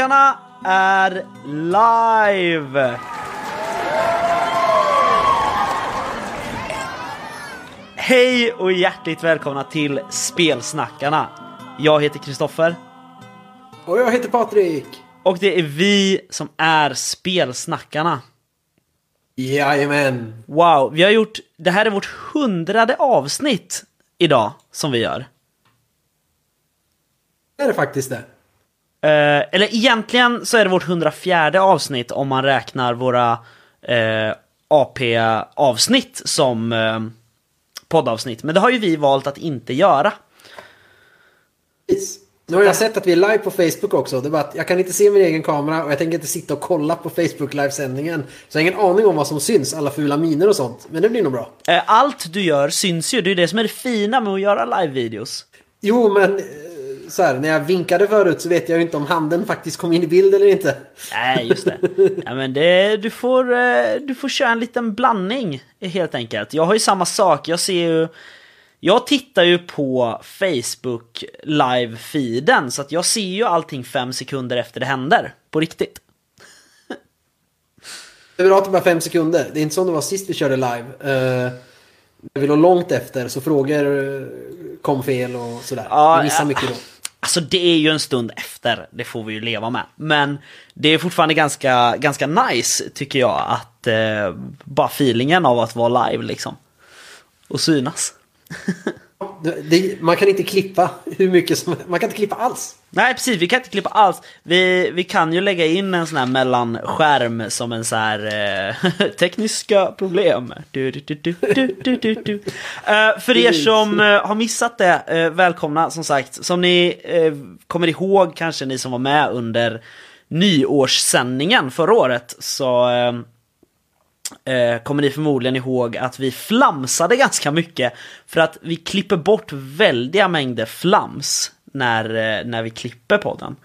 Spelsnackarna är live! Hej och hjärtligt välkomna till Spelsnackarna. Jag heter Kristoffer Och jag heter Patrik. och det är vi som är Spelsnackarna. Jajamän. Wow, vi har gjort... Det här är vårt hundrade avsnitt idag som vi gör. Det är det faktiskt det. Eh, eller egentligen så är det vårt 104 avsnitt om man räknar våra eh, AP-avsnitt som eh, poddavsnitt. Men det har ju vi valt att inte göra. Precis. Nu har jag sett att vi är live på Facebook också. Det är bara att jag kan inte se min egen kamera och jag tänker inte sitta och kolla på Facebook livesändningen. Så jag har ingen aning om vad som syns, alla fula miner och sånt. Men det blir nog bra. Eh, allt du gör syns ju, det är det som är det fina med att göra live-videos. Jo, men eh, så här, när jag vinkade förut så vet jag ju inte om handen faktiskt kom in i bild eller inte. Nej, just det. Ja, men det du, får, eh, du får köra en liten blandning helt enkelt. Jag har ju samma sak, jag ser ju... Jag tittar ju på Facebook live-feeden så att jag ser ju allting fem sekunder efter det händer. På riktigt. Det är bra att det bara fem sekunder. Det är inte som det var sist vi körde live. Uh, när vi låg långt efter så frågor eh, kom fel och sådär. Ja, vi missade mycket då. Alltså det är ju en stund efter, det får vi ju leva med. Men det är fortfarande ganska, ganska nice tycker jag att eh, bara feelingen av att vara live liksom. Och synas. Det, man kan inte klippa hur mycket som... Man kan inte klippa alls. Nej precis, vi kan inte klippa alls. Vi, vi kan ju lägga in en sån här mellanskärm som en så här eh, tekniska problem. Du, du, du. Eh, för er som eh, har missat det, eh, välkomna som sagt. Som ni kommer ihåg, kanske ni som var med under nyårssändningen förra året, så eh, kommer ni förmodligen ihåg att vi flamsade ganska mycket för att vi klipper bort väldiga mängder flams när, eh, när vi klipper podden.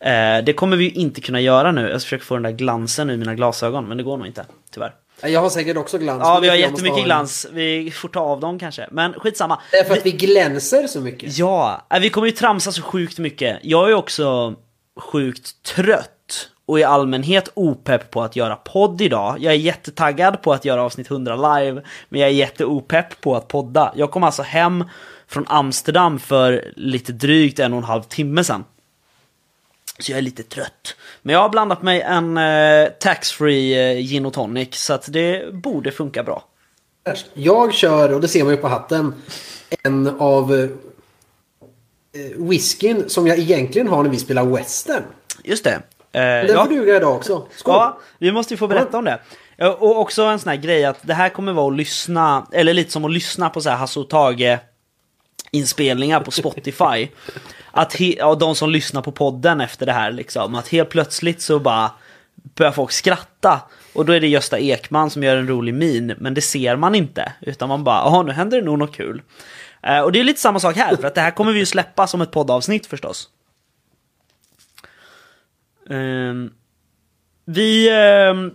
Eh, det kommer vi ju inte kunna göra nu. Jag ska försöka få den där glansen ur mina glasögon, men det går nog inte, tyvärr. Jag har säkert också glans. Ja, vi har jättemycket ha glans. Vi får ta av dem kanske. Men skitsamma. Det är för att vi glänser så mycket. Ja, vi kommer ju tramsa så sjukt mycket. Jag är också sjukt trött och i allmänhet opepp på att göra podd idag. Jag är jättetaggad på att göra avsnitt 100 live, men jag är jätteopepp på att podda. Jag kom alltså hem från Amsterdam för lite drygt en och en halv timme sedan. Så jag är lite trött. Men jag har blandat mig en eh, taxfree eh, gin och tonic, så att det borde funka bra. Jag kör, och det ser man ju på hatten, en av eh, whiskyn som jag egentligen har när vi spelar western. Just det. Eh, Den ja. får duga idag också. Skål! Ja, vi måste ju få berätta om det. Ja, Och också en sån här grej att det här kommer vara att lyssna, eller lite som att lyssna på så här Hasse och Tage inspelningar på Spotify. Att he, ja, de som lyssnar på podden efter det här liksom, att helt plötsligt så bara börjar folk skratta. Och då är det Gösta Ekman som gör en rolig min, men det ser man inte. Utan man bara, ja nu händer det nog något kul. Eh, och det är lite samma sak här, för att det här kommer vi ju släppa som ett poddavsnitt förstås. Ehm, vi ehm,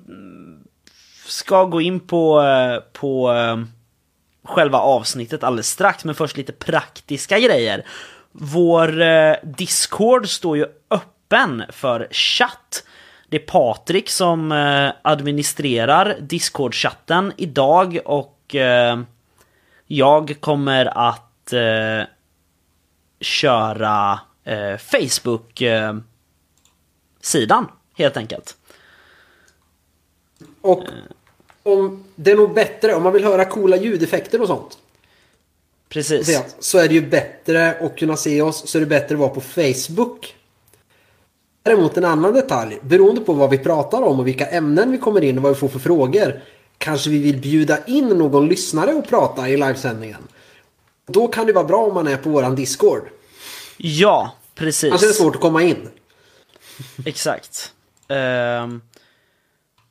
ska gå in på, eh, på ehm, själva avsnittet alldeles strax, men först lite praktiska grejer. Vår eh, Discord står ju öppen för chatt. Det är Patrik som eh, administrerar Discord-chatten idag och eh, jag kommer att eh, köra eh, Facebook eh, sidan helt enkelt. Och om, det är nog bättre, om man vill höra coola ljudeffekter och sånt. Precis. Så, är det ju bättre att kunna se oss, så är det bättre att vara på Facebook. Däremot en annan detalj, beroende på vad vi pratar om och vilka ämnen vi kommer in och vad vi får för frågor. Kanske vi vill bjuda in någon lyssnare och prata i livesändningen. Då kan det vara bra om man är på våran Discord. Ja, precis. Annars är det svårt att komma in. Exakt. Ehm,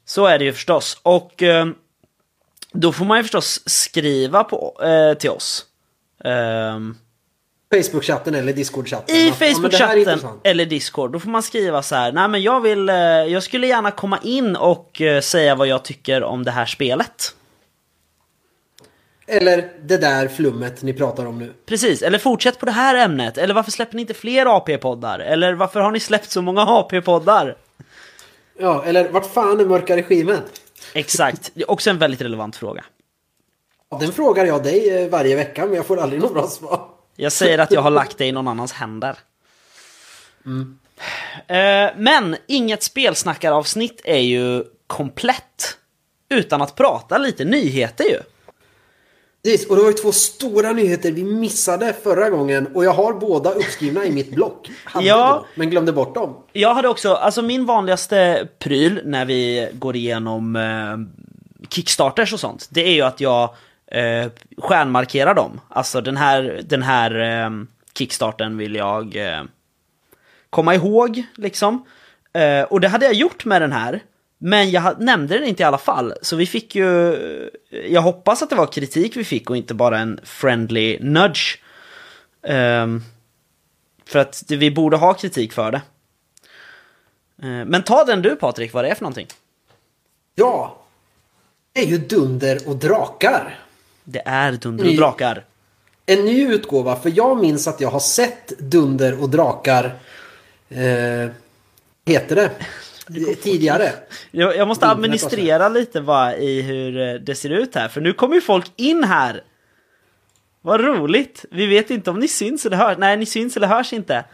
så är det ju förstås. Och ehm, då får man ju förstås skriva på, eh, till oss. Ehm, Facebook-chatten eller Discord-chatten. I ja, Facebook-chatten intressant. eller Discord, då får man skriva så här. Nej men jag vill, eh, jag skulle gärna komma in och eh, säga vad jag tycker om det här spelet. Eller det där flummet ni pratar om nu. Precis, eller fortsätt på det här ämnet. Eller varför släpper ni inte fler AP-poddar? Eller varför har ni släppt så många AP-poddar? Ja, eller vart fan är mörka regimen? Exakt, det är också en väldigt relevant fråga. Den frågar jag dig eh, varje vecka men jag får aldrig något bra svar. Jag säger att jag har lagt det i någon annans händer. Eh, Men inget spelsnackaravsnitt är ju komplett utan att prata lite nyheter ju. Precis, och det var ju två stora nyheter vi missade förra gången och jag har båda uppskrivna i mitt block. Ja. då, men glömde bort dem. Jag hade också, alltså min vanligaste pryl när vi går igenom eh, Kickstarters och sånt, det är ju att jag eh, stjärnmarkerar dem. Alltså den här, den här eh, Kickstarten vill jag eh, komma ihåg liksom. Eh, och det hade jag gjort med den här. Men jag nämnde den inte i alla fall. Så vi fick ju... Jag hoppas att det var kritik vi fick och inte bara en friendly nudge. Ehm, för att vi borde ha kritik för det. Eh, Men ta den du Patrik, vad det är för någonting. Ja, det är ju Dunder och Drakar. Det är Dunder och Drakar. En ny utgåva, för jag minns att jag har sett Dunder och Drakar. Eh, heter det? Tidigare. Jag, jag måste administrera lite bara i hur eh, det ser ut här, för nu kommer ju folk in här. Vad roligt! Vi vet inte om ni syns eller hörs. Nej, ni syns eller hörs inte.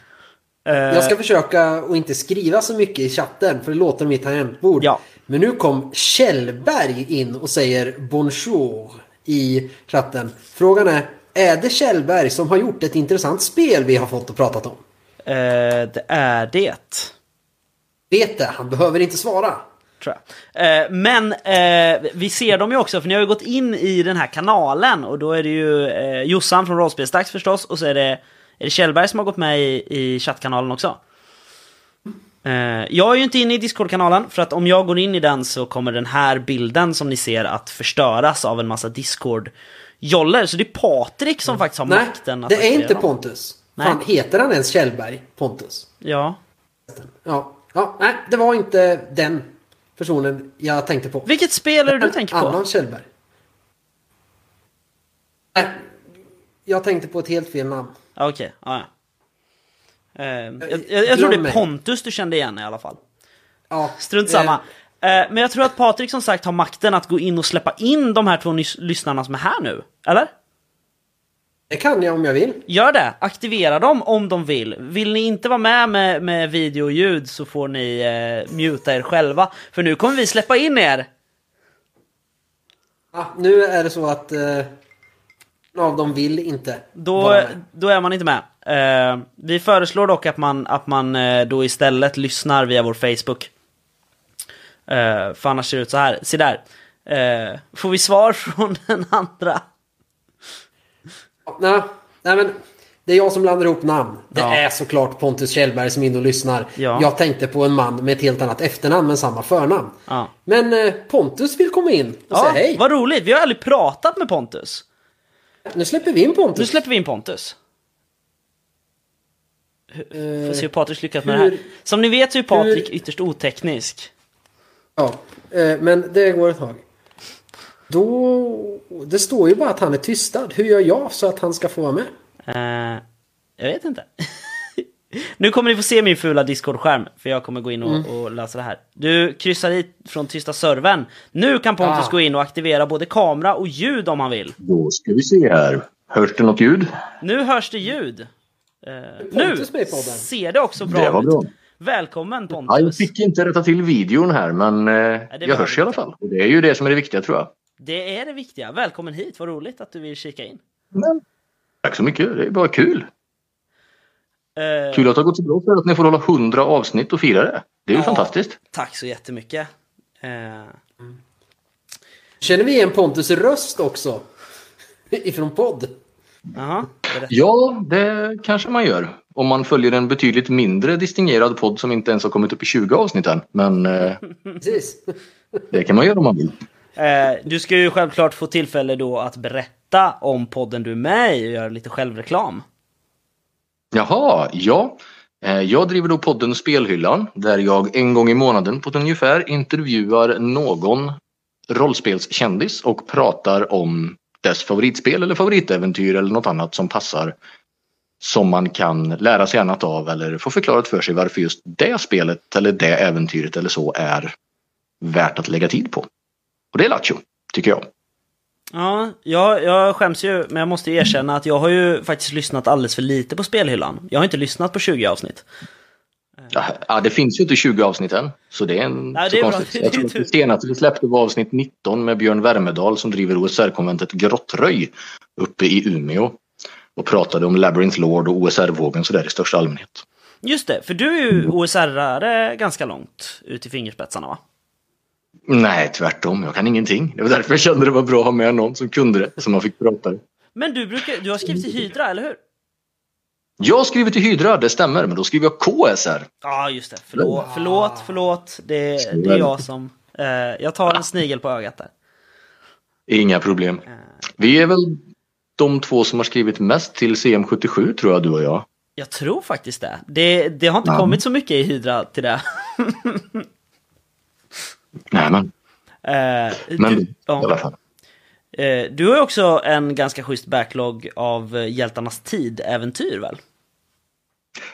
Eh, Jag ska försöka att inte skriva så mycket i chatten för det låter mitt tangentbord. Ja. Men nu kom Kjellberg in och säger bonjour i chatten. Frågan är, är det Kjellberg som har gjort ett intressant spel vi har fått och pratat om? eh, det är det. Vet det, han behöver inte svara. Eh, men eh, vi ser dem ju också, för ni har ju gått in i den här kanalen och då är det ju eh, Jossan från Rollspelsdags förstås och så är det, är det Kjellberg som har gått med i, i chattkanalen också. Eh, jag är ju inte inne i Discord-kanalen för att om jag går in i den så kommer den här bilden som ni ser att förstöras av en massa Discord-joller. Så det är Patrik som faktiskt har Nej, makten att det är inte dem. Pontus. Nej. Fan, heter han ens Kjellberg? Pontus? Ja. Ja. Ja, nej, det var inte den personen jag tänkte på. Vilket spel är det du tänker på? Annan Kjellberg. Nej, jag tänkte på ett helt fel namn. Okej, ja, ja. Eh, jag, jag, jag tror det är. Pontus du kände igen i alla fall. Ja, Strunt eh, samma. Eh, men jag tror att Patrik som sagt har makten att gå in och släppa in de här två lyssnarna som är här nu. Eller? Det kan jag om jag vill. Gör det! Aktivera dem om de vill. Vill ni inte vara med med, med video och ljud så får ni eh, muta er själva. För nu kommer vi släppa in er! Ja, nu är det så att eh, av dem vill inte Då, då är man inte med. Eh, vi föreslår dock att man, att man eh, då istället lyssnar via vår Facebook. Eh, för annars ser det ut så här. Se där. Eh, får vi svar från den andra? Nej, nej, men det är jag som blandar ihop namn. Det Ja. är såklart Pontus Kjellberg som är inne och lyssnar. Ja. Jag tänkte på en man med ett helt annat efternamn men samma förnamn. Ja. Men eh, Pontus vill komma in och säga hej. vad roligt. Vi har aldrig pratat med Pontus. Nu släpper vi in Pontus. Nu släpper vi in Pontus. Eh, Får se hur Patrik lyckas med hur- det här. Som ni vet så är Patrik hur- ytterst oteknisk. Ja, eh, men det går ett tag. Då... Det står ju bara att han är tystad. Hur gör jag så att han ska få vara med? Eh, jag vet inte. nu kommer ni få se min fula Discord-skärm, för jag kommer gå in och, Mm. och lösa det här. Du kryssar hit från tysta servern. Nu kan Pontus Ah. gå in och aktivera både kamera och ljud om han vill. Då ska vi se här. Hörs det något ljud? Nu hörs det ljud. Eh, nu i ser det också bra Det var ut. bra. Välkommen Pontus. Ja, jag fick inte rätta till videon här men eh, jag hörs i alla fall. Och det är ju det som är det viktiga tror jag. Det är det viktiga. Välkommen hit, vad roligt att du vill kika in. Men, tack så mycket, det är bara kul. Eh, Kul att det har gått så bra för att ni får hålla 100 avsnitt och fira det. Det är ju Ja. fantastiskt. Tack så jättemycket. Eh, Känner vi igen Pontus röst också? Ifrån podd. Berätta. Ja, det kanske man gör. Om man följer en betydligt mindre distingerad podd som inte ens har kommit upp i 20 avsnitt än. Men eh, Precis. det kan man göra om man vill. Eh, du ska ju självklart få tillfälle då att berätta om podden du är med i och göra lite självreklam. Jaha, ja. Eh, Jag driver då podden Spelhyllan där jag en gång i månaden på ett ungefär intervjuar någon rollspelskändis och pratar om dess favoritspel eller favoritäventyr eller något annat som passar. Som man kan lära sig annat av eller få förklarat för sig varför just det spelet eller det äventyret eller så är värt att lägga tid på. Och det är Lattjo, tycker jag. Ja, jag, jag skäms ju, men jag måste erkänna att jag har ju faktiskt lyssnat alldeles för lite på spelhyllan. Jag har inte lyssnat på 20 avsnitt. Ja, det finns ju inte 20 avsnitt än. Så det är en Nej, det är konstigt. Jag tror att det senaste vi släppte var avsnitt 19 med Björn Värmedal som driver OSR-konventet Grottröj uppe i Umeå. Och pratade om Labyrinth Lord och OSR-vågen sådär i största allmänhet. Just det, för du är ju OSR-are ganska långt ut i fingerspetsarna va? Nej, tvärtom. Jag kan ingenting. Det var därför jag kände det var bra att ha med någon som kunde det, som man fick prata. Men du, brukar, du har skrivit till Hydra, eller hur? Jag har skrivit till Hydra, det stämmer, men då skriver jag KSR. Ja, just det. Förlåt, förlåt, förlåt. Det, det är jag som... Eh, jag tar en snigel på ögat där. Inga problem. Vi är väl de två som har skrivit mest till CM77 tror jag, du och jag. Jag tror faktiskt det. Det, det har inte Ja. kommit så mycket i Hydra till det. Men, Eh, men du, i alla ja, fall. eh, du har ju också en ganska schysst backlog av eh, Hjältarnas tid-äventyr väl?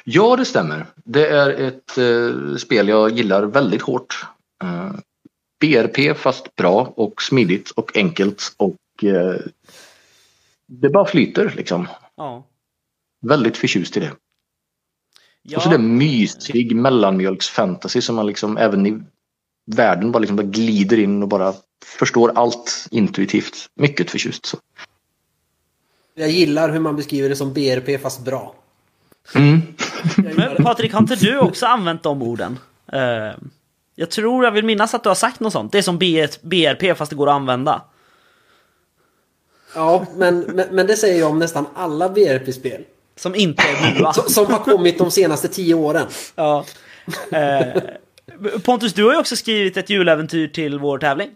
Ja, det stämmer. Det är ett eh, spel jag gillar väldigt hårt. Eh, BRP fast bra och smidigt och enkelt och eh, det bara flyter liksom. Ja. Väldigt förtjust i det. ja. Och så det är mysig mellanmjölksfantasy som man liksom även i världen bara, liksom bara glider in och bara förstår allt intuitivt. Mycket förtjust. Så. Jag gillar hur man beskriver det som BRP fast bra. Mm. Men Patrik, har inte du också använt de orden? Eh, jag tror jag vill minnas att du har sagt något sånt. Det är som BRP fast det går att använda. Ja, men, men, men det säger jag om nästan alla BRP-spel. Som inte är bua. Som, som har kommit de senaste tio åren. Ja. Eh, Pontus, du har ju också skrivit ett juläventyr till vår tävling.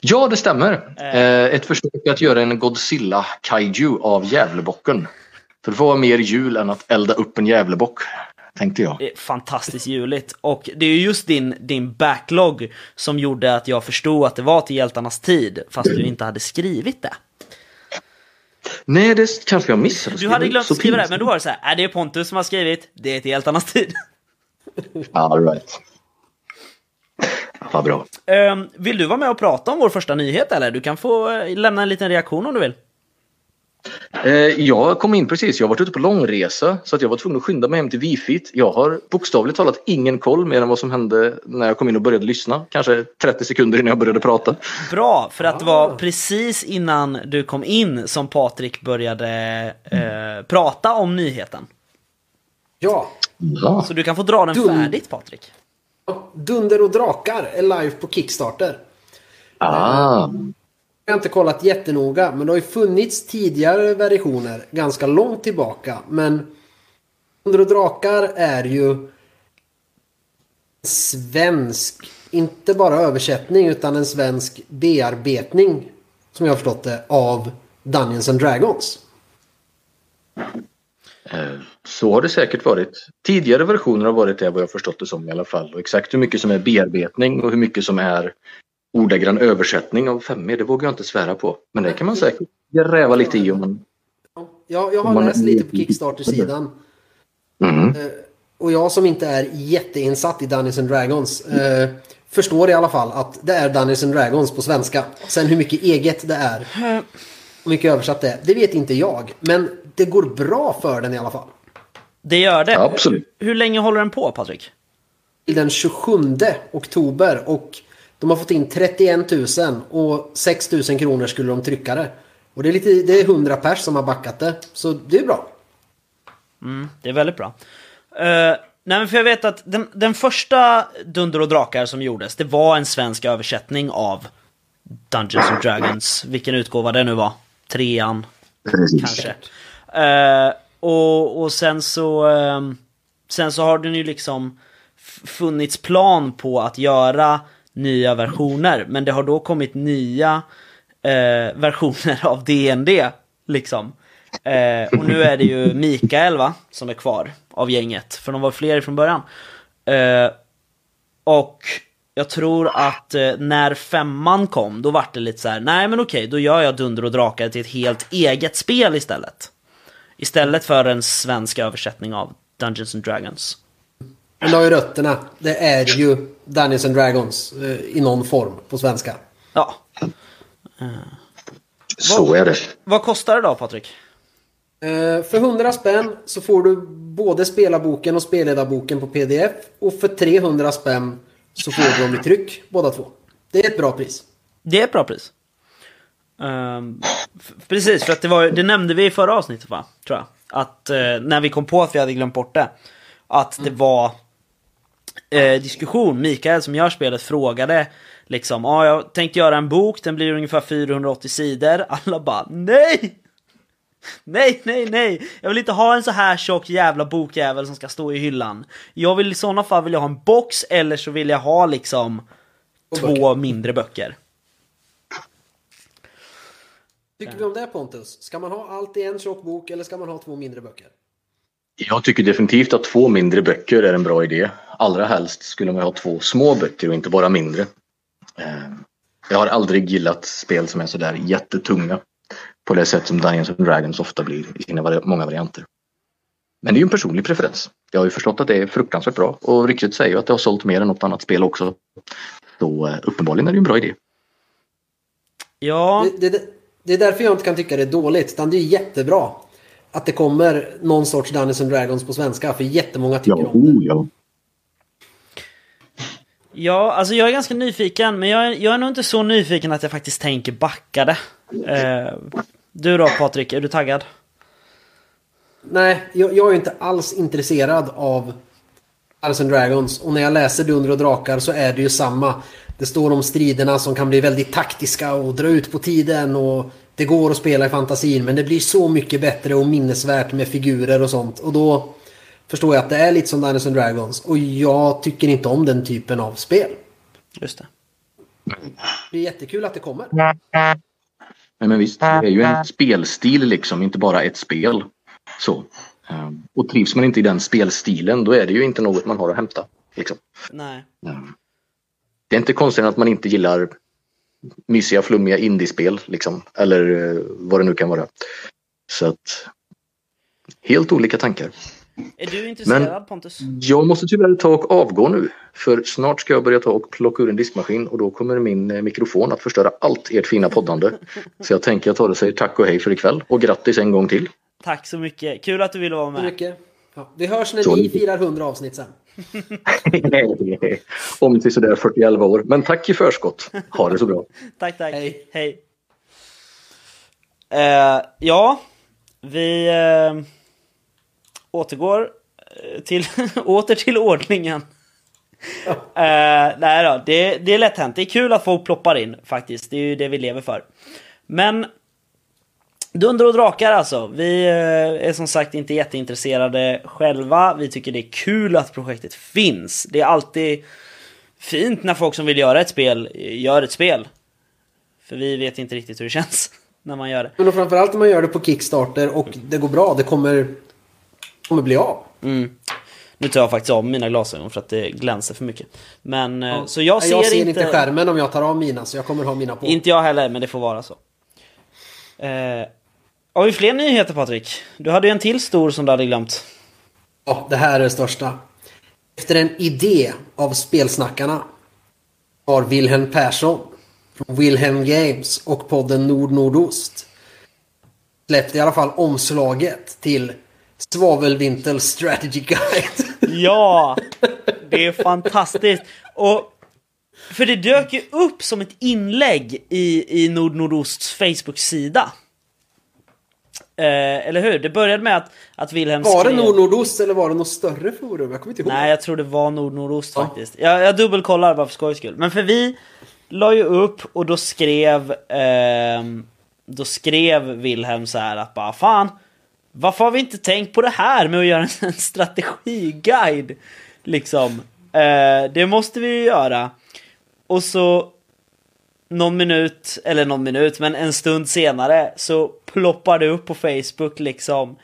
Ja, det stämmer. Eh, ett försök att göra en Godzilla Kaiju av Gävlebocken. För det får vara mer jul än att elda upp en Gävlebock, tänkte jag. Det är fantastiskt juligt. Och det är ju just din, din backlog som gjorde att jag förstod att det var till hjältarnas tid, fast du inte hade skrivit det. Nej, det kanske jag missade. Du hade glömt att skriva det, men då var det så här, är det Pontus som har skrivit, det är till hjältarnas tid. All right. Vad bra. Ehm, vill du vara med och prata om vår första nyhet eller? Du kan få eh, lämna en liten reaktion om du vill. Eh, jag kom in precis, jag har varit ute på långresa så att jag var tvungen att skynda mig hem till Wifit. Jag har bokstavligt talat ingen koll mer än vad som hände när jag kom in och började lyssna. Kanske 30 sekunder innan jag började prata. Bra, för att det var precis innan du kom in som Patrik började eh, prata om nyheten. Ja, Ja. Så du kan få dra den Dum. färdigt Patrik. Dunder och drakar är live på Kickstarter. Ah. Jag har inte kollat jättenoga, men det har ju funnits tidigare versioner ganska långt tillbaka. Men Dunder och drakar är ju svensk, inte bara översättning utan en svensk bearbetning som jag har förstått det av Dungeons and Dragons. Eh, Så har det säkert varit. Tidigare versioner har varit det vad jag förstått det som i alla fall. Och exakt hur mycket som är bearbetning och hur mycket som är ordagrann översättning av 5 det vågar jag inte svära på. Men det kan man säkert gräva lite i om man... Jag, jag har Man- läst lite på Kickstarter-sidan. Mm. Eh, Och jag som inte är jätteinsatt i Dungeons and Dragons eh, förstår i alla fall att det är Dungeons and Dragons på svenska. Sen hur mycket eget det är, hur mycket översatt det är, det vet inte jag. Men det går bra för den i alla fall. Det gör det. Absolut. Hur länge håller den på Patrik? Till den 27 oktober och de har fått in 31 000 och 6 000 kronor skulle de trycka det. Och det är, lite, det är 100 pers som har backat det. Så det är bra. Det är väldigt bra. Uh, nej men för jag vet att den, den första Dunder och Drakar som gjordes, det var en svensk översättning av Dungeons and Dragons, vilken utgåva det nu var. Trean, Precis. kanske. Eh, och, och sen så ehm, Sen så har den ju liksom funnits plan på att göra nya versioner men det har då kommit nya eh, versioner av DND liksom. Eh, och nu är det ju Mikael va, som är kvar av gänget, för de var fler från början. Eh, och jag tror att eh, när femman kom, då vart det lite så här, nej men okej, då gör jag Dunder och Drakar till ett helt eget spel istället. Istället för en svensk översättning av Dungeons and Dragons. Men det har ju rötterna. Det är ju Dungeons and Dragons eh, i någon form på svenska. Ja. Så är det. Vad kostar det då Patrik? Eh, För 100 spänn så får du både spelarboken och spelledarboken på pdf. Och för 300 spänn så får du dem i tryck, båda två. Det är ett bra pris. Det är ett bra pris. F- precis, för att det, var, det nämnde vi i förra avsnittet va? Tror jag. Att eh, när vi kom på att vi hade glömt bort det. Att det var eh, diskussion. Mikael som gör spelet frågade liksom, ja ah, jag tänkte göra en bok, den blir ungefär 480 sidor. Alla bara nej! Nej, nej, nej! Jag vill inte ha en så här tjock jävla bokjävel som ska stå i hyllan. Jag vill i sådana fall vill jag ha en box eller så vill jag ha liksom två mindre böcker. Tycker vi om det Pontus? Ska man ha allt i en tjock bok eller ska man ha två mindre böcker? Jag tycker definitivt att två mindre böcker är en bra idé. Allra helst skulle man ha två små böcker och inte bara mindre. Eh, Jag har aldrig gillat spel som är sådär jättetunga på det sätt som Dungeons and Dragons ofta blir i sina många varianter. Men det är ju en personlig preferens. Jag har ju förstått att det är fruktansvärt bra och ryktet säger ju att det har sålt mer än något annat spel också. Så eh, uppenbarligen är det ju en bra idé. Ja, Det, det, det är därför jag inte kan tycka det är dåligt. Utan det är jättebra att det kommer någon sorts Dungeons and Dragons på svenska. För jättemånga tycker om det. oh, ja. ja, alltså jag är ganska nyfiken, men jag är, jag är nog inte så nyfiken att jag faktiskt tänker backa det. Eh, du då Patrik, är du taggad? Nej, jag, jag är inte alls intresserad av Dungeons and Dragons. Och när jag läser Dunder och Drakar så är det ju samma. Det står om striderna som kan bli väldigt taktiska och dra ut på tiden. Och det går att spela i fantasin men det blir så mycket bättre och minnesvärt med figurer och sånt. Och då förstår jag att det är lite som Dungeons and Dragons. Och jag tycker inte om den typen av spel. Just det. Det är jättekul att det kommer. Nej, men visst, det är ju en spelstil liksom, inte bara ett spel. Så. Eh, Och trivs man inte i den spelstilen då är det ju inte något man har att hämta. Liksom. Nej. Eh, Det är inte konstigt att man inte gillar mysiga, flummiga indiespel liksom. Eller eh, vad det nu kan vara. Så att helt olika tankar. Är du intresserad Men- Pontus? Jag måste tyvärr ta och avgå nu. För snart ska jag börja ta och plocka ur en diskmaskin och då kommer min eh, mikrofon att förstöra allt ert fina poddande. Så jag tänker att ta det säger tack och hej för ikväll och grattis en gång till. Tack så mycket, kul att du ville vara Så med. mycket. Ja, vi hörs när Så ni firar 100 avsnitt sen. Om till sådär 41 år. Men tack i förskott. Ha det så bra. Tack, tack. Hej. Hej. Eh, ja, vi eh, återgår eh, till, åter till ordningen. Eh, nej då, det, det är lätt hänt. Det är kul att folk ploppar in faktiskt. Det är ju det vi lever för. Men Dunder och drakar alltså. Vi eh, är som sagt inte jätteintresserade själva. Vi tycker det är kul att projektet finns. Det är alltid fint när folk som vill göra ett spel eh, gör ett spel. För vi vet inte riktigt hur det känns när man gör det. Men framförallt om man gör det på Kickstarter och det går bra. Det kommer, kommer bli av. Mm. Nu tar jag faktiskt av mina glasögon för att det glänser för mycket. Men eh, så jag ser, jag ser inte... inte skärmen om jag tar av mina så jag kommer ha mina på. Inte jag heller, men det får vara så. Eh, har vi fler nyheter Patrik? Du hade ju en till stor som du hade glömt. Ja, det här är det största. Efter en idé av spelsnackarna har Wilhelm Persson från Wilhelm Games och podden Nord Nordost släppt i alla fall omslaget till Svavelvintel Strategy Guide. Ja! Det är fantastiskt. Och för det dök ju upp som ett inlägg i, i Nord Nordosts Facebook-sida. Eh, eller hur? Det började med att, att Wilhelm Var det skrev- Nord Nordost eller var det något större forum? Jag kommer inte ihåg. Nej, jag tror det var Nord Nordost Ja. faktiskt. Jag, jag dubbelkollar bara för skojs skull. Men för vi la ju upp och då skrev ehm, Då skrev Wilhelm så här att bara fan Varför har vi inte tänkt på det här med att göra en, en strategiguide? Liksom. Eh, det måste vi ju göra. Och så någon minut, eller någon minut, men en stund senare så ploppar det upp på Facebook liksom.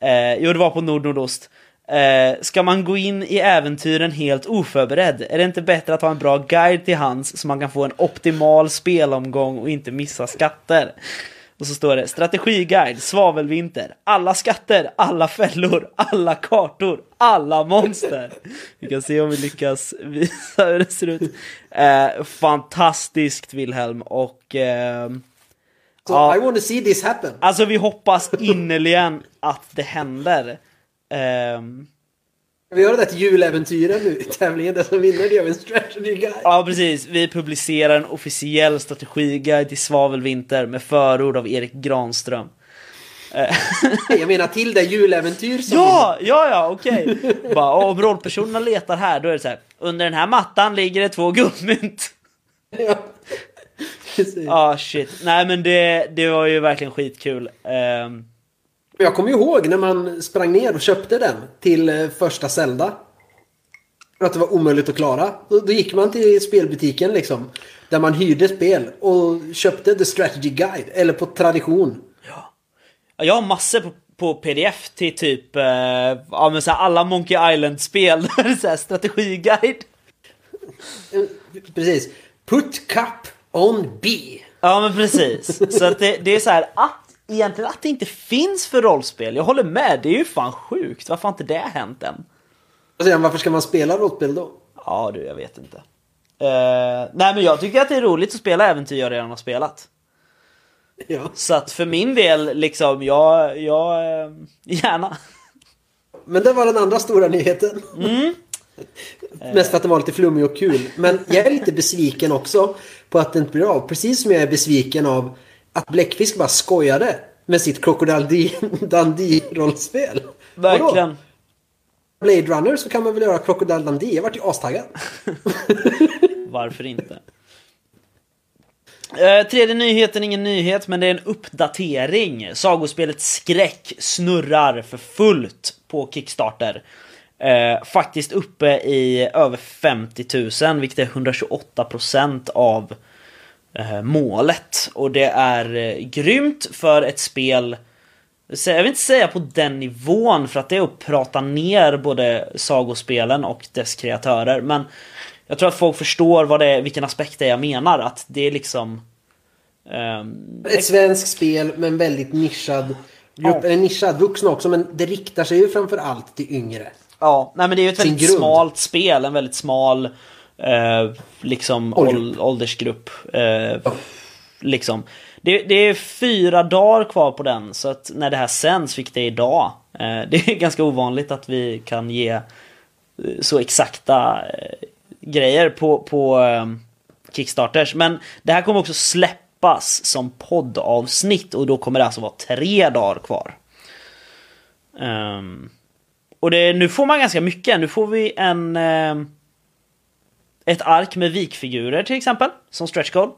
Eh, jo, det var på Nord Nordost. Eh, ska man gå in i äventyren helt oförberedd? Är det inte bättre att ha en bra guide till hands så man kan få en optimal spelomgång och inte missa skatter? Och så står det strategiguide, svavelvinter, alla skatter, alla fällor, alla kartor, alla monster. Vi kan se om vi lyckas visa hur det ser ut. Eh, fantastiskt Wilhelm och eh, så Ja. I want to see this happen. alltså vi hoppas innerligen att det händer. Ehm, Vi gör det där till juläventyren nu i tävlingen. Den som vinner det gör vi en strategy guide. Ja, precis. Vi publicerar en officiell strategiguide till Svavelvinter med förord av Erik Granström. Jag menar till det juläventyr som Ja, ja, ja, okej. Bara, Om rollpersonerna letar här, då är det så här. Under den här mattan ligger det två guldmynt. vinner. Ja. Ja, shit. Nej, men det, det var ju verkligen skitkul. Ehm, Jag kommer ihåg när man sprang ner och köpte den till eh, första Zelda. För att det var omöjligt att klara. Då, gick man till spelbutiken liksom. Där man hyrde spel och köpte The Strategy Guide. Eller på tradition. ja, jag har massor på, på pdf till typ eh, ja, men så alla Monkey Island-spel. Strategiguide. Eh, Precis. Put cup on B. Ja men precis. Så att det, det är så här att egentligen att det inte finns för rollspel. Jag håller med, det är ju fan sjukt. Varför har inte det hänt än? Sen, varför ska man spela rollspel då? Ja du, jag vet inte. Eh, nej men jag tycker att det är roligt att spela äventyr jag redan har spelat. Ja. Så att för min del, liksom, jag, jag, eh, gärna. Men det var den andra stora nyheten. Mm. Mest för att den var lite flummig och kul. Men jag är lite besviken också på att det inte blir av. Precis som jag är besviken av att Bläckfisk bara skojade med sitt Crocodile Dundee-rollspel. Verkligen. Blade Runner så kan man väl göra Crocodile Dundee. Jag vart ju astaggad. Varför inte? Eh, tredje nyheten, ingen nyhet, men det är en uppdatering. Sagospelet Skräck snurrar för fullt på Kickstarter. Eh, faktiskt uppe i över 50 000, vilket är 128% av eh, målet. Och det är eh, grymt för ett spel jag vill inte säga på den nivån för att det är att prata ner både sagospelen och dess kreatörer. Men jag tror att folk förstår vad det är, vilken aspekt det är jag menar. Att det är liksom... ehm, Ett svenskt spel med en väldigt nischad grupp. Ja. Eller nischad, vuxna också. Men det riktar sig ju framför allt till yngre. Ja, nej men det är ju ett väldigt grund. smalt spel. En väldigt smal eh, liksom Ålder. ål- åldersgrupp. Eh, liksom. Det, det är fyra dagar kvar på den så att när det här sänds, vilket det är idag. Eh, det är ganska ovanligt att vi kan ge eh, så exakta eh, grejer på, på eh, Kickstarters. Men det här kommer också släppas som poddavsnitt och då kommer det alltså vara tre dagar kvar. Ehm, och det, nu får man ganska mycket. Nu får vi en... Eh, ett ark med vikfigurer till exempel, som stretch goal.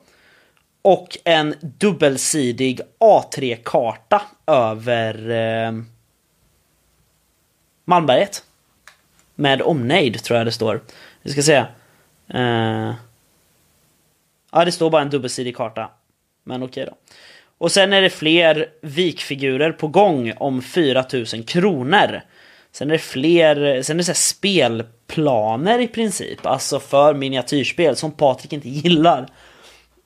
Och en dubbelsidig A3-karta över eh, Malmberget. Med omnejd tror jag det står. Vi ska se. Eh, ja, det står bara en dubbelsidig karta. Men okej då. Och sen är det fler vikfigurer på gång om 4000 kronor. Sen är det fler, sen är det så spelplaner i princip. Alltså för miniatyrspel som Patrik inte gillar.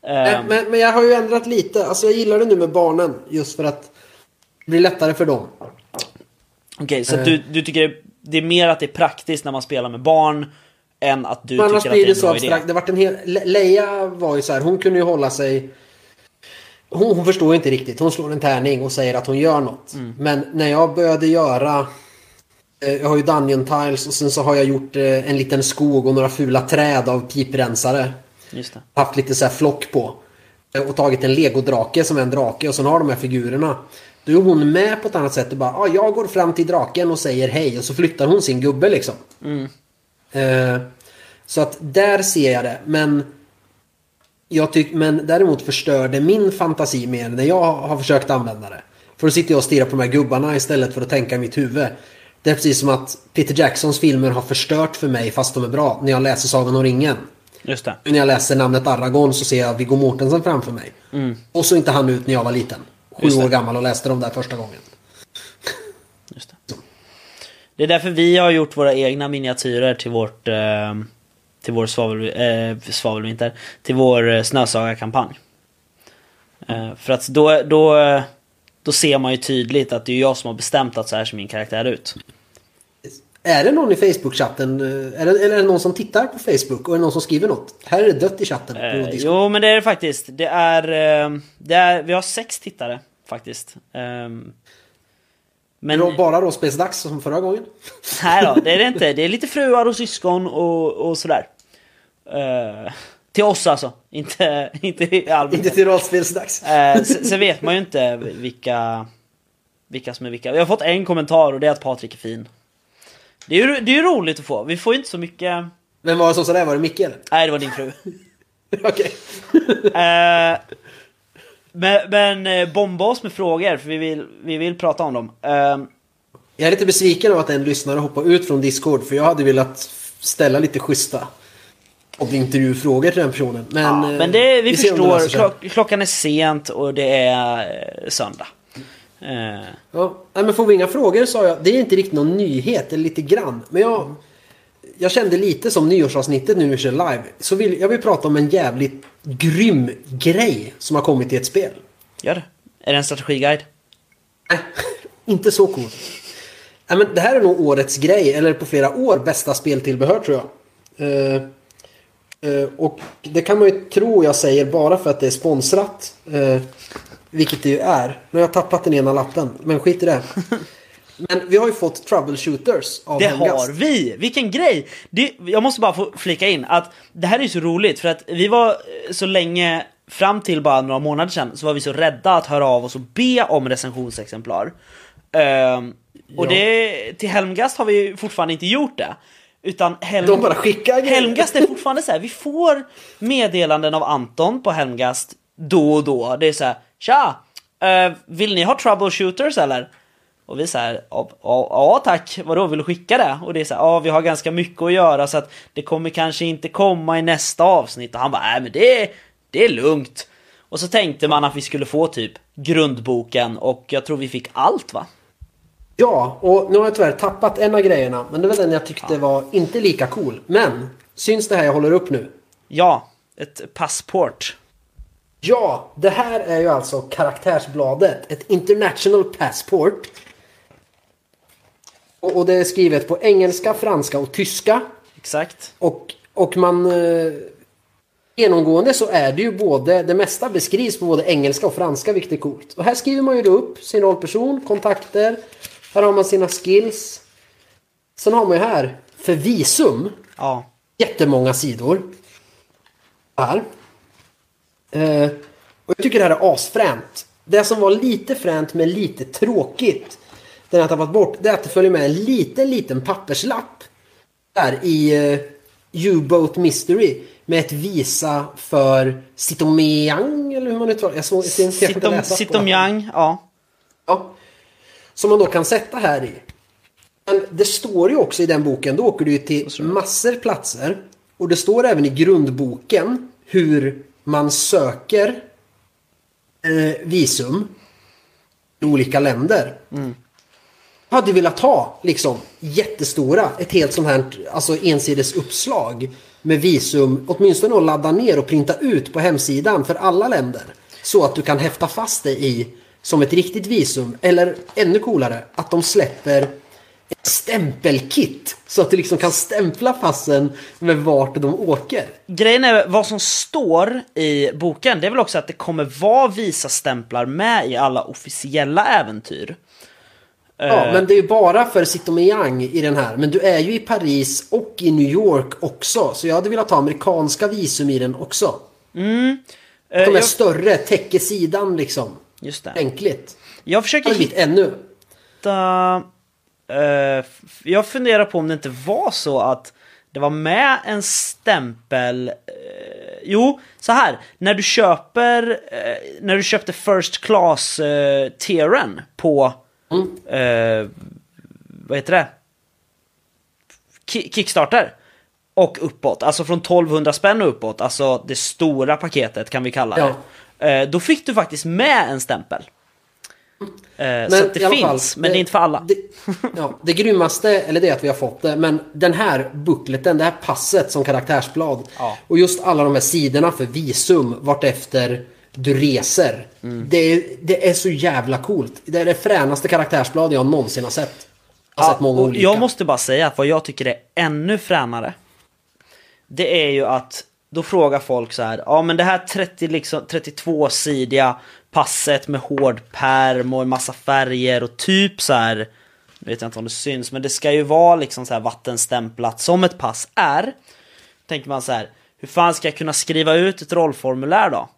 Eh, Men, men, men jag har ju ändrat lite. Alltså jag gillar det nu med barnen. Just för att det blir lättare för dem. Okej, så att Eh. du, du tycker det är mer att det är praktiskt när man spelar med barn än att du Men tycker att det är en så bra idé? abstrakt. Det vart en hel... Le- Leia var ju så här. Hon kunde ju hålla sig... Hon, hon förstår inte riktigt. Hon slår en tärning och säger att hon gör något. Mm. Men när jag började göra... eh, Jag har ju Dungeon Tiles och sen så har jag gjort eh, en liten skog och några fula träd av piprensare. Just det. Haft lite så här flock på. Eh, Och tagit en legodrake som är en drake och sen har de här figurerna. Då är hon med på ett annat sätt och bara ah, jag går fram till draken och säger hej och så flyttar hon sin gubbe liksom. Eh, så att där ser jag det. Men jag tyck, men däremot förstör det min fantasi mer när jag har försökt använda det. För då sitter jag och stirrar på de här gubbarna istället för att tänka i mitt huvud. Det är precis som att Peter Jacksons filmer har förstört för mig fast de är bra när jag läser Sagan om ringen. Just det. När jag läser namnet Aragorn så ser jag Viggo Mortensen framför mig. Och så inte han ut när jag var liten. Sju år gammal och läste dem där första gången. Just det. Det är därför vi har gjort våra egna miniatyrer till vårt eh, till vår svavel, eh, svavelvinter, till vår eh, snösaga-kampanj. För att då, då, då ser man ju tydligt att det är jag som har bestämt att så här ser min karaktär ut. Är det någon i Facebook-chatten? eh, Är det, eller är det någon som tittar på Facebook och är det någon som skriver något? Här är det dött i chatten. på Eh, jo men det är det faktiskt. Det är, eh, det är, vi har sex tittare faktiskt. Ehm, men Bara rollspelsdags som förra gången. nej då, det är det inte. Det är lite fruar och syskon och, och sådär. Eh, till oss alltså, inte, inte i allmänhet. Inte till rollspelsdags. Eh, sen, vet man ju inte vilka, vilka som är vilka. Vi har fått en kommentar och det är att Patrik är fin. Det är ju det är roligt att få. Vi får ju inte så mycket... Vem var det som sa det? Var det Micke eller? Nej, det var din fru. Okej. Eh, men men eh, bomba oss med frågor, för vi vill, vi vill prata om dem. Eh, Jag är lite besviken av att en lyssnare hoppar ut från Discord för jag hade velat ställa lite schyssta och intervjufrågor till den personen. Men, ja, eh, men det, vi, det förstår, klock, klockan är sent och det är eh, söndag. Eh, Ja, men får vi inga frågor sa jag. Det är inte riktigt någon nyhet, eller lite grann. Men jag, jag kände lite som nyårsavsnittet nu när vi kör live. Så vill, jag vill prata om en jävligt grym grej som har kommit i ett spel. gör det. Är det en strategiguide? Nej, inte så coolt. Nej, men det här är nog årets grej, eller på flera år bästa speltillbehör tror jag. Eh, och det kan man ju tro jag säger bara för att det är sponsrat. Eh, vilket det ju är. Nu har jag tappat den ena lappen, men skit i det. Men vi har ju fått troubleshooters av Det Helgast. har vi! Vilken grej! Det, jag måste bara få flika in att det här är så roligt för att vi var eh, så länge, fram till bara några månader sedan, så var vi så rädda att höra av oss och be om recensionsexemplar. Ehm, och Ja. det, till Helmgast har vi ju fortfarande inte gjort det. Utan Helm, De bara skickar. Helmgast är fortfarande så här. vi får meddelanden av Anton på Helmgast då och då. Det är så här, tja! eh, vill ni ha troubleshooters eller? Och vi säger ja, tack, vadå vill du skicka det? Och det är så ja vi har ganska mycket att göra så att det kommer kanske inte komma i nästa avsnitt. Och han bara, nej men det, det är lugnt. Och så tänkte man att vi skulle få typ grundboken och jag tror vi fick allt va? Ja, och nu har jag tyvärr tappat en av grejerna. Men det var den jag tyckte var inte lika cool. Men, syns det här jag håller upp nu? Ja, ett passport. Ja, det här är ju alltså karaktärsbladet. Ett international passport. Och, och det är skrivet på engelska, franska och tyska. Exakt. Och, och man... Eh, genomgående så är det ju både... Det mesta beskrivs på både engelska och franska, vilket är coolt. Och här skriver man ju då upp sin rollperson, kontakter. Här har man sina skills. Sen har man ju här, för visum, Ja. jättemånga sidor. Här. Eh, och jag tycker det här är asfränt. Det som var lite fränt men lite tråkigt. Den har jag tappat bort. Det är att det följer med en liten, liten papperslapp. Där i eh, U-Boat Mystery. Med ett visa för Sitomeang eller hur man uttalar på Sitomyang, ja. Ja. Som man då kan sätta här i. Men det står ju också i den boken, då åker du ju till massor platser. Och det står även i grundboken hur man söker eh, visum i olika länder. Jag hade velat ha liksom jättestora, ett helt sånt här alltså ensides uppslag med visum, åtminstone att ladda ner och printa ut på hemsidan för alla länder. Så att du kan häfta fast det i som ett riktigt visum. Eller ännu coolare, att de släpper ett stämpelkit. Så att du liksom kan stämpla passen med vart de åker. Grejen är vad som står i boken, det är väl också att det kommer vara Visa-stämplar med i alla officiella äventyr. Ja, Eh, men det är ju bara för Sitomeang i den här. Men du är ju i Paris och i New York också. Så jag hade velat ha amerikanska visum i den också. eh, De är jag, större, täcker sidan liksom. Just det. Enkligt. Jag försöker hitta... ännu. f- jag funderar på om det inte var så att det var med en stämpel... eh, jo, så här. När du köper... eh, när du köpte First Class uh, tieren på... eh, vad heter det? Ki- Kickstarter. Och uppåt, alltså från 1200 spänn och uppåt, alltså det stora paketet kan vi kalla det. Eh, då fick du faktiskt med en stämpel. Eh, så att det finns, fall, men det är inte för alla. Det, ja, det grymmaste, eller det är att vi har fått det, men den här bookleten, det här passet som karaktärsblad. Ja. Och just alla de här sidorna för visum vartefter du reser. Mm. Det, är, det är så jävla coolt. Det är det fränaste karaktärsblad jag någonsin har sett. Jag har sett många och olika. jag måste bara säga att vad jag tycker är ännu fränare. Det är ju att då frågar folk så här, ja men det här 30, liksom, 32-sidiga passet med hård perm och en massa färger och typ så här, nu vet jag inte om det syns, men det ska ju vara liksom så här vattenstämplat som ett pass är. Tänker man så här, hur fan ska jag kunna skriva ut ett rollformulär då?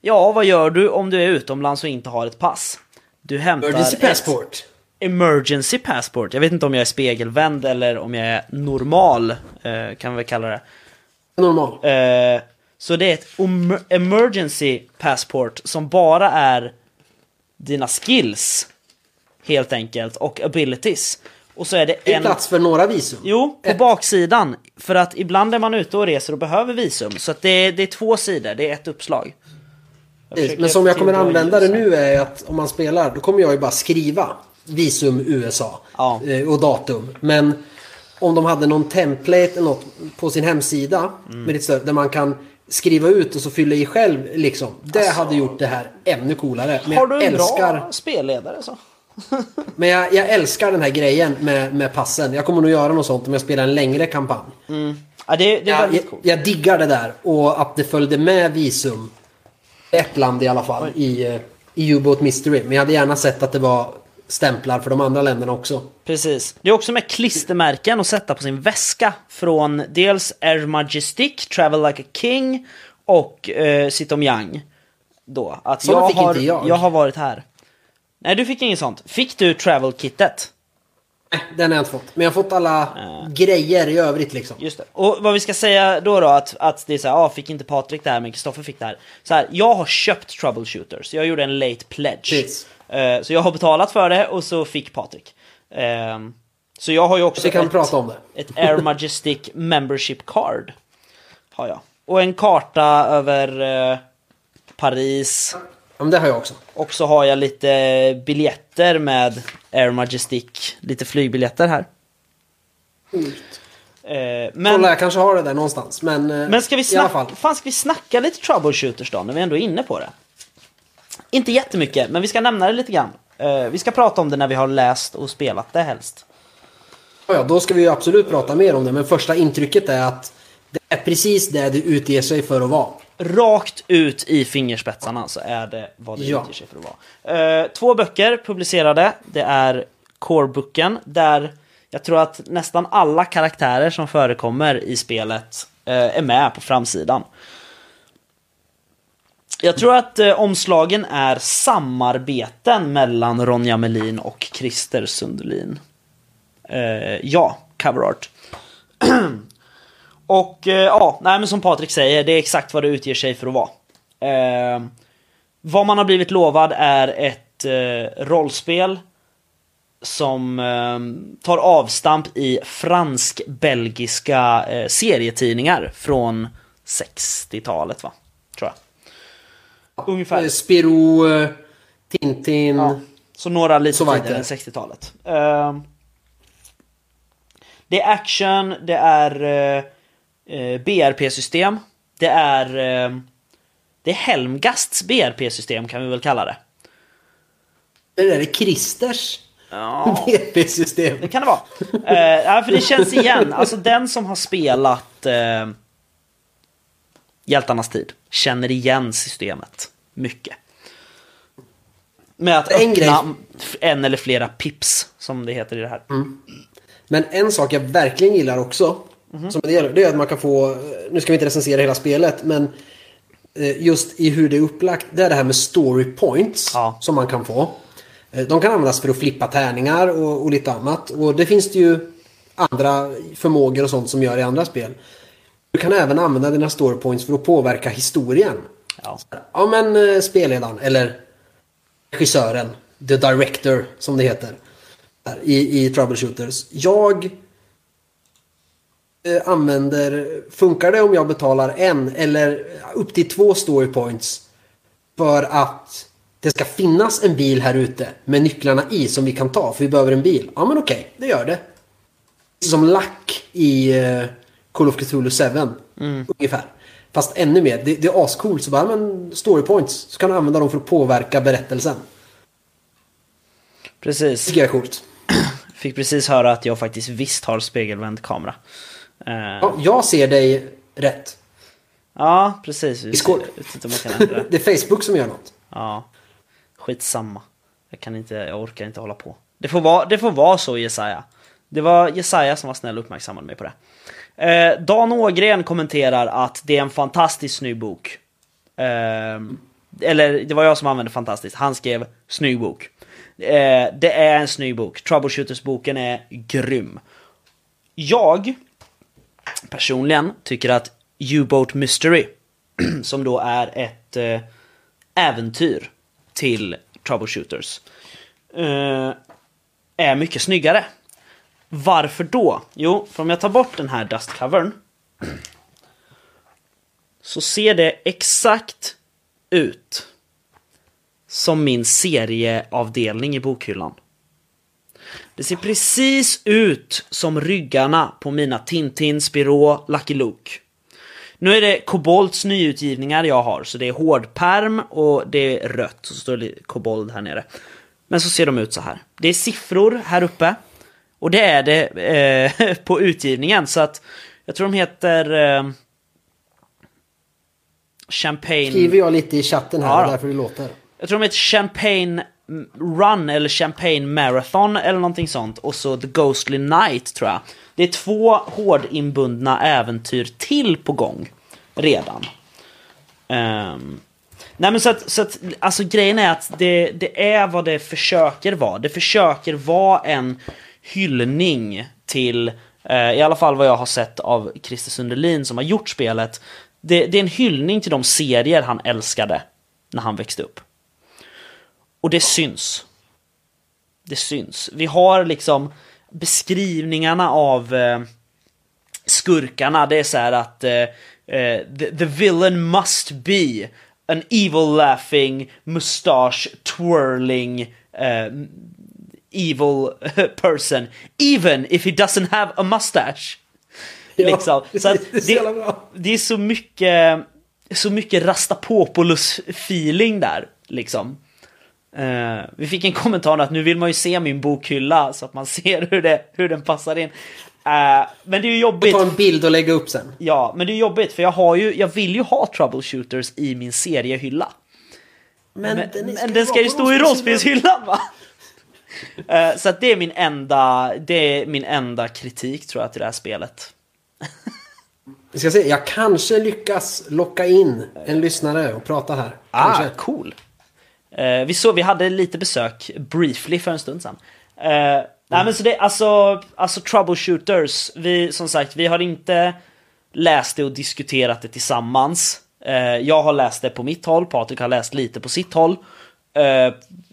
Ja, vad gör du om du är utomlands och inte har ett pass? Du hämtar Emergency passport. emergency passport. Jag vet inte om jag är spegelvänd eller om jag är normal, eh, kan vi kalla det. Normal. Eh, så det är ett emergency passport som bara är dina skills, helt enkelt, och abilities. Och så är det en... plats för några visum. Jo, på Ett. baksidan. För att ibland är man ute och reser och behöver visum. Så det, är, det är två sidor, det är ett uppslag. Försöker Men som jag kommer använda det nu är att om man spelar, då kommer jag ju bara skriva visum USA Ja. eh, och datum. Men om de hade någon template eller något på sin hemsida Mm. med lite där man kan skriva ut och så fylla i själv liksom. Det Alltså- hade gjort det här ännu coolare. Men Har du en älskar, bra spelledare så? men jag, jag älskar den här grejen med, med passen. Jag kommer nog göra något sånt om jag spelar en längre kampanj. Ja, det, det är Jag, jag, väldigt coolt. jag diggar det där och att det följde med visum. Ett land i alla fall i, eh, i U-Boat Mystery. Men jag hade gärna sett att det var stämplar för de andra länderna också. Precis. Det är också med klistermärken att sätta på sin väska från dels Air Majestic, Travel Like a King och eh, Sitom Yang. Då. Att jag fick har, inte jag. jag har varit här. Nej, du fick inget sånt. Fick du Travel-kittet? Nej, Den har jag inte fått. Men jag har fått alla grejer i övrigt liksom. Just det. Och vad vi ska säga då då, att, att det är så här, ah, fick inte Patrik det här, men Kristoffer fick det här. Så här, jag har köpt Troubleshooters, jag gjorde en late pledge. Eh, så jag har betalat för det och så fick Patrik. Ehm, så jag har ju också ett, ett Air Majestic Membership Card. Har jag. Och en karta över eh, Paris. Ja, men det har jag också. Och så har jag lite biljetter med Air Majestic, lite flygbiljetter här. Eh, men... Kolla, jag kanske har det där någonstans. Men, eh, Men ska vi, i alla fall. fan, ska vi snacka lite troubleshooters då, när vi ändå är inne på det? Inte jättemycket, men vi ska nämna det lite grann. Eh, vi ska prata om det när vi har läst och spelat det helst. Ja, ja, då ska vi ju absolut prata mer om det. Men första intrycket är att det är precis det det utger sig för att vara. Rakt ut i fingerspetsarna så är det vad det Ja. utger sig för att vara. Eh, två böcker publicerade. Det är Core-boken där jag tror att nästan alla karaktärer som förekommer i spelet eh, är med på framsidan. Jag tror att eh, omslagen är samarbeten mellan Ronja Melin och Christer Sundelin. Eh, ja, cover art. och eh, ja, nej, men som Patrik säger, det är exakt vad det utger sig för att vara. Eh, vad man har blivit lovad är ett eh, rollspel som eh, tar avstamp i fransk-belgiska eh, serietidningar från 60-talet va? Tror jag. Ungefär. Eh, Spirou, eh, Tintin. Ja, så några lite tidigare än det. 60-talet. Ehm, det är action, det är BRP-system. Det är eh, Det är Helmgasts BRP-system kan vi väl kalla det. Det där är Christers Ja, BP-system. det kan det vara. Eh, ja, för det känns igen. Alltså den som har spelat eh, Hjältarnas tid känner igen systemet mycket. Med att En öppna grej- en eller flera pips, som det heter i det här. Men en sak jag verkligen gillar också. Mhm. Som det, gäller, det är att man kan få, nu ska vi inte recensera hela spelet, men eh, just i hur det är upplagt. Det är det här med story points Ja. som man kan få. Eh, De kan användas för att flippa tärningar och, och lite annat. Och det finns det ju andra förmågor och sånt som gör i andra spel. Du kan även använda dina story points för att påverka historien. Ja. Ja men eh, spelledaren eller regissören, the director som det heter. I, i Troubleshooters. Jag eh, använder, funkar det om jag betalar en eller upp till två story points för att det ska finnas en bil här ute med nycklarna i som vi kan ta för vi behöver en bil. Ja men okej, det gör det. Som lack i eh, Call of Cthulhu 7. Ungefär. Fast ännu mer. Det, det är ascoolt. Så bara, men story points. Så kan du använda dem för att påverka berättelsen. Precis. Det tycker jag är coolt. Fick precis höra att jag faktiskt visst har spegelvänd kamera. Eh, Ja, jag ser dig rätt. ja, precis. Vi det. Det är Facebook som gör något. Ja. Skitsamma. Jag kan inte, jag orkar inte hålla på. Det får vara, det får vara så Jesaja. Det var Jesaja som var snäll och uppmärksammade mig på det. Eh, Dan Ågren kommenterar att det är en fantastiskt snygg bok. Eh, eller det var jag som använde fantastiskt. Han skrev snygg bok. Eh, det är en snygg bok. Troubleshooters-boken är grym. Jag personligen tycker att U-Boat Mystery, som då är ett eh, äventyr till Troubleshooters, eh, är mycket snyggare. Varför då? Jo, för om jag tar bort den här dustcovern så ser det exakt ut som min serieavdelning i bokhyllan. Det ser precis ut som ryggarna på mina Tintin, Spirou, Lucky Luke. Nu är det Kobolds nyutgivningar jag har, så det är hårdperm och det är rött, så står det Kobold här nere. Men så ser de ut så här. Det är siffror här uppe. Och det är det eh, på utgivningen, så att jag tror de heter eh, Champagne... Skriver jag lite i chatten här, Ja därför det låter. Jag tror de heter Champagne Mm, run eller Champagne Marathon eller någonting sånt. Och så The Ghostly Night tror jag. Det är två hårdinbundna äventyr till på gång. Redan. Um, nej men så att, så att, alltså grejen är att det, det är vad det försöker vara. Det försöker vara en hyllning till, eh, i alla fall vad jag har sett av Christer Sundelin som har gjort spelet. Det, det är en hyllning till de serier han älskade när han växte upp. Och det syns. Det syns. Vi har liksom beskrivningarna av eh, skurkarna. Det är så här att eh, eh, the, the villain must be an evil laughing, mustache twirling eh, evil person. Even if he doesn't have a mustache. Ja, liksom. Så det är så jävla bra. det är så mycket, så mycket Rastapopoulos-feeling där, liksom. Eh, vi fick en kommentar att nu vill man ju se min bokhylla så att man ser hur, det, hur den passar in. Eh, men det är ju jobbigt. Ta en bild och lägga upp sen. Ja, men det är jobbigt för jag har ju, jag vill ju ha troubleshooters i min seriehylla. Men, Men, den, men den ska ju stå i rollspelshyllan va? Eh, så att det är min enda, det är min enda kritik tror jag till det här spelet. Vi ska se, jag kanske lyckas locka in en lyssnare och prata här. Ah, Kanske. cool. Eh, vi, såg, vi hade lite besök briefly för en stund sedan. Eh, Nej men så det, alltså, alltså troubleshooters, vi, som sagt, vi har inte läst det och diskuterat det tillsammans. Eh, jag har läst det på mitt håll, Patrik har läst lite på sitt håll.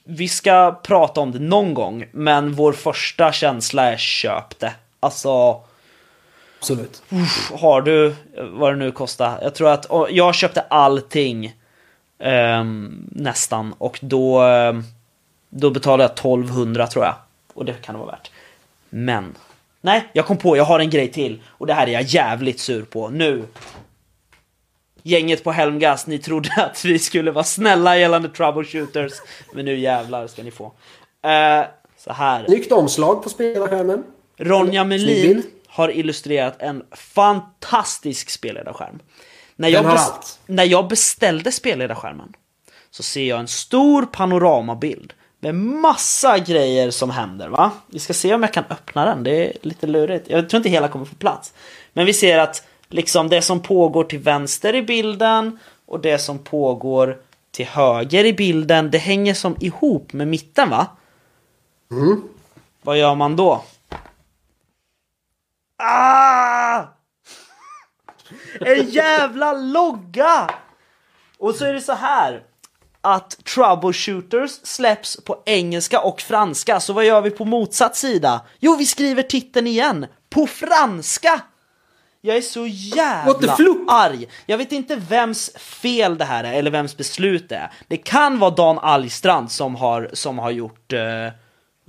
Vi ska prata om det någon gång, men vår första känsla är köp det. Alltså, Absolut. har du, vad det nu kostar, jag tror att, jag köpte allting nästan och då, ehm, då betalade jag 1200 tror jag. Och det kan det vara värt. Men, nej, jag kom på, jag har en grej till och det här är jag jävligt sur på nu. Gänget på Helmgas, ni trodde att vi skulle vara snälla gällande troubleshooters, men nu jävlar ska ni få. Eh, så här. Snyggt omslag på spelarskärmen. Ronja Melin har illustrerat en fantastisk spelledarskärm. När jag, Den har bes- allt. när jag beställde spelledarskärmen så ser jag en stor panoramabild med massa grejer som händer. va? Vi ska se om jag kan öppna den, det är lite lurigt. Jag tror inte hela kommer få plats. Men vi ser att liksom det som pågår till vänster i bilden och det som pågår till höger i bilden, det hänger som ihop med mitten va? Vad gör man då? Ah! En jävla logga! Och så är det så här att Troubleshooters släpps på engelska och franska, så vad gör vi på motsatt sida? Jo, vi skriver titeln igen på franska! Jag är så jävla arg. Jag vet inte vems fel det här är eller vems beslut det är. Det kan vara Dan Algstrand som har, som har gjort eh,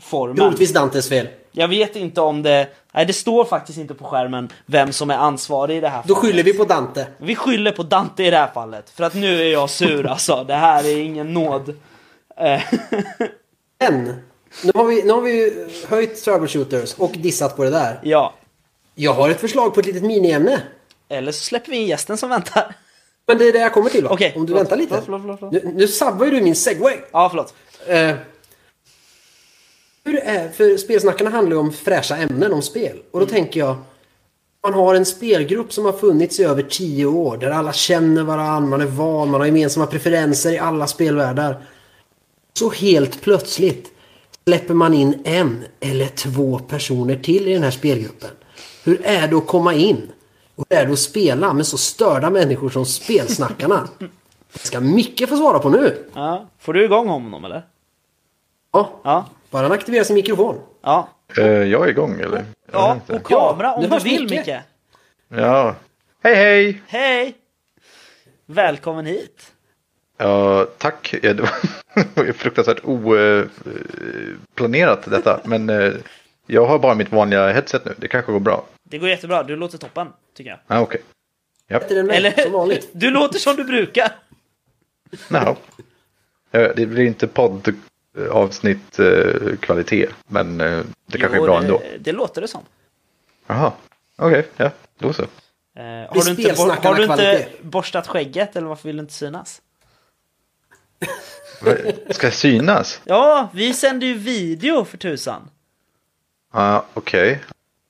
formen. Troligtvis Dantes fel. Jag vet inte om det... Nej, det står faktiskt inte på skärmen vem som är ansvarig i det här Då fallet. skyller vi på Dante. Vi skyller på Dante i det här fallet. För att nu är jag sur alltså. Det här är ingen nåd. Eh, Men, nu har vi, nu har vi höjt troubleshooters och dissat på det där. ja. Jag har ett förslag på ett litet miniämne. Eller så släpper vi in gästen som väntar. Men det är det jag kommer till då. Okej, Om du förlåt, väntar lite. förlåt, förlåt. Nu, nu sabbar ju du min segway. Ja, förlåt. Eh, hur är, för spelsnackarna handlar ju om fräscha ämnen om spel. Och då tänker jag, man har en spelgrupp som har funnits i över tio år. Där alla känner varandra, man är van, man har gemensamma preferenser i alla spelvärldar. Så helt plötsligt släpper man in en eller två personer till i den här spelgruppen. Hur är det att komma in? Och hur är det att spela med så störda människor som spelsnackarna? Det ska Micke få svara på nu. Ja. Får du igång honom eller? Ja, Ja. Bara han aktiverar sin mikrofon. Ja. Eh, jag är igång eller? Jag Ja, och kamera om du vill mycket. Micke. Ja. Hej hej! Hej! Välkommen hit. Ja, tack. Ja, Det var- fruktansvärt oplanerat detta. Men eh, jag har bara mitt vanliga headset nu. Det kanske går bra. Det går jättebra, du låter toppen, tycker jag. Ah, Okej. Bättre än mig, som vanligt. du låter som du brukar. Jaha. Eh, Det blir inte poddavsnitt eh, kvalitet. Men eh, det kanske Jo, är bra det, ändå. Det låter det som. Jaha. Okej, ja. Då så. Eh, har du inte, har du inte kvalitet. borstat skägget eller varför vill du inte synas? Ska jag synas? Ja, vi sänder ju video för tusan. Ja, okej.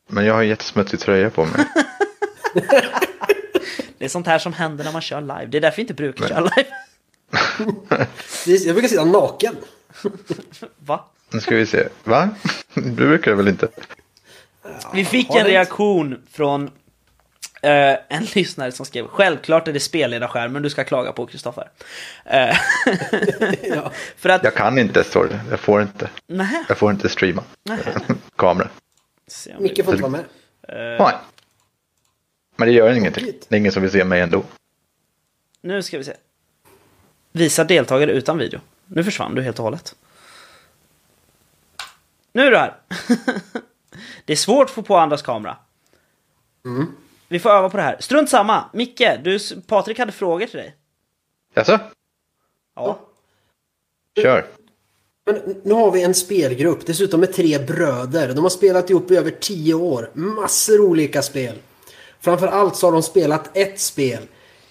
Men jag har en jättesmutsig tröja på mig. Det är sånt här som händer när man kör live. Det är därför vi inte brukar köra live. Jag brukar sitta naken. Va? Nu ska vi se. Va? Du brukar det väl inte? Vi fick en reaktion från eh, en lyssnare som skrev Självklart är det spelledarskärmen du ska klaga på Kristoffer. Eh, Ja. för att... Jag kan inte, står det. Jag får inte. Nähä. Jag får inte streama. Kamera. Micke får inte vara med. Nej. Men det gör ingenting. Det är ingen som vill se mig ändå. Nu ska vi se. Visa deltagare utan video. Nu försvann du helt och hållet. Nu är du här. det är svårt att få på andras kamera. Vi får öva på det här. Strunt samma. Micke, du, Patrik hade frågor till dig. Jaså? Ja. Kör. Men nu har vi en spelgrupp, dessutom med tre bröder. De har spelat ihop i över tio år. Massor olika spel. Framför allt så har de spelat ett spel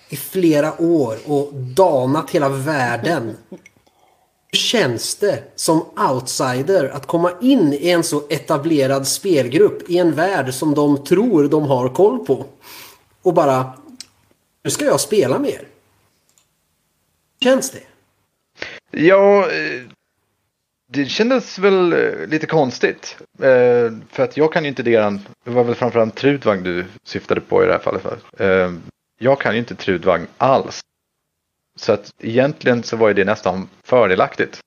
i flera år och danat hela världen. Hur känns det som outsider att komma in i en så etablerad spelgrupp i en värld som de tror de har koll på? Och bara, nu ska jag spela mer. Hur känns det? Ja, det kändes väl eh, lite konstigt. Eh, för att jag kan ju inte deran, det var väl framförallt Trudvang du syftade på i det här fallet. Eh, jag kan ju inte Trudvang alls. Så att egentligen så var ju det nästan fördelaktigt.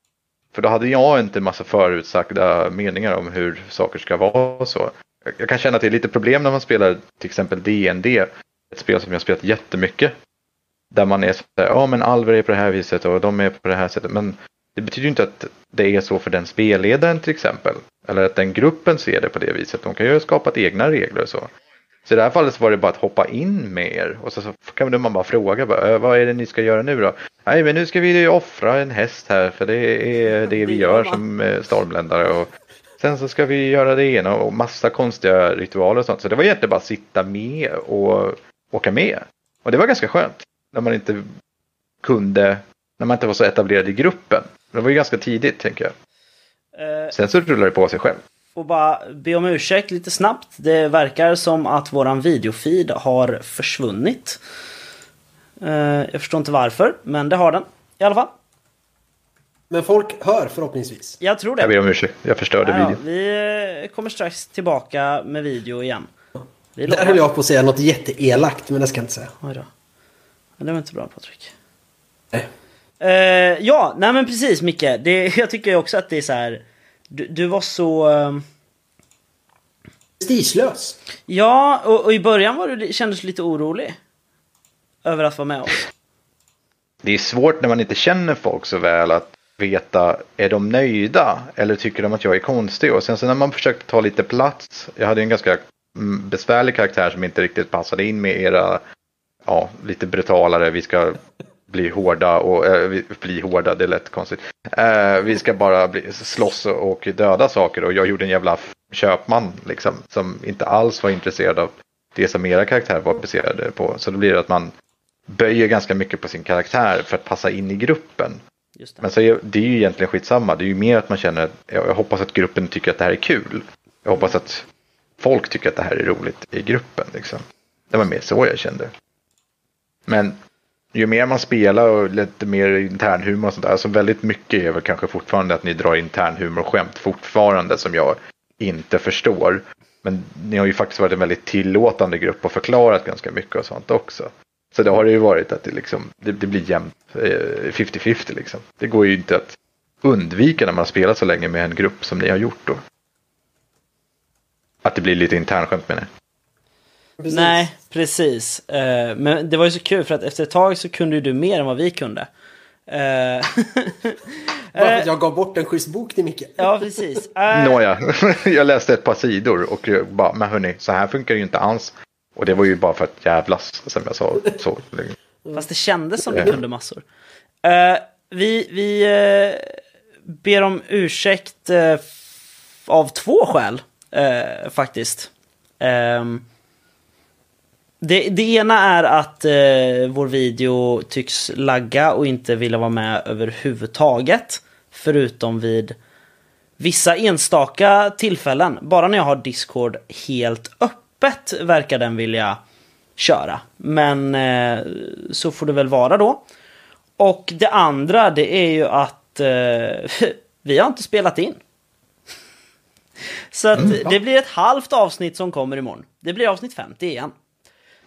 För då hade jag inte en massa förutsagda meningar om hur saker ska vara och så. Jag- Jag kan känna att det är lite problem när man spelar till exempel DND. Ett spel som jag har spelat jättemycket. Där man är så här, ja men Alver är på det här viset och de är på det här sättet. Men det betyder ju inte att det är så för den spelledaren till exempel. Eller att den gruppen ser det på det viset. De kan ju ha skapat egna regler och så. Så i det här fallet var det bara att hoppa in med er. Och så, så kan man bara fråga, bara, "Äh, vad är det ni ska göra nu då? Nej men nu ska vi ju offra en häst här för det är det vi gör som eh, stormländare. Och sen så ska vi göra det ena och massa konstiga ritualer och sånt. Så det var egentligen bara att sitta med och åka med. Och det var ganska skönt. När man inte kunde, när man inte var så etablerad i gruppen. Det var ju ganska tidigt tänker jag. Eh, Sen så rullar det på sig själv. Och bara be om ursäkt lite snabbt. Det verkar som att våran videofeed har försvunnit. Eh, jag förstår inte varför, men det har den. I alla fall. Men folk hör förhoppningsvis. Jag tror det. Jag ber om ursäkt, jag förstörde Ja, ja, videon. vi kommer strax tillbaka med video igen. Vi Där höll jag på att säga något jätteelakt, men det ska jag inte säga. Oj då. Det var inte bra Patrik. Nej. Eh, ja, nej men precis Micke. Det, jag tycker också att det är så här. Du, du var så... eh, Prestigelös. Ja, och, och i början var du, kändes du lite orolig. Över att vara med oss. Det är svårt när man inte känner folk så väl att veta, är de nöjda eller tycker de att jag är konstig? Och sen så när man försökte ta lite plats, jag hade en ganska mm, besvärlig karaktär som inte riktigt passade in med era, ja, lite brutalare, vi ska bli hårda och äh, bli hårda, det är lätt konstigt. Äh, vi ska bara bli, slåss och döda saker och jag gjorde en jävla köpman liksom som inte alls var intresserad av det som era karaktärer var baserade på. Så då blir det att man böjer ganska mycket på sin karaktär för att passa in i gruppen. Men så är, det är ju egentligen skitsamma. Det är ju mer att man känner att jag, jag hoppas att gruppen tycker att det här är kul. Jag hoppas att folk tycker att det här är roligt i gruppen. Liksom. Det var mer så jag kände. Men ju mer man spelar och lite mer internhumor och sånt där. Alltså väldigt mycket är väl kanske fortfarande att ni drar internhumor och skämt fortfarande som jag inte förstår. Men ni har ju faktiskt varit en väldigt tillåtande grupp och förklarat ganska mycket och sånt också. Så det har det ju varit att det, liksom, det, det blir jämnt, eh, 50-50 liksom. Det går ju inte att undvika när man har spelat så länge med en grupp som ni har gjort då. Att det blir lite internskämt menar jag. Precis. Nej, precis. Eh, men det var ju så kul för att efter ett tag så kunde ju du mer än vad vi kunde. Eh, Bara för att jag gav bort en schysst bok till Micke. ja, precis. Eh, Nåja, jag läste ett par sidor och jag bara, men hörni, så här funkar det ju inte alls. Och det var ju bara för att jävlas, som jag sa. Så. Fast det kändes som du kunde massor. Eh, vi vi eh, ber om ursäkt eh, av två skäl, eh, faktiskt. Ehm, det, det ena är att eh, vår video tycks lagga och inte vilja vara med överhuvudtaget. Förutom vid vissa enstaka tillfällen. Bara när jag har Discord helt öppet verkar den vilja köra. Men eh, så får det väl vara då. Och det andra det är ju att eh, vi har inte spelat in. Så att det blir ett halvt avsnitt som kommer imorgon. Det blir avsnitt 50 igen.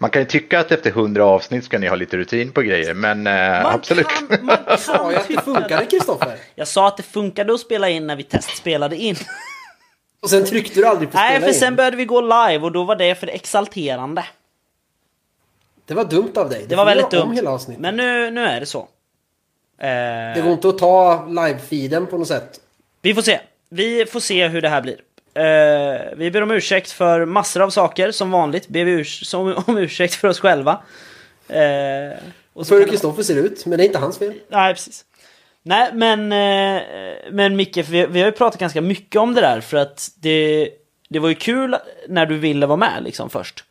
Man kan ju tycka att efter 100 avsnitt ska ni ha lite rutin på grejer, men eh, Man absolut. Kan, man kan Sa jag att det funkade Kristoffer? Jag sa att det funkade att spela in när vi testspelade in. Och sen tryckte du aldrig på Nej, spela för in. sen började vi gå live och då var det för exalterande. Det var dumt av dig. Det var får väldigt dumt. hela avsnittet. Men nu, nu är det så. Eh, Det går inte att ta live-feeden på något sätt. Vi får se. Vi får se hur det här blir. Eh, vi ber om ursäkt för massor av saker. Som vanligt ber vi urs- som, om ursäkt för oss själva. Uh, och Så hur Kristoffer ser ut, men det är inte hans fel. Nej, precis. Nej, men, eh, men Micke, för vi, vi har ju pratat ganska mycket om det där. För att det, det var ju kul när du ville vara med liksom först.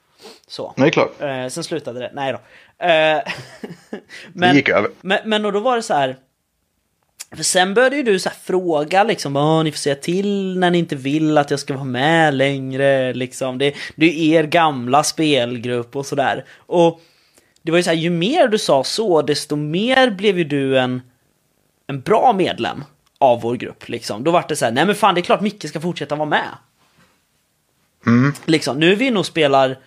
Så. Är klart. Eh, sen slutade det. Nej då. Eh, Det gick över. Men, men och då var det så här. För sen började ju du så fråga liksom, Åh, ni får säga till när ni inte vill att jag ska vara med längre. Liksom. Det, det är er gamla spelgrupp och sådär. Och det var ju så här, ju mer du sa så, desto mer blev ju du en, en bra medlem av vår grupp. Liksom. Då var det så här, nej men fan det är klart Micke ska fortsätta vara med. Mm. Liksom, nu är vi och spelar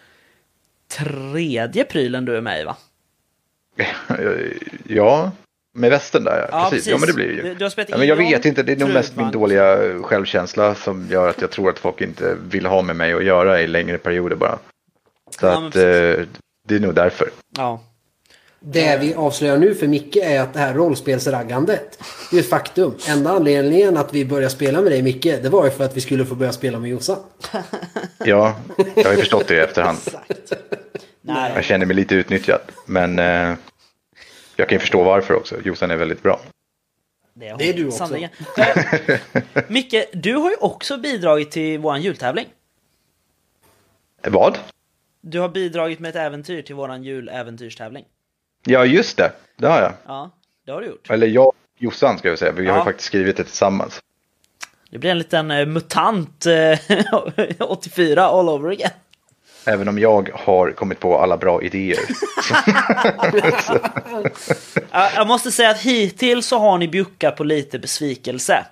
tredje prylen du är med i va? Ja, med västen där ja. Ja, precis. precis. Ja, men det blir det Du- ju. du har spelat ja, men jag vet inte, det är nog mest min dåliga självkänsla som gör att jag tror att folk inte vill ha med mig att göra i längre perioder bara. Så Ja, att eh, det är nog därför. Ja. Det vi avslöjar nu för Micke är att det här rollspelsraggandet det är ett faktum. Enda anledningen att vi började spela med dig Micke, det var ju för att vi skulle få börja spela med Jossan. Ja, jag har ju förstått det i efterhand. Exakt. Nej, Jag känner mig lite utnyttjad. Men eh, jag kan ju förstå varför också. Jossan är väldigt bra. det är, Det är du också. sannerligen. Eh, Micke, du har ju också bidragit till våran jultävling. Vad? Du har bidragit med ett äventyr till våran juläventyrstävling. Ja, just det. Det har jag. Ja, det har du gjort. Eller jag och Jossan ska jag säga. Vi har Ja. ju faktiskt skrivit det tillsammans. Det blir en liten eh, mutant eh, 84 all over again. Även om jag har kommit på alla bra idéer. Ja, Jag måste säga att hittills så har ni bjuckat på lite besvikelse.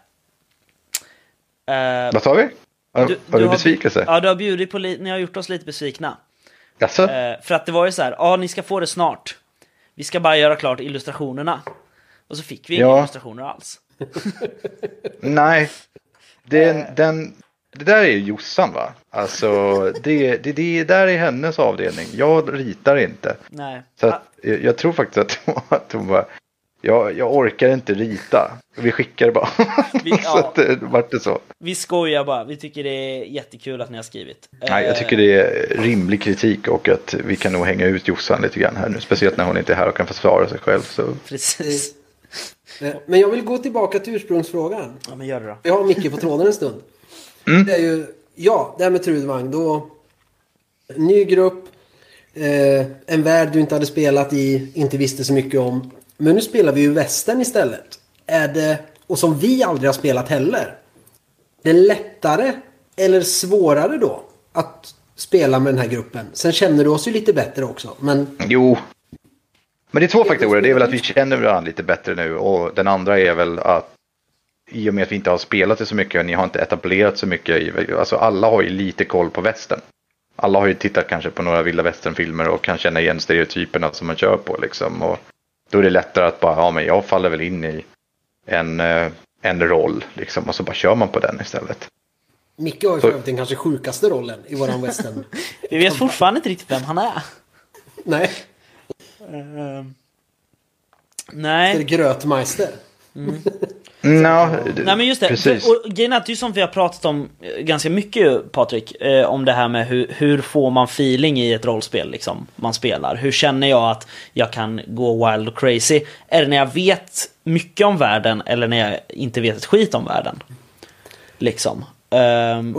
Eh, Vad sa vi? Har, du- har du du besvikelse? Ja, du har bjudit på ni har gjort oss lite besvikna. Jaså? Eh, för att det var ju så här, ja ni ska få det snart. Vi ska bara göra klart illustrationerna. Och så fick vi inga Ja. illustrationer alls. Nej. Den, den, det där är ju Jossan va? Alltså det, det, det där är hennes avdelning. Jag ritar inte. Nej. Så att, jag, jag tror faktiskt att hon, att hon bara, jag, jag orkar inte rita. Vi skickar bara. Vi- så ja. att det vart det så. Vi skojar bara, vi tycker det är jättekul att ni har skrivit. Nej, jag tycker det är rimlig kritik och att vi kan nog hänga ut Jossan lite grann här nu. Speciellt när hon inte är här och kan försvara sig själv. Så. Precis. Eh, Men jag vill gå tillbaka till ursprungsfrågan. Ja, men gör det då. Vi har Micke på tråden en stund. Det är ju, ja, det här med Trudvang. Då, ny grupp, eh, en värld du inte hade spelat i, inte visste så mycket om. Men nu spelar vi ju västern istället. Är det, och som vi aldrig har spelat heller. Det är lättare eller svårare då att spela med den här gruppen. Sen känner du oss ju lite bättre också. Men Jo. Men det är två faktorer. Det är väl att vi känner varandra lite bättre nu och den andra är väl att i och med att vi inte har spelat det så mycket och ni har inte etablerat så mycket. Alltså alla har ju lite koll på västern. Alla har ju tittat kanske på några vilda västernfilmer och kan känna igen stereotyperna som man kör på liksom. Och då är det lättare att bara, ja men jag faller väl in i en, eh, en roll liksom och så bara kör man på den istället. Micke har ju för den kanske sjukaste rollen i våran western. Vi vet fortfarande inte riktigt vem han är. Nej, Ehm, det är nej. Grötmeister. Nå, Nej men just det, Precis. Och grejen är att det är som vi har pratat om eh, ganska mycket Patrik, eh, om det här med hur, hur får man feeling i ett rollspel liksom, man spelar. Hur känner jag att jag kan gå wild och crazy? Är det när jag vet mycket om världen eller när jag inte vet ett skit om världen? Liksom. Ehm,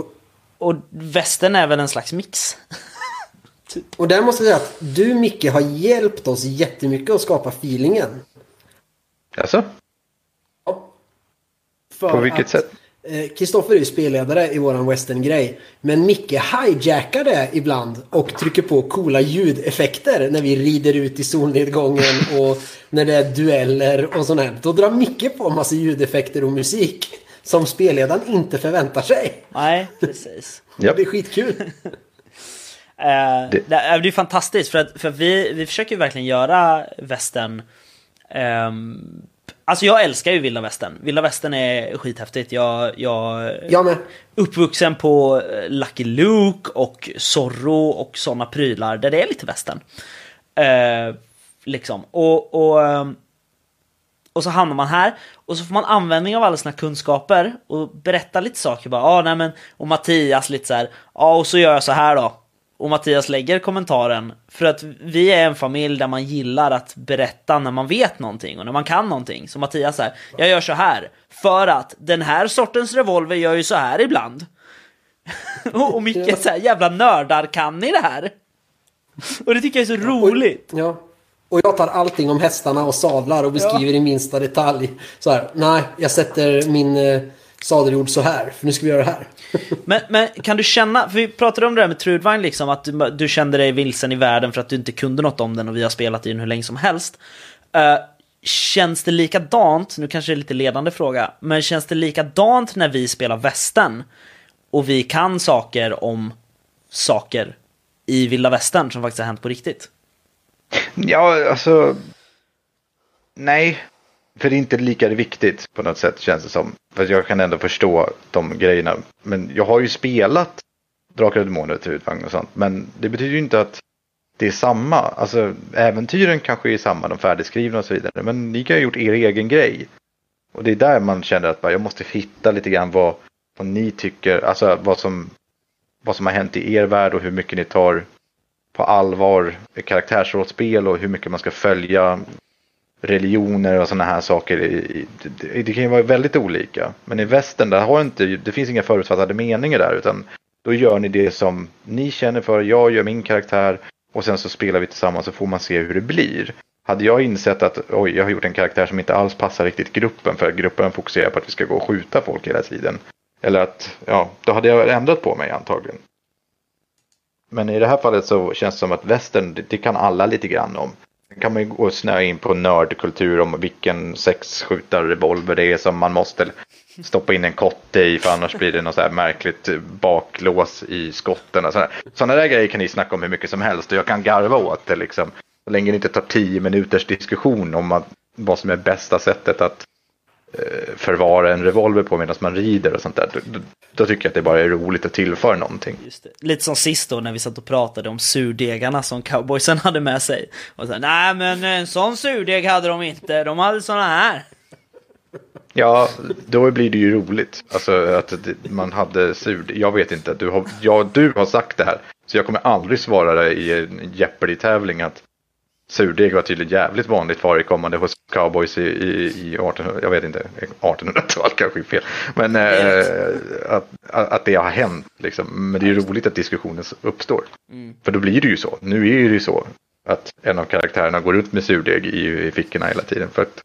och västern är väl en slags mix. Och där måste jag säga att du Micke har hjälpt oss jättemycket att skapa feelingen. Alltså, på vilket att, sätt? eh, Kristoffer är ju spelledare i våran western-grej. Men Micke hijackar det ibland och trycker på coola ljudeffekter när vi rider ut i solnedgången och när det är dueller och sånt här. Då drar Micke på massa ljudeffekter och musik som spelledaren inte förväntar sig. Nej, precis. Det är skitkul. Eh, det, det är ju fantastiskt för att, för att vi, vi försöker ju verkligen göra västern ehm, Alltså jag älskar ju vilda västern. Vilda västern är skithäftigt. Jag, jag Jag med. uppvuxen på eh, Lucky Luke och Zorro och sådana prylar där det är lite västern. Eh, liksom. Och, och, ehm, och så hamnar man här och så får man användning av alla sina kunskaper och berätta lite saker bara. Ah, nej men, och Mattias lite så här. Ja, och så gör jag så här då. Och Mattias lägger kommentaren för att vi är en familj där man gillar att berätta när man vet någonting och när man kan någonting. Så Mattias säger, jag gör så här för att den här sortens revolver gör ju så här ibland. och och mycket så här jävla nördar kan i det här. Och det tycker jag är så roligt. Ja. Och jag tar allting om hästarna och sadlar och beskriver i minsta detalj. Så här, nej, jag sätter min eh, sadeljord så här, för nu ska vi göra det här. Men, men kan du känna, för vi pratade om det här med Trudvagn liksom, att du, du kände dig vilsen i världen för att du inte kunde något om den och vi har spelat i den hur länge som helst. Eh, känns det likadant, nu kanske det är lite ledande fråga, men känns det likadant när vi spelar västern och vi kan saker om saker i vilda västern som faktiskt har hänt på riktigt? Ja, alltså. Nej, för det är inte lika viktigt på något sätt känns det som. För jag kan ändå förstå de grejerna. Men jag har ju spelat Drakar och Demoner, Trudvagn och sånt. Men det betyder ju inte att det är samma. Alltså äventyren kanske är samma, de färdigskrivna och så vidare. Men ni kan ju ha gjort er egen grej. Och det är där man känner att bara, jag måste hitta lite grann vad, vad ni tycker, alltså vad som, vad som har hänt i er värld och hur mycket ni tar på allvar karaktärsrollspel och hur mycket man ska följa religioner och sådana här saker. i- Det, det kan ju vara väldigt olika. Men i västern där har inte, det finns inga förutfattade meningar där utan då gör ni det som ni känner för, jag gör min karaktär och sen så spelar vi tillsammans så får man se hur det blir. Hade jag insett att oj, jag har gjort en karaktär som inte alls passar riktigt gruppen för gruppen fokuserar på att vi ska gå och skjuta folk hela tiden. Eller att, ja, då hade jag ändrat på mig antagligen. Men i det här fallet så känns det som att västern, det, det kan alla lite grann om. Sen kan man ju gå och snöa in på nördkultur om vilken sexskjutarrevolver det är som man måste stoppa in en kotte i för annars blir det något så här märkligt baklås i skotten. och Sådana där grejer kan ni snacka om hur mycket som helst och jag kan garva åt det liksom. Så länge det inte tar tio minuters diskussion om att, vad som är bästa sättet att förvara en revolver på medan man rider och sånt där. Då, då, tycker jag att det bara är roligt att tillföra någonting. Lite som sist då när vi satt och pratade om surdegarna som cowboysen hade med sig. Och så, nej men en sån surdeg hade de inte, de hade såna här. Ja, då blir det ju roligt. Alltså att man hade sur... Jag vet inte, du har, ja, du har sagt det här. Så jag kommer aldrig svara dig i en Jeopardy-tävling att surdeg var tydligen jävligt vanligt förekommande hos cowboys i, i, i 1800, jag vet inte, 1800-tal kanske är fel. Men eh, att, att det har hänt liksom. Men det är ju roligt att diskussionen uppstår. För då blir det ju så. Nu är det ju så att en av karaktärerna går ut med surdeg i, i fickorna hela tiden. För att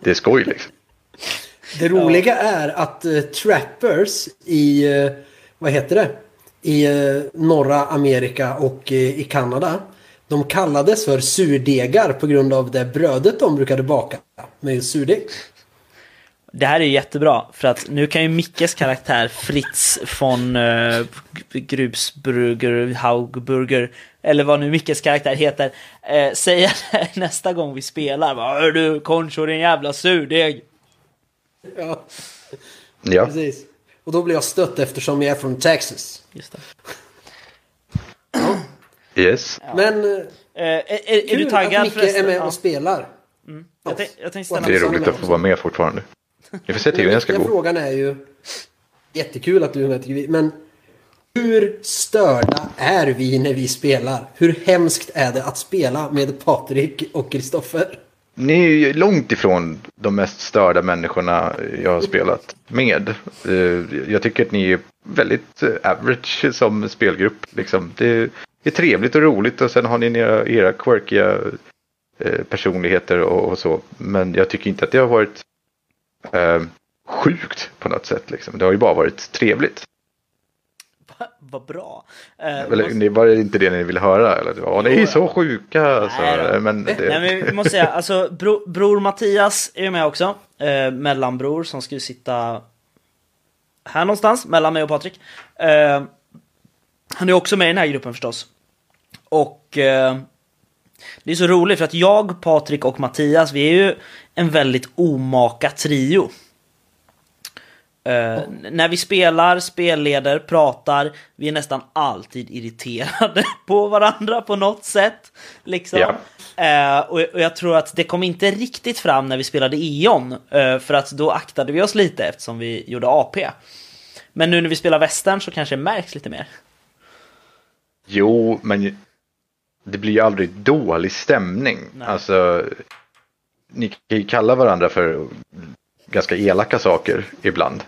det är skoj liksom. Det roliga är att eh, trappers i, eh, vad heter det? I eh, norra Amerika och i Kanada. De kallades för surdegar på grund av det brödet de brukade baka med surdeg. Det här är ju jättebra, för att nu kan ju Mickes karaktär Fritz von uh, Grubsburger, Haugburger, eller vad nu Mickes karaktär heter, eh, säga nästa gång vi spelar. Hör du, Concho din jävla surdeg. Ja, Ja. precis. Och då blir jag stött eftersom jag är från Texas. Just det. Yes. Men eh, Eh, är, är, är du taggad att Micke är med Ja. och spelar. Jag, tänk, jag ställa Det är Ja. roligt att få vara med fortfarande. Vi får se till hur Den ska gå. frågan är ju... Jättekul att du är med tycker vi. Men hur störda är vi när vi spelar? Hur hemskt är det att spela med Patrik och Kristoffer? Ni är ju långt ifrån de mest störda människorna jag har spelat med. Eh, Jag tycker att ni är väldigt eh, average som spelgrupp. Liksom. Det är trevligt och roligt och sen har ni era, era quirkiga eh, personligheter och, och så. Men jag tycker inte att det har varit eh, sjukt på något sätt. Liksom. Det har ju bara varit trevligt. Vad bra. Eh, Eller, måste- det var inte det ni ville höra? Eller? Ja, ni är så sjuka. Alltså. Nej. Men det, Nej men vi måste säga, alltså bro, bror Mattias är ju med också. Eh, mellanbror som skulle sitta här någonstans, mellan mig och Patrik. Eh, han är också med i den här gruppen förstås. Och eh, det är så roligt för att jag, Patrik och Mattias, vi är ju en väldigt omaka trio. Eh, När vi spelar, spelleder, pratar, vi är nästan alltid irriterade på varandra på något sätt. Liksom. Ja. Eh, och, och jag tror att det kom inte riktigt fram när vi spelade Eon, eh, för att då aktade vi oss lite eftersom vi gjorde AP. Men nu när vi spelar västern så kanske det märks lite mer. Jo, men det blir ju aldrig dålig stämning. Nej. Alltså, ni kan ju kalla varandra för ganska elaka saker ibland.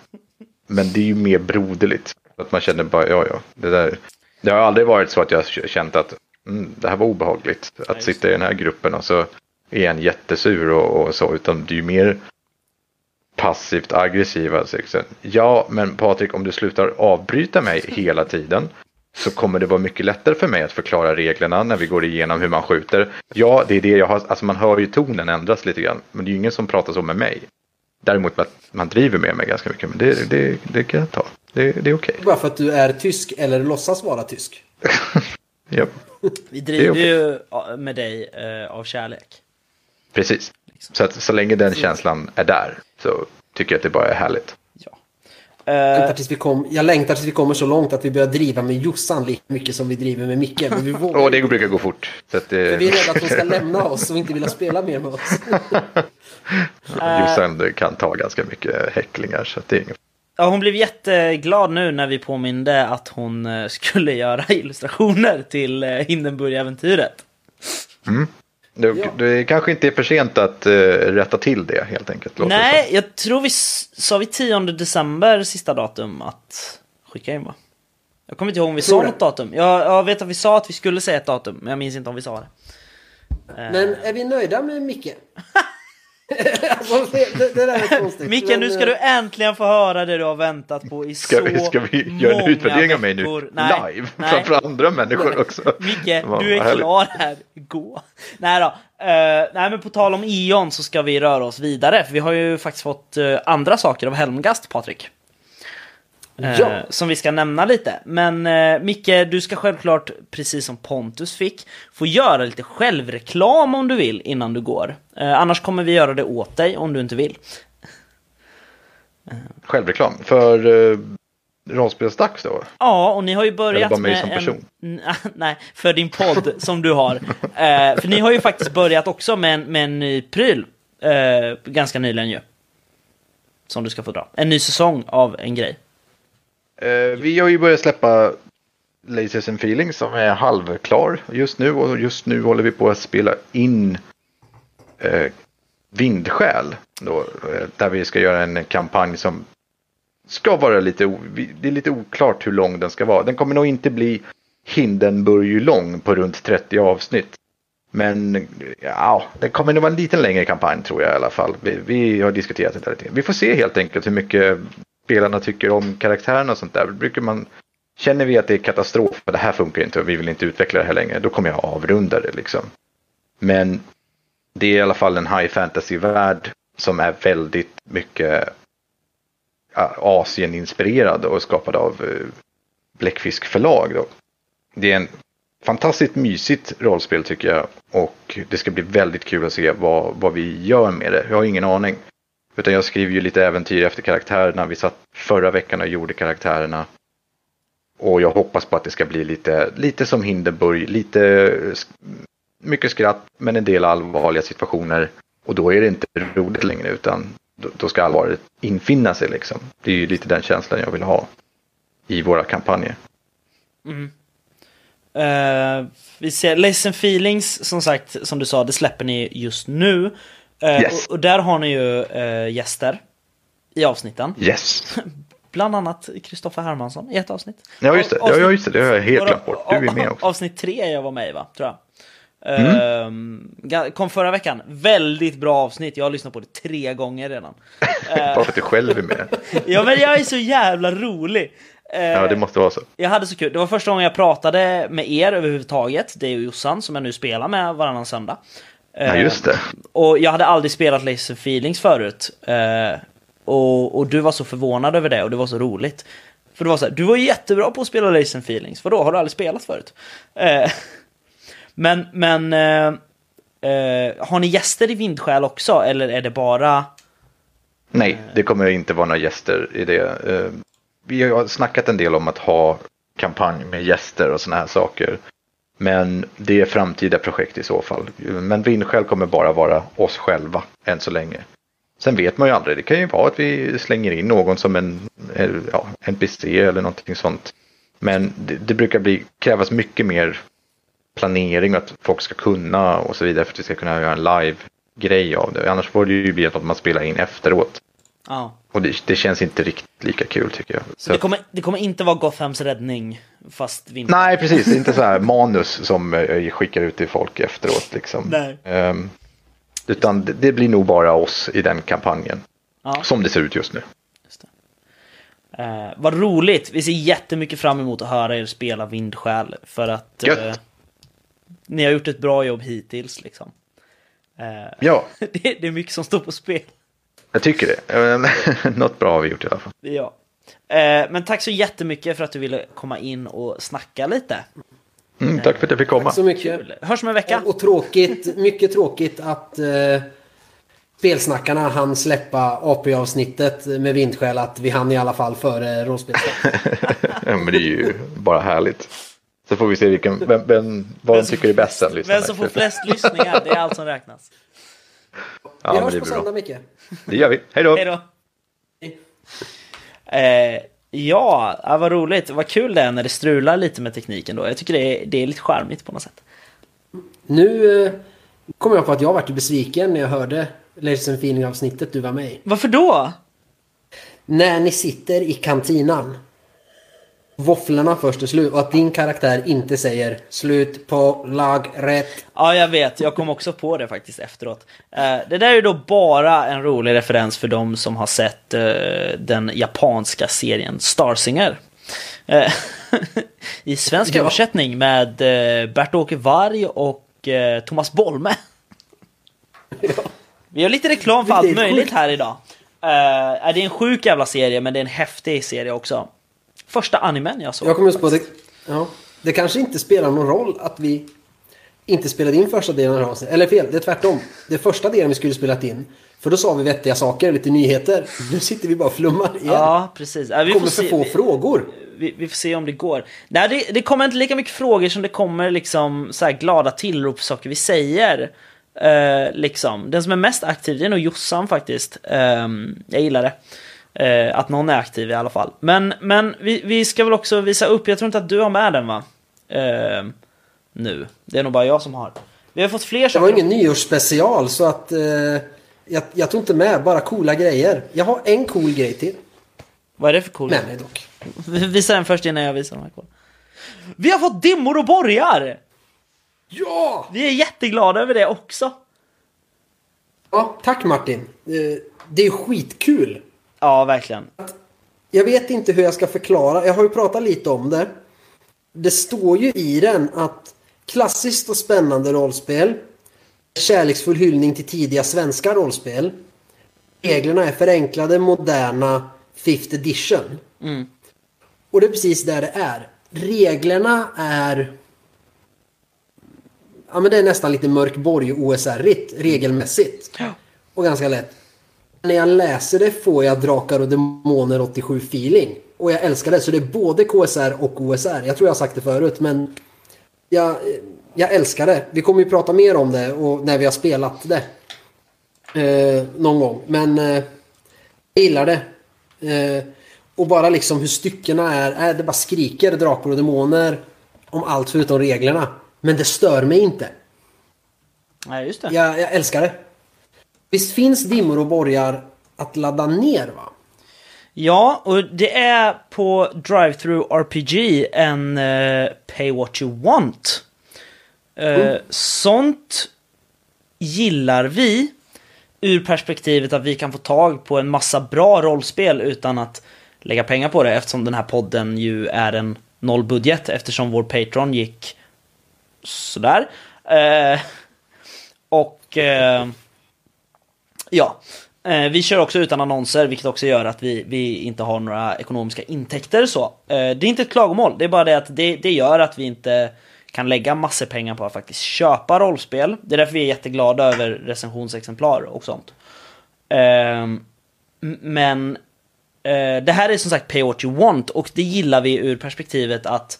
Men det är ju mer broderligt. Att man känner bara, ja ja, det där. Det har aldrig varit så att jag har känt att mm, det här var obehagligt. Att just sitta i den här gruppen och så är en jättesur och, och så. Utan det är ju mer passivt aggressiva. Alltså, ja, men Patrik, om du slutar avbryta mig hela tiden så kommer det vara mycket lättare för mig att förklara reglerna när vi går igenom hur man skjuter. Ja, det är det jag har, alltså man hör ju tonen ändras lite grann, men det är ju ingen som pratar så med mig. Däremot att man driver med mig ganska mycket, men det, det, det kan jag ta. Det, det är okej. Bara för att du är tysk eller låtsas vara tysk. Ja, Vi driver okej. ju med dig eh, av kärlek. precis. Så att så länge den känslan är där så tycker jag att det bara är härligt. Ja. Jag Eh, längtar, tills vi kom, jag längtar tills vi kommer så långt att vi börjar driva med Jossan lika mycket som vi driver med Micke. Men vi vågar Och det brukar gå fort. Så att det... För vi är rädda att hon ska lämna oss och inte vilja spela mer med oss. Jossan kan ta ganska mycket häcklingar så att det är inget. ja, hon blev jätteglad nu när vi påminde att hon eh, skulle göra illustrationer till eh, Hindenburg-äventyret. Det, Ja. det kanske inte är för sent att uh, rätta till det helt enkelt. Nej, jag tror vi sa vi 10 december sista datum att skicka in va? Jag kommer inte ihåg om vi sa det. något datum. Jag, jag vet att vi sa att vi skulle säga ett datum, men jag minns inte om vi sa det. Men är vi nöjda med Micke? alltså, det, det, det där är konstigt. Micke, Men, nu ska eh, du äntligen få höra det du har väntat på i Ska, så vi- ska vi göra en många utvärdering av mig nu. Nej, live nej. framför andra människor också? Micke, Vad du är härligt. klar här. Gå. Nej då. Eh, nej men på tal om Ion så ska vi röra oss vidare. För vi har ju faktiskt fått eh, andra saker av Helmgast, Patrik. Eh, Ja. Som vi ska nämna lite. Men uh, Micke, du ska självklart, precis som Pontus fick, få göra lite självreklam om du vill innan du går. Eh, annars kommer vi göra det åt dig om du inte vill. självreklam. För uh, rollspelsdags då? Ja, och ni har ju Eller börjat bara mig med som en... person? Nej, för din podd som du har. Eh, för ni har ju faktiskt börjat också med en, med en ny pryl. eh, ganska nyligen ju. Som du ska få dra. En ny säsong av en grej. Eh, vi har ju börjat släppa Lasers and Feelings som är halvklar just nu och just nu håller vi på att spela in eh, Vindsjäl. Då, eh, där vi ska göra en kampanj som ska vara lite, det är lite oklart hur lång den ska vara. Den kommer nog inte bli Hindenburg lång på runt 30 avsnitt. Men ja, det kommer nog vara en lite längre kampanj tror jag i alla fall. Vi, vi har diskuterat det där lite. Vi får se helt enkelt hur mycket spelarna tycker om karaktärerna och sånt där. Brukar man, känner vi att det är katastrof, det här funkar inte och vi vill inte utveckla det här längre, då kommer jag avrunda det liksom. Men det är i alla fall en high fantasy-värld som är väldigt mycket Asien-inspirerad och skapad av eh, Bläckfisk förlag. Då. Det är en fantastiskt mysigt rollspel tycker jag och det ska bli väldigt kul att se vad, vad vi gör med det. Jag har ingen aning. Utan jag skriver ju lite äventyr efter karaktärerna. Vi satt förra veckan och gjorde karaktärerna. Och jag hoppas på att det ska bli lite, lite som Hindenburg. Lite sk- mycket skratt men en del allvarliga situationer. Och då är det inte roligt längre utan då, då ska allvaret infinna sig liksom. Det är ju lite den känslan jag vill ha i våra kampanjer. Uh, vi ser Lesson Feelings, som sagt, som du sa, det släpper ni just nu. Eh, Yes. och, och där har ni ju eh, gäster i avsnitten. Yes! Bland annat Kristoffer Hermansson i ett avsnitt. Ja just det, ja, ja, just det. det har jag helt glömt bort. Du är med också. Avsnitt tre jag var med i va, tror jag. Mm. Ehm, kom förra veckan. Väldigt bra avsnitt. Jag har lyssnat på det tre gånger redan. Bara för att du själv är med. Ja men jag är så jävla rolig. Ja, det måste vara så. Jag hade så kul. Det var första gången jag pratade med er överhuvudtaget. Det är ju Jossan som jag nu spelar med varannan söndag. Ja, Eh, just det. Och jag hade aldrig spelat Laser Feelings förut. Eh, och, och du var så förvånad över det och det var så roligt. För det var så här, du var jättebra på att spela Laser Feelings. För då har du aldrig spelat förut? Eh, men, men... Har ni gäster i Vindskäl också? Eller är det bara... Nej, det kommer inte vara några gäster i det. Vi har snackat en del om att ha kampanj med gäster och sådana här saker. Men det är framtida projekt i så fall. Men Vindskäl kommer bara vara oss själva än så länge. Sen vet man ju aldrig. Det kan ju vara att vi slänger in någon som en eh, ja, NPC eller någonting sånt. Men det, det brukar bli, krävas mycket mer planering och att folk ska kunna och så vidare för att vi ska kunna göra en live-grej av det. Annars får det ju bli att man spelar in efteråt. Ja. Och det, det känns inte riktigt lika kul tycker jag. Så, Det kommer, det kommer inte vara Gothams räddning, fast Vindskäl. Nej, precis. Det är inte så här manus som eh, jag skickar ut till folk efteråt. Liksom. Ehm, utan det, det blir nog bara oss i den kampanjen. Ja. Som det ser ut just nu. Just det. Eh, vad roligt! Vi ser jättemycket fram emot att höra er spela Vindskäl för att eh, ni har gjort ett bra jobb hittills liksom. Eh, Ja, det, det är mycket som står på spel. Jag tycker det. Något bra har vi gjort i alla fall. Ja. Eh, men tack så jättemycket för att du ville komma in och snacka lite. Mm, tack för att jag fick komma. Tack så mycket. Kul. Hörs om en vecka. Och, tråkigt, mycket tråkigt att eh, spelsnackarna hann släppa AP-avsnittet med vindskäl att vi hann i alla fall före rollspelet. Ja, men det är ju bara härligt. Så får vi se vilken, vem, vem, vad de tycker är bäst sen. Vem som får flest lyssningar, det är allt som räknas. Vi Ja, men hörs det på söndag. Micke. Det gör vi. Hej då! Hej då! Eh, ja, vad roligt. Vad kul det är när det strular lite med tekniken då. Jag tycker det är, det är lite charmigt på något sätt. Nu eh, kom jag på att jag vart besviken när jag hörde Layers and Feeling avsnittet du var med i. Varför då? När ni sitter i kantinan. Våfflorna först är slut och att din karaktär inte säger slut på lag rätt. Ja, jag vet. Jag kom också på det faktiskt efteråt. Eh, det där är ju då bara en rolig referens för de som har sett eh, den japanska serien Starsinger. Eh, I svensk Ja. översättning med Bert-Åke Varg och Thomas Bolme. Vi har lite reklam för allt möjligt här idag. Det är en sjuk jävla serie, men det är en häftig serie också. Första animen jag såg. Jag kommer just på det. Ja, det kanske inte spelar någon roll att vi inte spelade in första delen av avsnittet. Eller fel, det är tvärtom. Det första delen vi skulle spelat in. För då sa vi vettiga saker, lite nyheter. Nu sitter vi bara och flummar igen. Ja, precis. Ja, vi, kommer för få vi, frågor. vi, vi får se om det går. Nej, det, det kommer inte lika mycket frågor som det kommer liksom så glada tillrop saker vi säger. Eh, liksom. Den som är mest aktiv det är nog Jossan faktiskt. Eh, jag gillar det. Eh, att någon är aktiv i alla fall. Men, men vi, vi ska väl också visa upp, jag tror inte att du har med den va? Eh, nu. Det är nog bara jag som har. Vi har fått fler Det saker. var ingen nyårsspecial så att... Eh, jag, jag tog inte med bara coola grejer. Jag har en cool grej till. Vad är det för cool? Med mig dock. Visa den först innan jag visar de här kolla. Vi har fått dimmor och borgar! Ja! Vi är jätteglada över det också. Ja, tack Martin. Eh, det är skitkul. Ja, verkligen. Jag vet inte hur jag ska förklara. Jag har ju pratat lite om det. Det står ju i den att klassiskt och spännande rollspel. Kärleksfull hyllning till tidiga svenska rollspel. Reglerna är förenklade, moderna, 5th edition. Och det är precis där det är. Reglerna är... Ja men det är nästan lite mörkborg OSR-igt regelmässigt. Och ganska lätt. När jag läser det får jag Drakar och Demoner 87 feeling. Och jag älskar det. Så det är både KSR och OSR. Jag tror jag har sagt det förut men... Jag, jag älskar det. Vi kommer ju prata mer om det och när vi har spelat det. Eh, någon gång. Men... Eh, jag gillar det. Eh, och bara liksom hur styckena är. Eh, det bara skriker Drakar och Demoner. Om allt förutom reglerna. Men det stör mig inte. Nej, just det. Jag, jag älskar det. Visst finns dimmor och borgar att ladda ner va? Ja, och det är på Drive-Through RPG en eh, Pay What You Want. Eh, Sånt gillar vi ur perspektivet att vi kan få tag på en massa bra rollspel utan att lägga pengar på det eftersom den här podden ju är en nollbudget eftersom vår Patreon gick sådär. Eh, och eh, ja, eh, vi kör också utan annonser vilket också gör att vi, vi inte har några ekonomiska intäkter så. Eh, det är inte ett klagomål, det är bara det att det, det gör att vi inte kan lägga massor pengar på att faktiskt köpa rollspel. Det är därför vi är jätteglada över recensionsexemplar och sånt. Ehm, men eh, det här är som sagt pay what you want och det gillar vi ur perspektivet att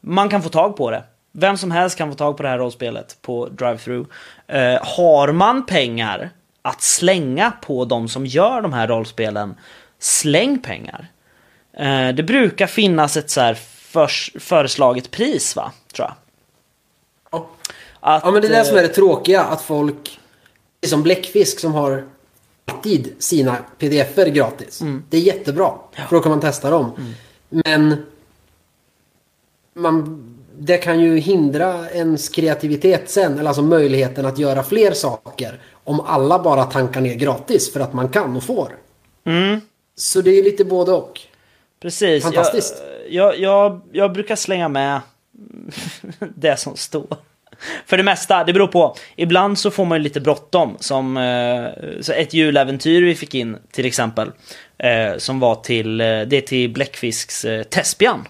man kan få tag på det. Vem som helst kan få tag på det här rollspelet på drive-through. Eh, har man pengar att slänga på de som gör de här rollspelen, släng pengar. Eh, det brukar finnas ett så här förs- föreslaget pris va, tror jag. Ja. Att, Ja men det är det som eh, är det tråkiga att folk... Som Bläckfisk som har alltid sina pdf-er gratis. Det är jättebra. För då kan man testa dem. Men... Man, det kan ju hindra ens kreativitet sen. Eller alltså möjligheten att göra fler saker. Om alla bara tankar ner gratis för att man kan och får. Mm. Så det är lite både och. Precis. Fantastiskt. Jag, jag, jag, jag brukar slänga med det som står. För det mesta, det beror på. Ibland så får man ju lite bråttom. Som eh, så ett juläventyr vi fick in till exempel. Eh, som var till, eh, det är till Bläckfisks Tespian.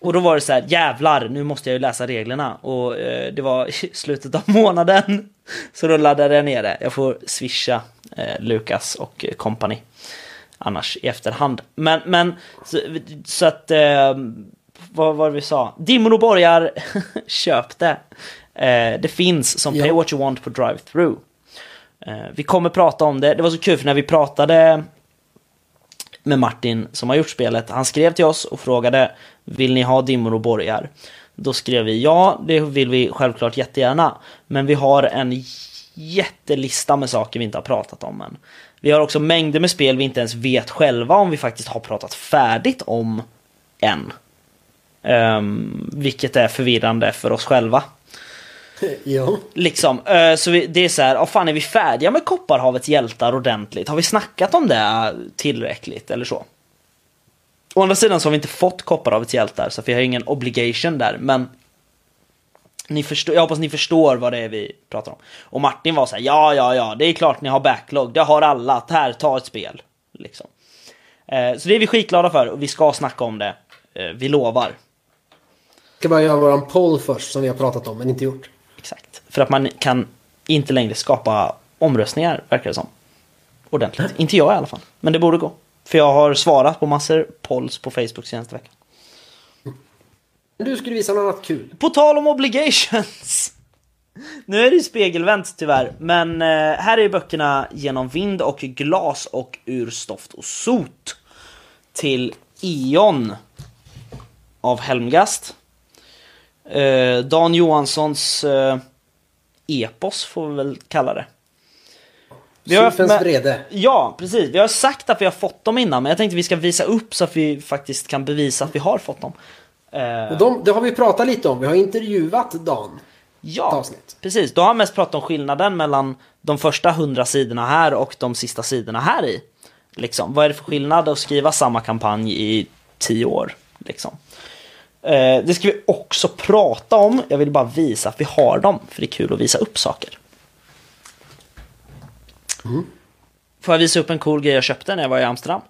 Och då var det så här, jävlar, nu måste jag ju läsa reglerna. Och eh, det var i slutet av månaden. Så då laddade jag ner det. Jag får swisha eh, Lukas och eh, company. Annars i efterhand. Men, men så, så att, eh, vad var det vi sa? Dimmor och borgar, köp det. Eh, det finns som Ja. Pay What You Want på Drive-Through. Eh, vi kommer prata om det. Det var så kul för när vi pratade med Martin som har gjort spelet. Han skrev till oss och frågade Vill ni ha dimmor och borgar? Då skrev vi ja, det vill vi självklart jättegärna. Men vi har en jättelista med saker vi inte har pratat om än. Vi har också mängder med spel vi inte ens vet själva om vi faktiskt har pratat färdigt om än. Ehm, vilket är förvirrande för oss själva. Ja. Liksom, eh, så vi, det är så här, oh, fan är vi färdiga med Kopparhavets hjältar ordentligt? Har vi snackat om det tillräckligt eller så? Å andra sidan så har vi inte fått Kopparhavets hjältar så vi har ingen obligation där men ni förstår, jag hoppas ni förstår vad det är vi pratar om. Och Martin var så här, ja ja ja, det är klart ni har backlog, det har alla, här, ta ett spel. Liksom. Eh, så det är vi skitglada för och vi ska snacka om det, eh, vi lovar. Ska bara göra våran poll först som vi har pratat om men inte gjort. För att man kan inte längre skapa omröstningar, verkar det som. Ordentligt. Inte jag i alla fall. Men det borde gå. För jag har svarat på massor polls på Facebook senaste veckan. Du skulle visa något annat kul. På tal om obligations! Nu är det ju spegelvänt tyvärr, men eh, här är böckerna Genom vind och glas och Ur stoft och sot. Till Ion av Helmgast. Eh, Dan Johanssons eh, epos får vi väl kalla det. Vi har med- vrede. Ja, precis. Vi har sagt att vi har fått dem innan, men jag tänkte vi ska visa upp så att vi faktiskt kan bevisa att vi har fått dem. Och de, det har vi pratat lite om. Vi har intervjuat Dan. Ja, precis. Då har han mest pratat om skillnaden mellan de första hundra sidorna här och de sista sidorna här i. Liksom. Vad är det för skillnad att skriva samma kampanj i tio år? Liksom. Eh, det ska vi också prata om. Jag vill bara visa att vi har dem, för det är kul att visa upp saker. Får jag visa upp en cool grej jag köpte när jag var i Amsterdam?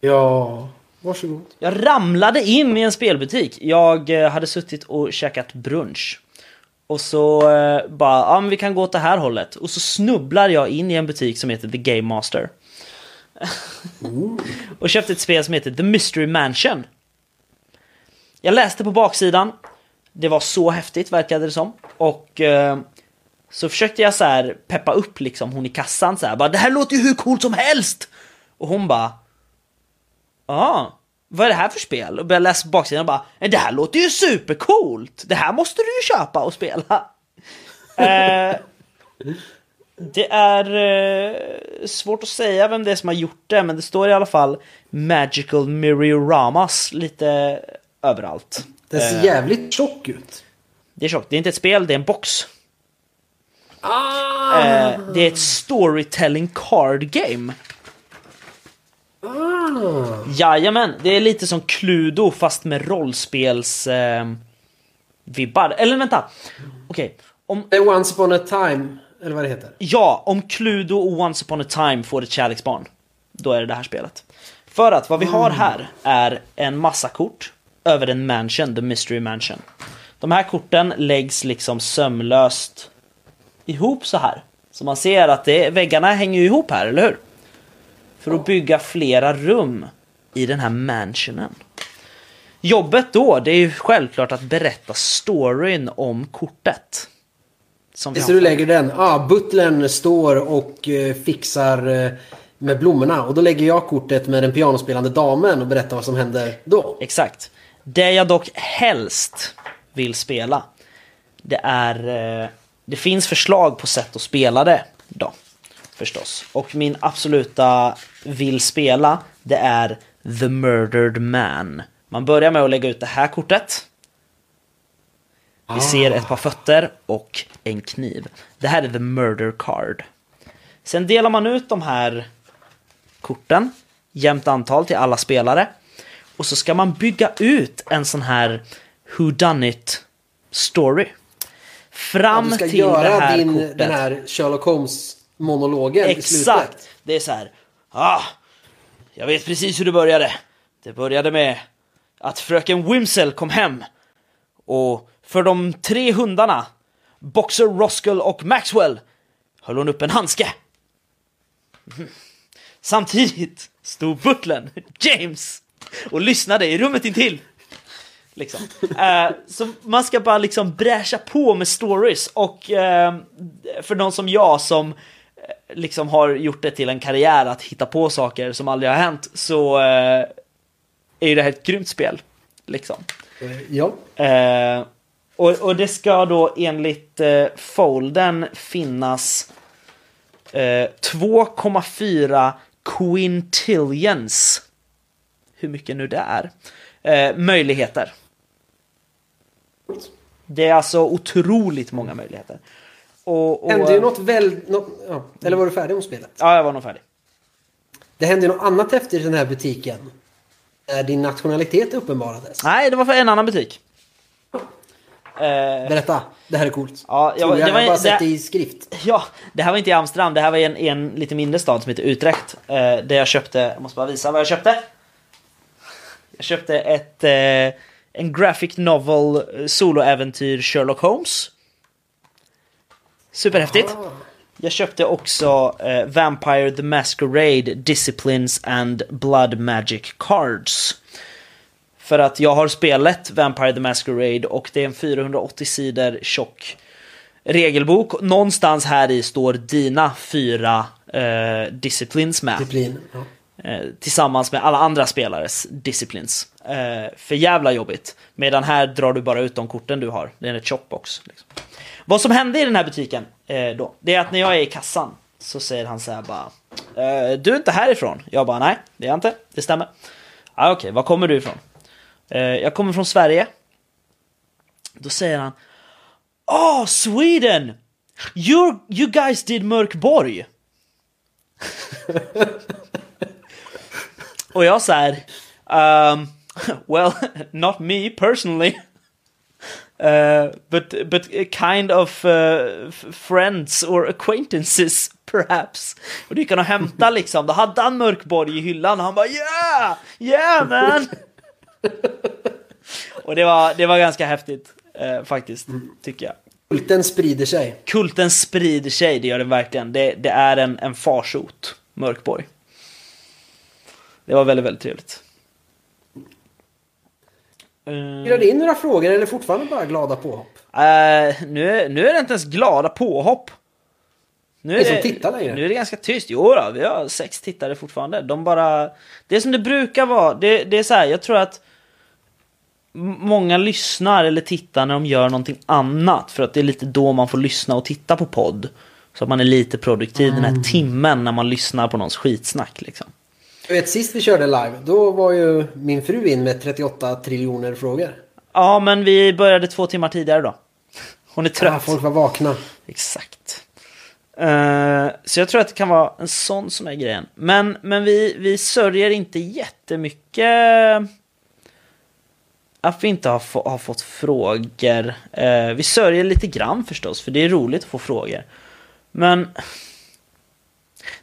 Ja, varsågod. Jag ramlade in i en spelbutik. Jag eh, hade suttit och käkat brunch. Och så eh, bara, ja men vi kan gå åt det här hållet. Och så snubblar jag in i en butik som heter The Game Master. och köpte ett spel som heter The Mystery Mansion. Jag läste på baksidan. Det var så häftigt verkade det som. Och eh, så försökte jag så här peppa upp liksom hon i kassan så här. Bara, det här låter ju hur coolt som helst! Och hon bara, Ja, vad är det här för spel? Och började läsa på baksidan och bara "Eh, Det här låter ju supercoolt! Det här måste du ju köpa och spela! eh, det är eh, svårt att säga vem det är som har gjort det, men det står i alla fall Magical Mirrorramas lite överallt. Den ser Eh, jävligt tjock ut. Det är tjockt, det är inte ett spel, det är en box. Ah! Eh, det är ett storytelling card game. Ah! Jajamän, det är lite som Cluedo fast med rollspels... Eh, vibbar. Eller vänta. Okej. Om, Det är Once upon a time, eller vad det heter. ja, om Cluedo och Once upon a time får ett kärleksbarn. Då är det det här spelet. För att vad vi har här är en massa kort över en mansion, the mystery mansion. De här korten läggs liksom sömlöst ihop så här. Så man ser att det, väggarna hänger ihop här, eller hur? För att bygga flera rum i den här mansionen. Jobbet då, det är ju självklart att berätta storyn om kortet. Som vi Så du lägger den. Ah, butlern står och eh, fixar eh, med blommorna. Och då lägger jag kortet med den pianospelande damen och berättar vad som händer då. Exakt. Det jag dock helst vill spela, det är... eh, det finns förslag på sätt att spela det då. Förstås. Och min absoluta vill spela, det är The Murdered Man. Man börjar med att lägga ut det här kortet. Vi ser ett par fötter och en kniv. Det här är The Murder Card. Sen delar man ut de här korten, jämnt antal till alla spelare. Och så ska man bygga ut en sån här Who Done It story. Fram du ska till det här din, kortet. den här Sherlock Holmes-monologen. Exakt! Det är så här. Ah, jag vet precis hur det började. Det började med att fröken Wimsell kom hem. Och för de tre hundarna, Boxer, Roscoe och Maxwell, höll hon upp en handske. Mhm. Samtidigt stod butlern, James, och lyssnade i rummet intill. Liksom. Eh, så man ska bara liksom bräscha på med stories och eh, för någon som jag som eh, liksom har gjort det till en karriär att hitta på saker som aldrig har hänt så är ju det här ett grymt spel. Liksom. Ja. Och, och det ska då enligt eh, folden finnas eh, 2,4 quintillions. Hur mycket nu det är. Eh, möjligheter. Det är alltså otroligt många möjligheter. Och, och, hände ju något väl... Något, ja. Eller var du färdig med spelet? Ja, jag var nog färdig. Det hände ju något annat i den här butiken. När din nationalitet uppenbarades. Nej, det var för en annan butik. Eh, Berätta. Det här är coolt. Ja, jag var- jag, har bara sett det i skrift. Ja, det här var inte i Amsterdam, det här var i en, en lite mindre stad som heter Utrecht. Eh, där jag köpte, jag måste bara visa vad jag köpte. Jag köpte ett, eh, en graphic novel eh, soloäventyr Sherlock Holmes. Superhäftigt. Jag köpte också eh, Vampire the Masquerade Disciplines and Blood Magic Cards. För att jag har spelat Vampire the Masquerade och det är en 480 sidor tjock regelbok. Någonstans här i står dina fyra eh, disciplines med. Disciplin. Ja. Eh, tillsammans med alla andra spelares disciplines. Eh, för jävla jobbigt. Medan här drar du bara ut de korten du har. Det är en chopbox. Liksom. Vad som hände i den här butiken eh, då, det är att när jag är i kassan så säger han så här bara eh, Du är inte härifrån? Jag bara nej, det är jag inte. Det stämmer. Ah, Okej, okay, var kommer du ifrån? Eh, jag kommer från Sverige. Då säger han Oh, Sweden! You, you guys did Mörkborg! Och jag såhär, um, ehm, well, not me personally. Uh, but, but kind of uh, friends or acquaintances perhaps. Och gick han och hämtade liksom, då hade han Mörkborg i hyllan och han bara yeah! Yeah man! och det var, det var ganska häftigt uh, faktiskt, tycker jag. Kulten sprider sig. Kulten sprider sig, det gör den verkligen. Det, det är en, en farsot, Mörkborg. Det var väldigt, väldigt trevligt. Uh, Är det in några frågor eller fortfarande bara glada påhopp? Uh, nu, är, nu är det inte ens glada påhopp. Nu är det, längre. Nu är det ganska tyst. Jo då, vi har sex tittare fortfarande. De bara... Det är som det brukar vara. Det, det är så här, jag tror att många lyssnar eller tittar när de gör någonting annat. För att det är lite då man får lyssna och titta på podd. Så att man är lite produktiv mm. den här timmen när man lyssnar på någons skitsnack liksom. Jag vet sist vi körde live, då var ju min fru in med 38 triljoner frågor. Ja, men vi började två timmar tidigare då. Hon är trött. Ja, folk var vakna. Exakt. Uh, så jag tror att det kan vara en sån som är grejen. Men, men vi, vi sörjer inte jättemycket att vi inte har, få, har fått frågor. Uh, vi sörjer lite grann förstås, för det är roligt att få frågor. Men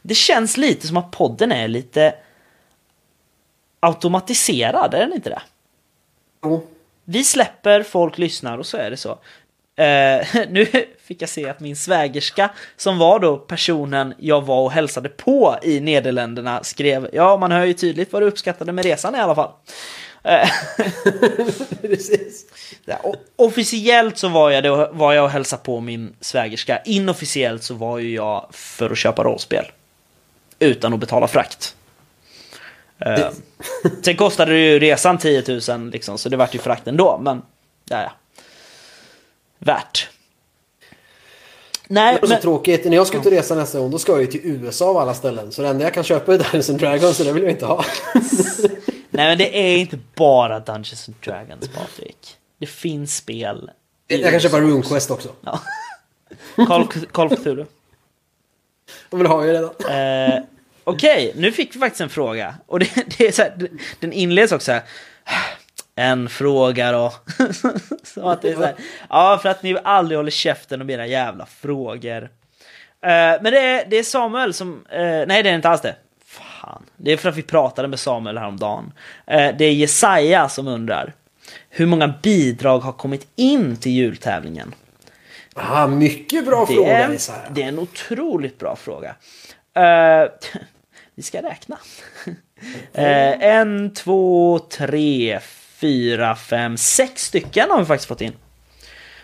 det känns lite som att podden är lite automatiserad, är den inte det? Jo. Vi släpper, folk lyssnar och så är det så. Uh, nu fick jag se att min svägerska, som var då personen jag var och hälsade på i Nederländerna, skrev Ja, man hör ju tydligt vad du uppskattade med resan i alla fall. Uh, Precis. Ja, officiellt så var jag, då, var jag och hälsade på min svägerska. Inofficiellt så var ju jag för att köpa rollspel. Utan att betala frakt. Uh, sen kostade det ju resan 10 000 liksom, så det vart ju frakt ändå, men ja, ja. Värt. Nej, det är men... så tråkigt. När jag ska ut och resa nästa gång då ska jag ju till USA av alla ställen. Så det enda jag kan köpa är Dungeons and Dragons så det vill jag inte ha. Nej men det är inte bara Dungeons and Dragons Patrik. Det finns spel. Jag kan köpa RuneQuest också. Ja. Call, Call of Cthulhu. De vill ha ju redan. Eh, Okej, nu fick vi faktiskt en fråga. Och det, det är så här, den inleds också så här. En fråga då. så att det är så här, ja, för att ni aldrig håller käften om era jävla frågor. Uh, men det är, det är Samuel som, uh, nej det är inte alls det. Fan, det är för att vi pratade med Samuel häromdagen. Uh, det är Jesaja som undrar. Hur många bidrag har kommit in till jultävlingen? Ah, mycket bra det fråga är, Jesaja. Det är en otroligt bra fråga. Uh, vi ska räkna. Uh, en, två, tre, fyra, fem, sex stycken har vi faktiskt fått in.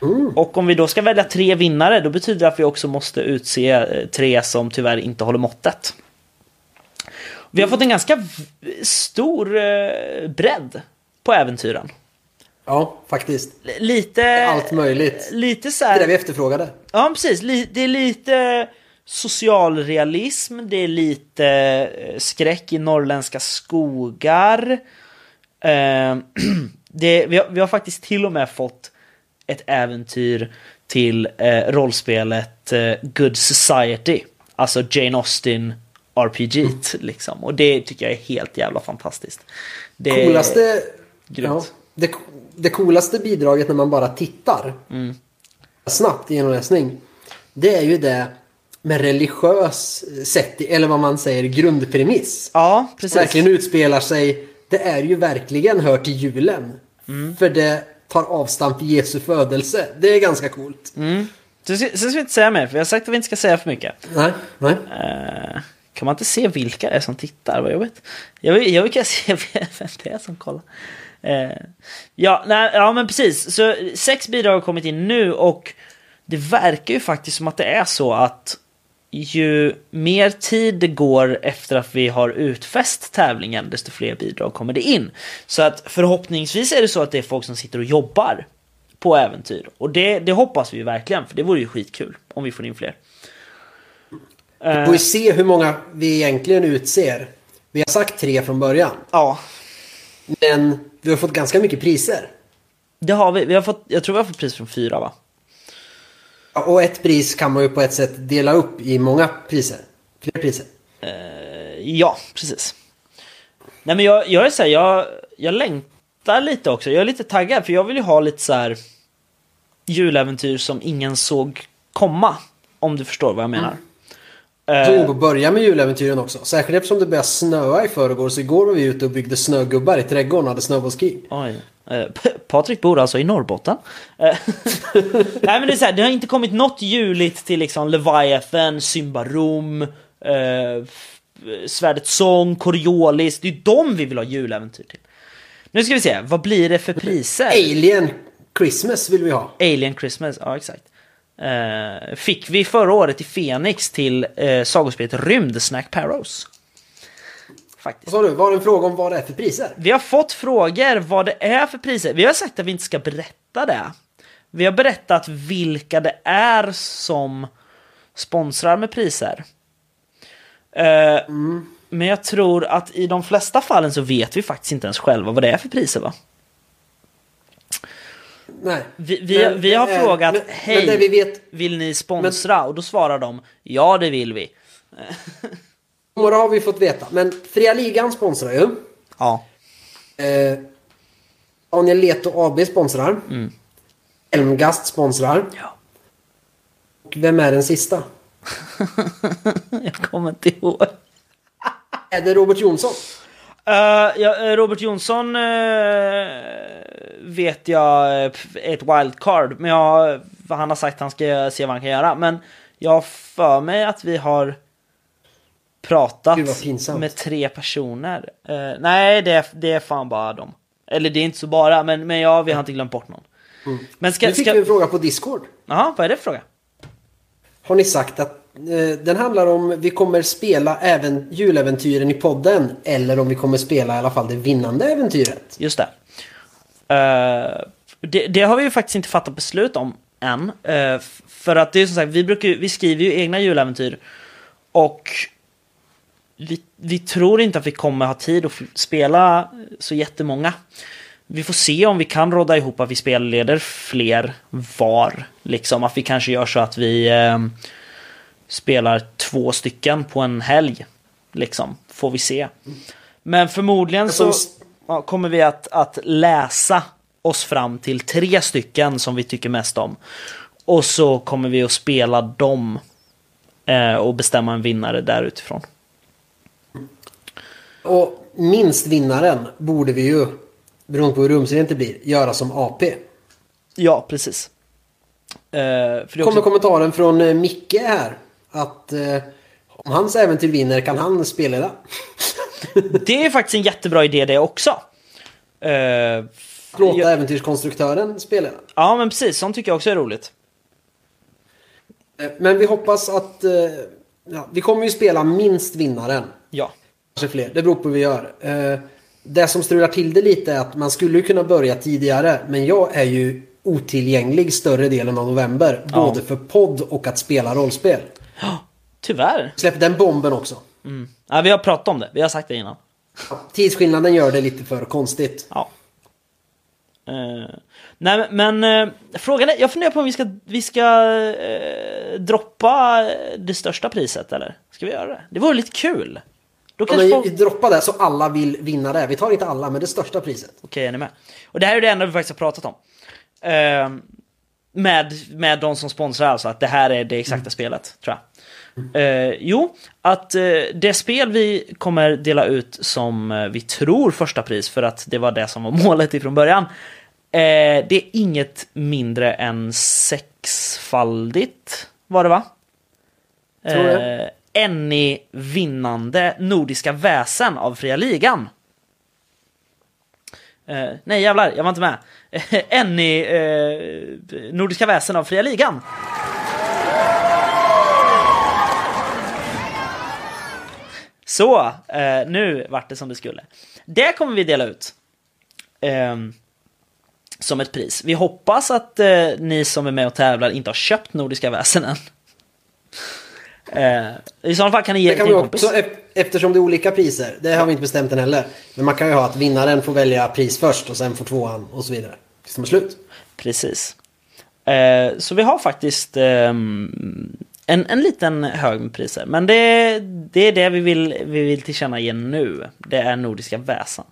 Mm. Och om vi då ska välja tre vinnare, då betyder det att vi också måste utse eh, tre som tyvärr inte håller måttet. Vi har fått en ganska stor eh, bredd på äventyren. Ja, faktiskt. Lite... Allt möjligt. Lite så här... Det är det vi efterfrågade. Ja, precis. Det är lite socialrealism, det är lite eh, skräck i norrländska skogar. Eh, det, vi, har, vi har faktiskt till och med fått ett äventyr till eh, rollspelet Good Society. Alltså Jane Austen RPG mm. liksom. Och det tycker jag är helt jävla fantastiskt. Det coolaste, ja, det, det coolaste bidraget när man bara tittar mm. snabbt i genomläsning. Det är ju det med religiös sätt, eller vad man säger, grundpremiss. Ja, precis. Verkligen utspelar sig. Det är ju verkligen hör till julen. Mm. För det tar avstamp i Jesu födelse. Det är ganska coolt. Mm. Sen ska ska vi inte säga mer, för jag har sagt att vi inte ska säga för mycket. Nej, nej. Eh, kan man inte se vilka det är som tittar? Vad jobbigt. Jag vill, jag vill kunna se vem det är som kollar. Eh, ja, nej, ja, men precis. Så sex bidrag har kommit in nu och det verkar ju faktiskt som att det är så att ju mer tid det går efter att vi har utfäst tävlingen, desto fler bidrag kommer det in. Så att förhoppningsvis är det så att det är folk som sitter och jobbar på äventyr. Och det, det hoppas vi verkligen, för det vore ju skitkul om vi får in fler. Vi får ju se hur många vi egentligen utser. Vi har sagt tre från början. Ja, Men vi har fått ganska mycket priser. det har vi. vi har fått, jag tror vi har fått pris från fyra va? Och ett pris kan man ju på ett sätt dela upp i många priser. Fler priser. Ja, precis. Nej men jag, jag är så här, jag, jag längtar lite också. Jag är lite taggad för jag vill ju ha lite så här juläventyr som ingen såg komma. Om du förstår vad jag menar. Så Eh, vi får börja med juläventyren också. Särskilt eftersom det började snöa i förrgår. Så igår var vi ute och byggde snögubbar i trädgården och hade snöbollskrig. oj. Eh, Patrik bor alltså i Norrbotten. Eh, Nej men det är så här, det har inte kommit något juligt till liksom Leviathan, Symbarom, eh, Svärdets sång, Coriolis. Det är ju de vi vill ha juläventyr till. Nu ska vi se, vad blir det för priser? Alien Christmas vill vi ha. Alien Christmas, ja exakt. Eh, fick vi förra året i Phoenix till uh, sagospelet Rymdsnack Parrows. Faktiskt. Vad sa du? Var det en fråga om vad det är för priser? Vi har fått frågor vad det är för priser. Vi har sagt att vi inte ska berätta det. Vi har berättat vilka det är som sponsrar med priser. Eh, Men jag tror att i de flesta fallen så vet vi faktiskt inte ens själva vad det är för priser va? Nej. Vi, vi, Men vi har är- frågat men- hej, Men vi vet. vill ni sponsra? Och då svarar de ja det vill vi. Några har vi fått veta. Men Fria Ligan sponsrar ju. Ja. Eh, Daniel Leto AB sponsrar. Elmgast sponsrar. Mm. ja. Och vem är den sista? Jag kommer inte ihåg. Är det Robert Jonsson? Eh, ja, eh, Robert Jonsson eh, vet jag är ett wildcard. Men jag, vad han har sagt han ska se vad han kan göra. Men jag har för mig att vi har pratat med tre personer. Eh, nej, det är, det är fan bara dem. Eller det är inte så bara, men, men ja, vi har inte glömt bort någon. Men ska... Nu fick ska... vi en fråga på Discord. Jaha, vad är det för fråga? Har ni sagt att eh, den handlar om vi kommer spela även juläventyren i podden eller om vi kommer spela i alla fall det vinnande äventyret? Just det. Eh, det. Det har vi ju faktiskt inte fattat beslut om än. För att det är som sagt, vi, brukar, vi skriver ju egna juläventyr. Och vi, vi tror inte att vi kommer ha tid att spela så jättemånga. Vi får se om vi kan råda ihop att vi spelleder fler var. Liksom att vi kanske gör så att vi eh, spelar två stycken på en helg. Liksom, får vi se. Men förmodligen så ja, kommer vi att, att läsa oss fram till tre stycken som vi tycker mest om. Och så kommer vi att spela dem eh, och bestämma en vinnare där utifrån. Och minst vinnaren borde vi ju, beroende på hur rumsrent det blir, göra som AP. Ja, precis. Eh, är kommer också, kommentaren från eh, Micke här. Att eh, om hans äventyr vinner kan han spela. det är faktiskt en jättebra idé det också. Eh, Låta ja, äventyrskonstruktören spela. ja, men precis. Sånt tycker jag också är roligt. Eh, Men vi hoppas att... eh, Ja, vi kommer ju spela minst vinnaren. Ja. Kanske fler. Det beror på hur vi gör. Eh, Det som strular till det lite är att man skulle kunna börja tidigare. Men jag är ju otillgänglig större delen av november. Ja. Både för podd och att spela rollspel. Tyvärr. Släpp den bomben också. Ja, vi har pratat om det. Vi har sagt det innan. Tidsskillnaden gör det lite för konstigt. Ja. Eh, nej men uh, frågan är, jag funderar på om vi ska, vi ska eh, droppa det största priset eller? Ska vi göra det? Det vore lite kul. Då Ja, kanske men folk... vi droppar det så alla vill vinna det. Vi tar inte alla, men det största priset. Okej, är ni med? Och det här är det enda vi faktiskt har pratat om. Eh, med, med de som sponsrar alltså, att det här är det exakta spelet, tror jag. Eh, jo, att eh, det spel vi kommer dela ut som eh, vi tror första pris, för att det var det som var målet ifrån början. Eh, det är inget mindre än sex, sexfaldigt var det va? Tror det. Enny Enni vinnande Nordiska väsen av Fria Ligan. Eh, nej jävlar, jag var inte med. Enni eh, Nordiska väsen av Fria Ligan. Så, eh, nu vart det som det skulle. Det kommer vi dela ut. Eh, som ett pris. Vi hoppas att eh, ni som är med och tävlar inte har köpt Nordiska väsen än. Eh, I sådana fall kan ni ge Det kan till vi en kompis. också, ef- eftersom det är olika priser. Det har vi inte bestämt än heller. Men man kan ju ha att vinnaren får välja pris först och sen får tvåan och så vidare. Tills de är slut. Precis. Eh, så vi har faktiskt ehm, en, en liten hög med priser. Men det, det är det vi vill, vi vill tillkännage nu. Det är Nordiska väsen.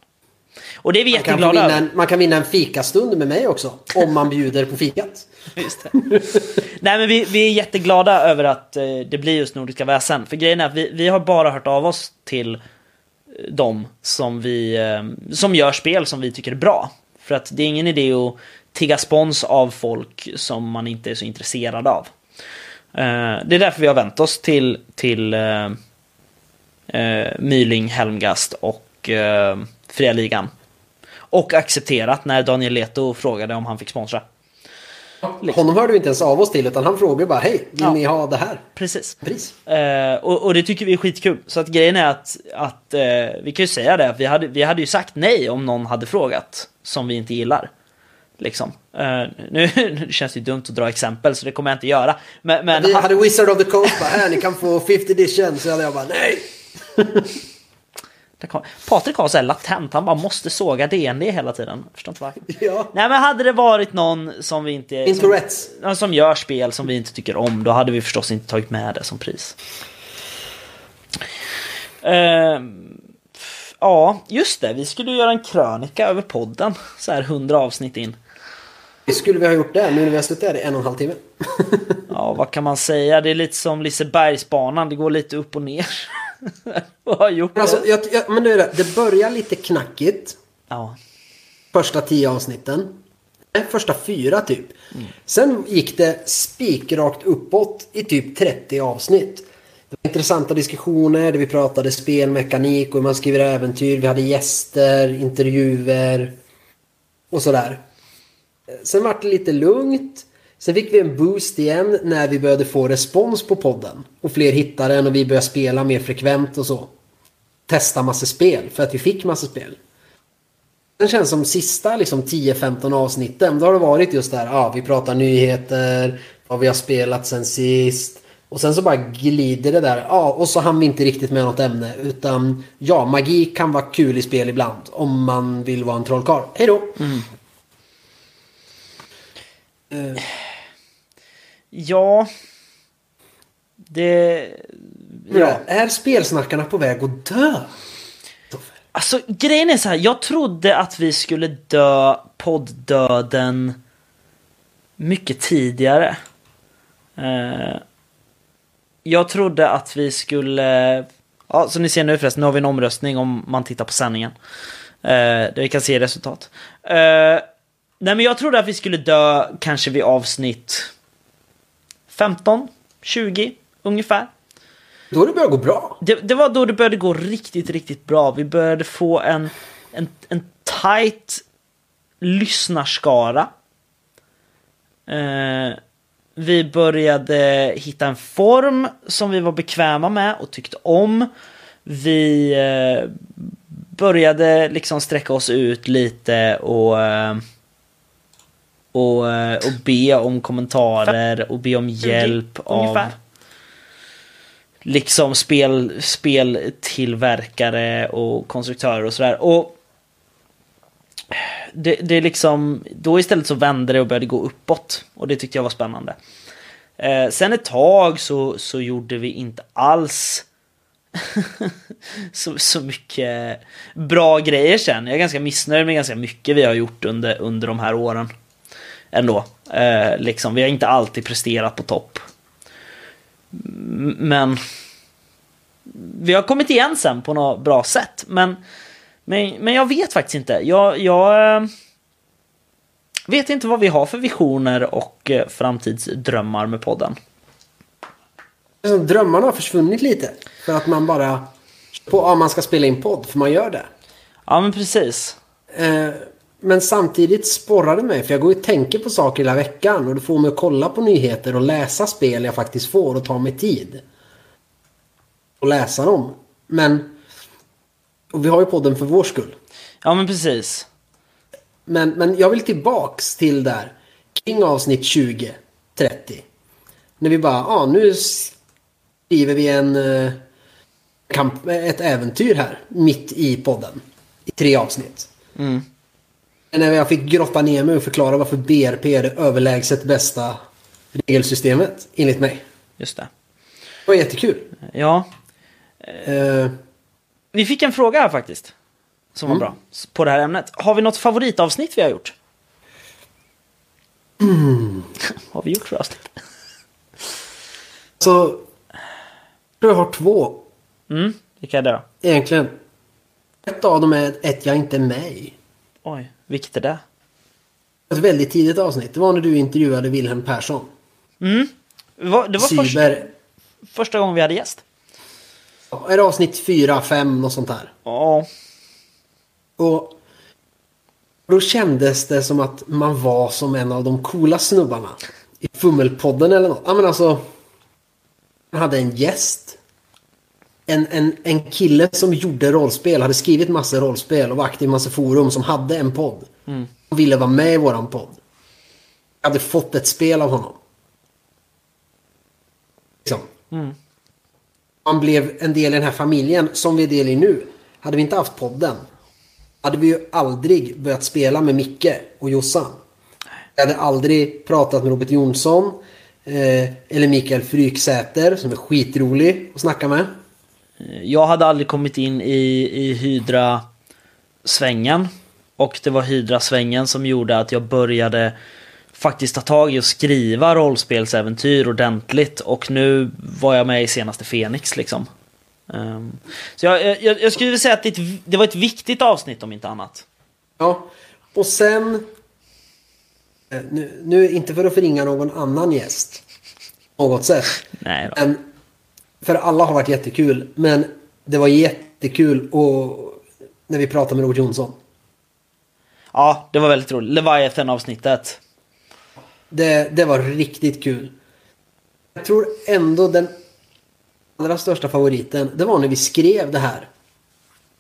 Och det är vi Man kan, jätteglada en, man kan vinna en fikastund med mig också. Om man bjuder på fikat. Just. Nej men vi, vi är jätteglada över att eh, det blir just Nordiska väsen. För grejen är att vi, vi har bara hört av oss till eh, de som, vi, eh, som gör spel som vi tycker är bra. För att det är ingen idé att tigga spons av folk som man inte är så intresserad av. Eh, det är därför vi har vänt oss till, till eh, Myling, Helmgast och Fria Ligan. Och accepterat när Daniel Leto frågade om han fick sponsra. Honom hörde vi inte ens av oss till utan han frågade bara hej, vill Ja. ni ha det här? Precis. Pris. Eh, och, och det tycker vi är skitkul. Så att grejen är att, att eh, vi kan ju säga det, vi hade, vi hade ju sagt nej om någon hade frågat som vi inte gillar. Liksom. Eh, nu, nu känns det ju dumt att dra exempel så det kommer jag inte göra. Men, men Vi han- hade Wizard of the Coast bara, här ni kan få 50 edition. Så hade jag bara, nej! Patrik har så här latent, han bara måste såga DND hela tiden. Jag förstår inte varför. Ja. Nej men hade det varit någon som vi inte... In som, som gör spel som vi inte tycker om, då hade vi förstås inte tagit med det som pris. F- ja, just det. Vi skulle göra en krönika över podden. Så här 100 avsnitt in. Skulle vi ha gjort det nu när vi har suttit här i en och en halv timme? Ja, vad kan man säga? Det är lite som Lisebergsbanan. Det går lite upp och ner. Vad har gjort? Alltså, jag, jag, men nu är det, det börjar lite knackigt. Ja. Första tio avsnitten. Första fyra typ. Sen gick det spikrakt uppåt i typ 30 avsnitt. Det var intressanta diskussioner där vi pratade spelmekanik och hur man skriver äventyr. Vi hade gäster, intervjuer och sådär. Sen var det lite lugnt. Sen fick vi en boost igen när vi började få respons på podden. Och fler hittade den och vi började spela mer frekvent och så. Testa massa spel för att vi fick massa spel. Den känns som sista liksom 10-15 avsnitten. Då har det varit just där, ja vi pratar nyheter, vad vi har spelat sen sist. Och sen så bara glider det där, ja och så hann vi inte riktigt med något ämne. Utan ja, magi kan vara kul i spel ibland. Om man vill vara en trollkarl. Hej då! Mm. Eh, Ja. Det... ja. Är spelsnackarna på väg att dö? Alltså grejen är så här, jag trodde att vi skulle dö podddöden mycket tidigare. Eh, jag trodde att vi skulle... Ja, som ni ser nu förresten, nu har vi en omröstning om man tittar på sändningen. Eh, där vi kan se resultat. Eh, nej men jag trodde att vi skulle dö kanske vid avsnitt 15, 20 ungefär. Då det börjar gå bra. Det, det var då det började gå riktigt, riktigt bra. Vi började få en, en, en tight lyssnarskara. Eh, vi började hitta en form som vi var bekväma med och tyckte om. Vi eh, började liksom sträcka oss ut lite och, eh, och, eh, och be om kommentarer och be om hjälp av liksom spel, speltillverkare och konstruktörer och sådär. Och det, det är liksom, då istället så vände det och började gå uppåt. Och det tyckte jag var spännande. Eh, sen ett tag så, så gjorde vi inte alls så, så mycket bra grejer sen. Jag är ganska missnöjd med ganska mycket vi har gjort under, under de här åren. Ändå. Eh, liksom, vi har inte alltid presterat på topp. Men vi har kommit igen sen på något bra sätt. Men, men, men jag vet faktiskt inte. Jag, jag, eh, vet inte vad vi har för visioner och eh, framtidsdrömmar med podden. Alltså, drömmarna har försvunnit lite. För att man bara... På, ja, man ska spela in podd, för man gör det. Ja, men precis. Eh, men samtidigt sporrar det mig, för jag går och tänker på saker hela veckan. Och det får mig att kolla på nyheter och läsa spel jag faktiskt får och ta mig tid. Och läsa dem. Men... Och vi har ju podden för vår skull. Ja, men precis. Men, men jag vill tillbaks till där. Kring avsnitt 20, 30. När vi bara, ja ah, nu skriver vi en... eh, kamp, ett äventyr här. Mitt i podden. I tre avsnitt. Mm. När jag fick grotta ner mig och förklara varför BRP är det överlägset bästa regelsystemet. Enligt mig. Just det. Det var jättekul. Ja, Eh, vi fick en fråga här faktiskt. Som var Mm. bra. På det här ämnet. Har vi något favoritavsnitt vi har gjort? har vi gjort för avsnitt? så... Jag tror jag har två. Mm, vilka är det då? Egentligen. Ett av dem är ett jag inte är med i. Oj, vilket är det? Ett väldigt tidigt avsnitt. Det var när du intervjuade Wilhelm Persson. Mm. Det var, det var först, Cyber. första gången vi hade gäst. Är det avsnitt 4, 5 och sånt där? Ja. Och då kändes det som att man var som en av de coola snubbarna. I Fummelpodden eller något. Ja men alltså. Man hade en gäst. En, en, en kille som gjorde rollspel, hade skrivit massor rollspel och var aktiv i massa forum som hade en podd. Och ville vara med i våran podd. Jag hade fått ett spel av honom. Liksom. Man blev en del i den här familjen som vi är del i nu. Hade vi inte haft podden hade vi ju aldrig börjat spela med Micke och Jossan. Jag hade aldrig pratat med Robert Jonsson. Eh, eller Mikael Fryksäter som är skitrolig att snacka med. Jag hade aldrig kommit in i, i Hydra-svängen. Och det var Hydra-svängen som gjorde att jag började faktiskt ta tag i att skriva rollspelsäventyr ordentligt. Och nu var jag med i senaste Fenix liksom. Ehm, så jag, jag, jag skulle vilja säga att det, det var ett viktigt avsnitt om inte annat. Ja, och sen... eh, Nu, nu inte för att förringa någon annan gäst. Något sätt. Nej då. Men, för alla har varit jättekul. Men det var jättekul och när vi pratade med Robert Jonsson. Ja, det var väldigt roligt. Leviathan-avsnittet. Det, det var riktigt kul. Jag tror ändå den allra största favoriten, det var när vi skrev det här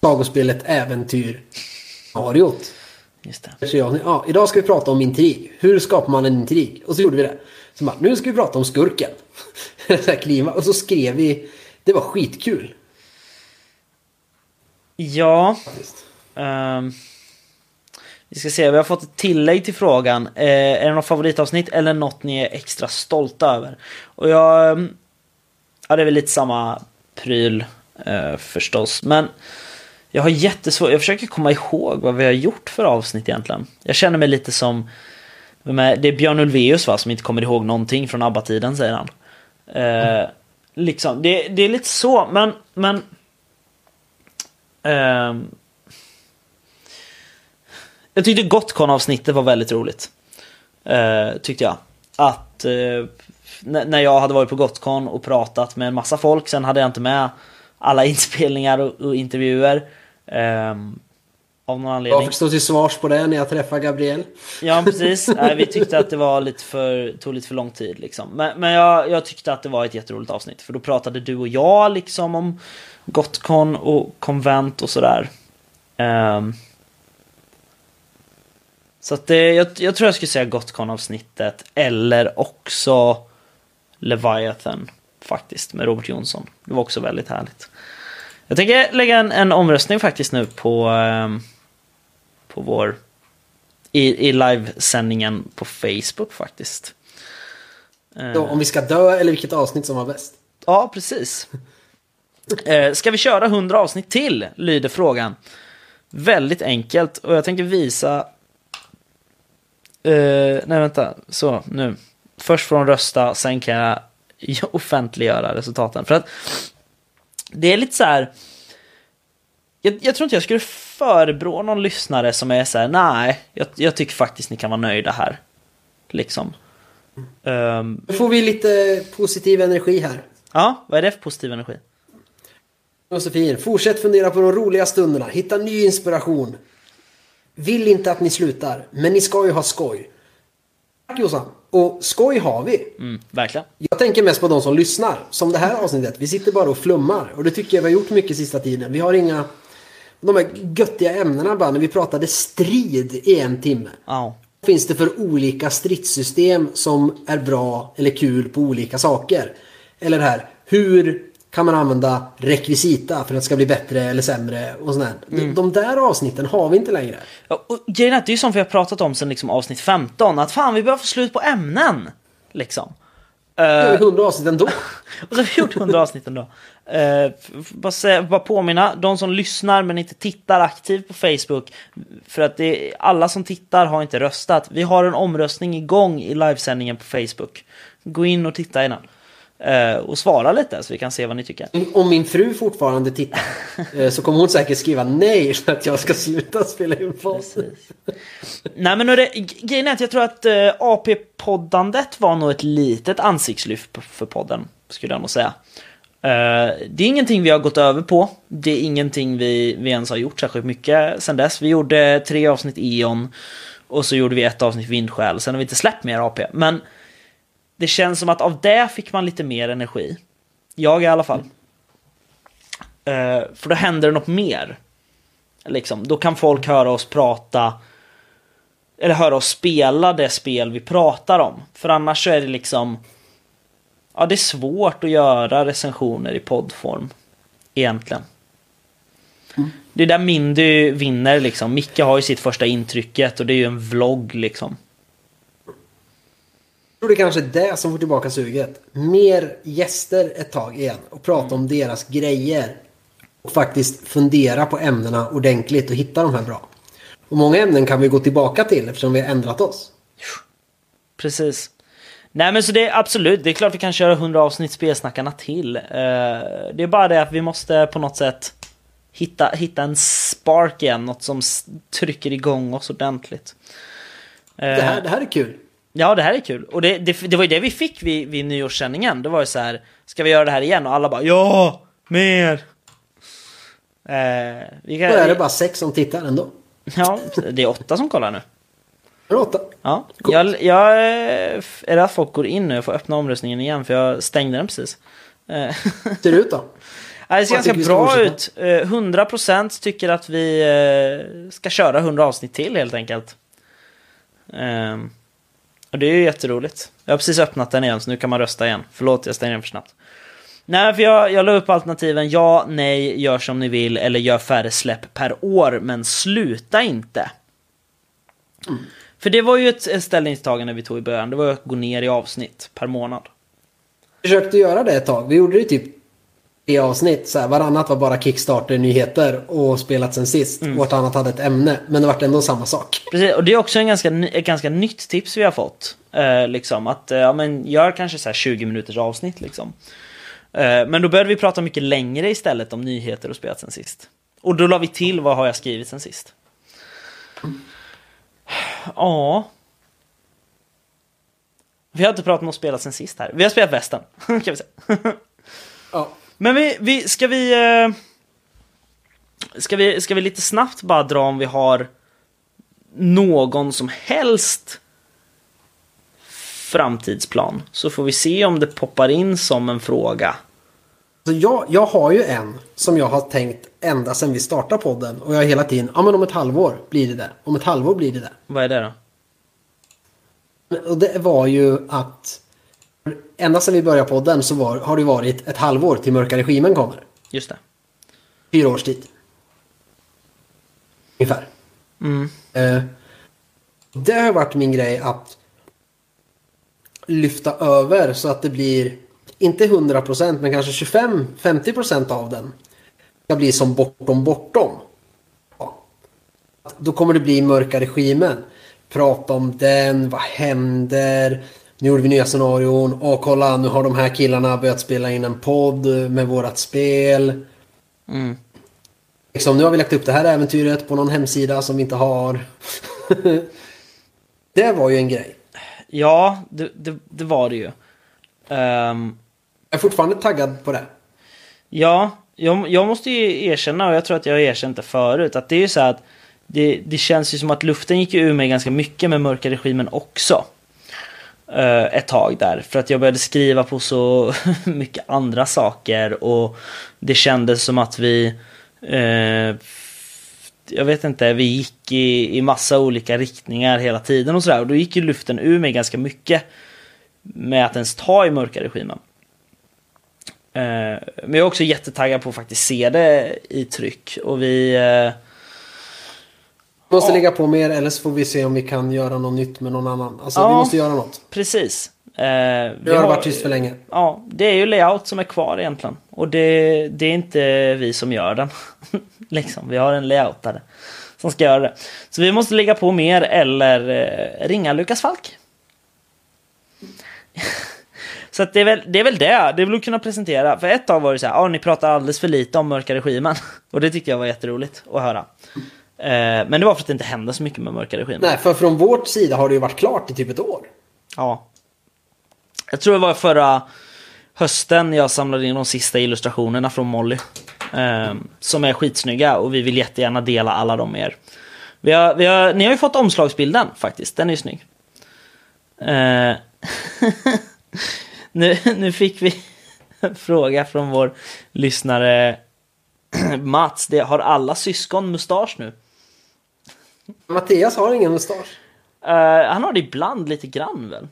sagospelet Äventyr scenariot. Just det. Så jag, ja, idag ska vi prata om intrig. Hur skapar man en intrig? Och så gjorde vi det. Så bara, nu ska vi prata om skurken. kliva. Och så skrev vi. Det var skitkul. Ja. ehm, vi ska se, vi har fått ett tillägg till frågan. Eh, är det något favoritavsnitt eller något ni är extra stolta över? Och jag... ehm, Ja, det är väl lite samma pryl eh, förstås. Men jag har jättesvårt, jag försöker komma ihåg vad vi har gjort för avsnitt egentligen. Jag känner mig lite som... Det är Björn Ulvaeus va, som inte kommer ihåg någonting från ABBA-tiden säger han. Eh, liksom, det, det är lite så, men... men eh, jag tyckte Gotcon-avsnittet var väldigt roligt. Eh, tyckte jag. Att eh, när jag hade varit på Gotcon och pratat med en massa folk, sen hade jag inte med alla inspelningar och, och intervjuer. ehm, av någon Jag anledning. fick stå till svars på det när jag träffade Gabriel. Ja, precis. Nej, vi tyckte att det var lite för, tog lite för lång tid. Liksom. Men, men jag, jag tyckte att det var ett jätteroligt avsnitt. För då pratade du och jag liksom om Gotcon och konvent och sådär. Ehm. så att det, jag, jag tror jag skulle säga Gotcon-avsnittet. Eller också Leviathan. Faktiskt, med Robert Jonsson. Det var också väldigt härligt. Jag tänker lägga en, en omröstning faktiskt nu på, ehm, på vår i, i livesändningen på Facebook faktiskt. Ja, om vi ska dö eller vilket avsnitt som var bäst. Ja, precis. Eh, ska vi köra 100 avsnitt till? Lyder frågan. Väldigt enkelt och jag tänker visa... Eh, nej, vänta. Så, nu. Först får de rösta, sen kan jag offentliggöra resultaten. För att det är lite så här... Jag, jag tror inte jag skulle förebrå någon lyssnare som är så här, nej, jag, jag tycker faktiskt ni kan vara nöjda här. Liksom. Ehm, Nu får vi lite positiv energi här. ja, vad är det för positiv energi? Josefin, fortsätt fundera på de roliga stunderna. Hitta ny inspiration. Vill inte att ni slutar, men ni ska ju ha skoj. Tack Jossan. Och skoj har vi. Mm, verkligen. Jag tänker mest på de som lyssnar. Som det här avsnittet. Vi sitter bara och flummar. Och det tycker jag vi har gjort mycket sista tiden. Vi har inga... De här göttiga ämnena bara när vi pratade strid i en timme. Vad finns det för olika stridssystem som är bra eller kul på olika saker? Eller det här, hur kan man använda rekvisita för att det ska bli bättre eller sämre och sånt där. De, där avsnitten har vi inte längre. Ja, och grejen är att det är som vi har pratat om sen liksom avsnitt 15, att fan vi behöver få slut på ämnen. Liksom. Det är ju hundra avsnitt ändå. Och så har vi gjort 100 avsnitt ändå. Uh, bara, säga, bara påminna, de som lyssnar men inte tittar aktivt på Facebook, för att det, alla som tittar har inte röstat. Vi har en omröstning igång i livesändningen på Facebook. Gå in och titta innan. Uh, och svara lite så vi kan se vad ni tycker. Om min fru fortfarande tittar eh, så kommer hon säkert skriva nej för att jag ska sluta spela in podd. Nej men det, grejen är att jag tror att uh, AP-poddandet var nog ett litet ansiktslyft för podden, skulle jag nog säga. Eh, det är ingenting vi har gått över på. Det är ingenting vi, vi ens har gjort särskilt mycket sen dess. Vi gjorde tre avsnitt Eon och så gjorde vi ett avsnitt Vindsjäl. Sen har vi inte släppt mer AP. Men det känns som att av det fick man lite mer energi. Jag i alla fall. Eh, för då händer det något mer. Liksom, då kan folk höra oss prata eller höra oss spela det spel vi pratar om. För annars så är det liksom Ja, det är svårt att göra recensioner i poddform. Egentligen. Det är där Mindy vinner liksom. Micke har ju sitt första intrycket och det är ju en vlogg liksom. Jag tror det kanske är det som får tillbaka suget. Mer gäster ett tag igen och prata om deras grejer. Och faktiskt fundera på ämnena ordentligt och hitta de här bra. Och många ämnen kan vi gå tillbaka till eftersom vi har ändrat oss. Precis. Nej men så det är absolut, det är klart vi kan köra 100 avsnitt spelsnackarna till. Eh, det är bara det att vi måste på något sätt hitta, hitta en spark igen, något som trycker igång oss ordentligt. Eh, Det här, det här är kul. Ja, det här är kul. Och det, det, det var ju det vi fick vid, vid nyårssändningen. Det var ju så här, ska vi göra det här igen? Och alla bara ja, mer. Eh, vi kan, Då är det bara sex som tittar ändå. Ja, det är åtta som kollar nu. Det är åtta. Ja, jag, jag eh, är rädd att folk går in nu. Jag får öppna omröstningen igen för jag stängde den precis. Eh, Ser det ut då? Det ser Jag ganska bra ut. Eh, 100% tycker att vi eh, ska köra 100 avsnitt till helt enkelt. Och det är ju jätteroligt. Jag har precis öppnat den igen så nu kan man rösta igen. Förlåt, jag stängde den för snabbt. Nej, för jag, jag la upp alternativen ja, nej, gör som ni vill eller gör färre släpp per år, men sluta inte. För det var ju ett, ett ställningstagande vi tog i början. Det var att gå ner i avsnitt per månad. Vi försökte göra det ett tag. Vi gjorde det typ i avsnitt. Så här, varannat var bara Kickstarter-nyheter och spelat sen sist. Mm. Vartannat hade ett ämne. Men det vart ändå samma sak. Precis, och det är också en ganska, ett ganska nytt tips vi har fått. Eh, liksom att, eh, ja men gör kanske så här 20 minuters avsnitt liksom. Eh, men då började vi prata mycket längre istället om nyheter och spelat sen sist. Och då la vi till vad har jag skrivit sen sist. Ja. Vi har inte pratat om att spela sen sist här. Vi har spelat västen, kan vi säga. Men vi, vi ska vi... eh, Ska vi, ska vi lite snabbt bara dra om vi har någon som helst framtidsplan. Så får vi se om det poppar in som en fråga. Jag, jag har ju en som jag har tänkt ända sedan vi startade podden. Och jag har hela tiden, ja men om ett halvår blir det det. Om ett halvår blir det det. Vad är det då? Och det var ju att ända sedan vi började podden så var, har det varit ett halvår till mörka regimen kommer. Just det. Fyra års tid. Ungefär. Mm. Eh, det har varit min grej att lyfta över så att det blir inte 100% men kanske 25-50% av den ska bli som bortom bortom. Ja. Då kommer det bli mörka regimen. Prata om den, vad händer? Nu gjorde vi nya scenarion. Åh kolla nu har de här killarna börjat spela in en podd med vårat spel. Mm. Liksom, nu har vi lagt upp det här äventyret på någon hemsida som vi inte har. det var ju en grej. Ja, det, det, det var det ju. Ehm, Jag är fortfarande taggad på det. Ja, jag, jag måste ju erkänna, och jag tror att jag har erkänt det förut, att det är ju så att det, det känns ju som att luften gick ur mig ganska mycket med mörka regimen också. Eh, ett tag där, för att jag började skriva på så mycket andra saker och det kändes som att vi eh, jag vet inte, vi gick i, i massa olika riktningar hela tiden och sådär. Och då gick ju luften ur mig ganska mycket med att ens ta i mörka regimen. Eh, men jag är också jättetaggad på att faktiskt se det i tryck. Och vi... Eh, Vi måste Ja. lägga på mer eller så får vi se om vi kan göra något nytt med någon annan. Alltså Ja. vi måste göra något. precis. Eh, Vi vi har varit tyst för länge. Ja, det är ju layout som är kvar egentligen. Och det, det är inte vi som gör den. liksom, vi har en layoutare som ska göra det. Så vi måste lägga på mer eller eh, ringa Lukas Falk. så att det, är väl, det är väl det. Det vill kunna presentera. För ett tag var det så här, ah, ni pratar alldeles för lite om mörka regimen. Och det tyckte jag var jätteroligt att höra. Eh, men det var för att det inte hände så mycket med mörka regimen. Nej, för från vårt sida har det ju varit klart i typ ett år. Ja. Jag tror det var förra hösten jag samlade in de sista illustrationerna från Molly. ehm, som är skitsnygga och vi vill jättegärna dela alla dem med er. Vi har, vi har, ni har ju fått omslagsbilden faktiskt, den är ju snygg. Eh, nu, nu fick vi en fråga från vår lyssnare Mats, det, har alla syskon mustasch nu? Mattias har ingen mustasch. Eh, han har det ibland lite grann väl?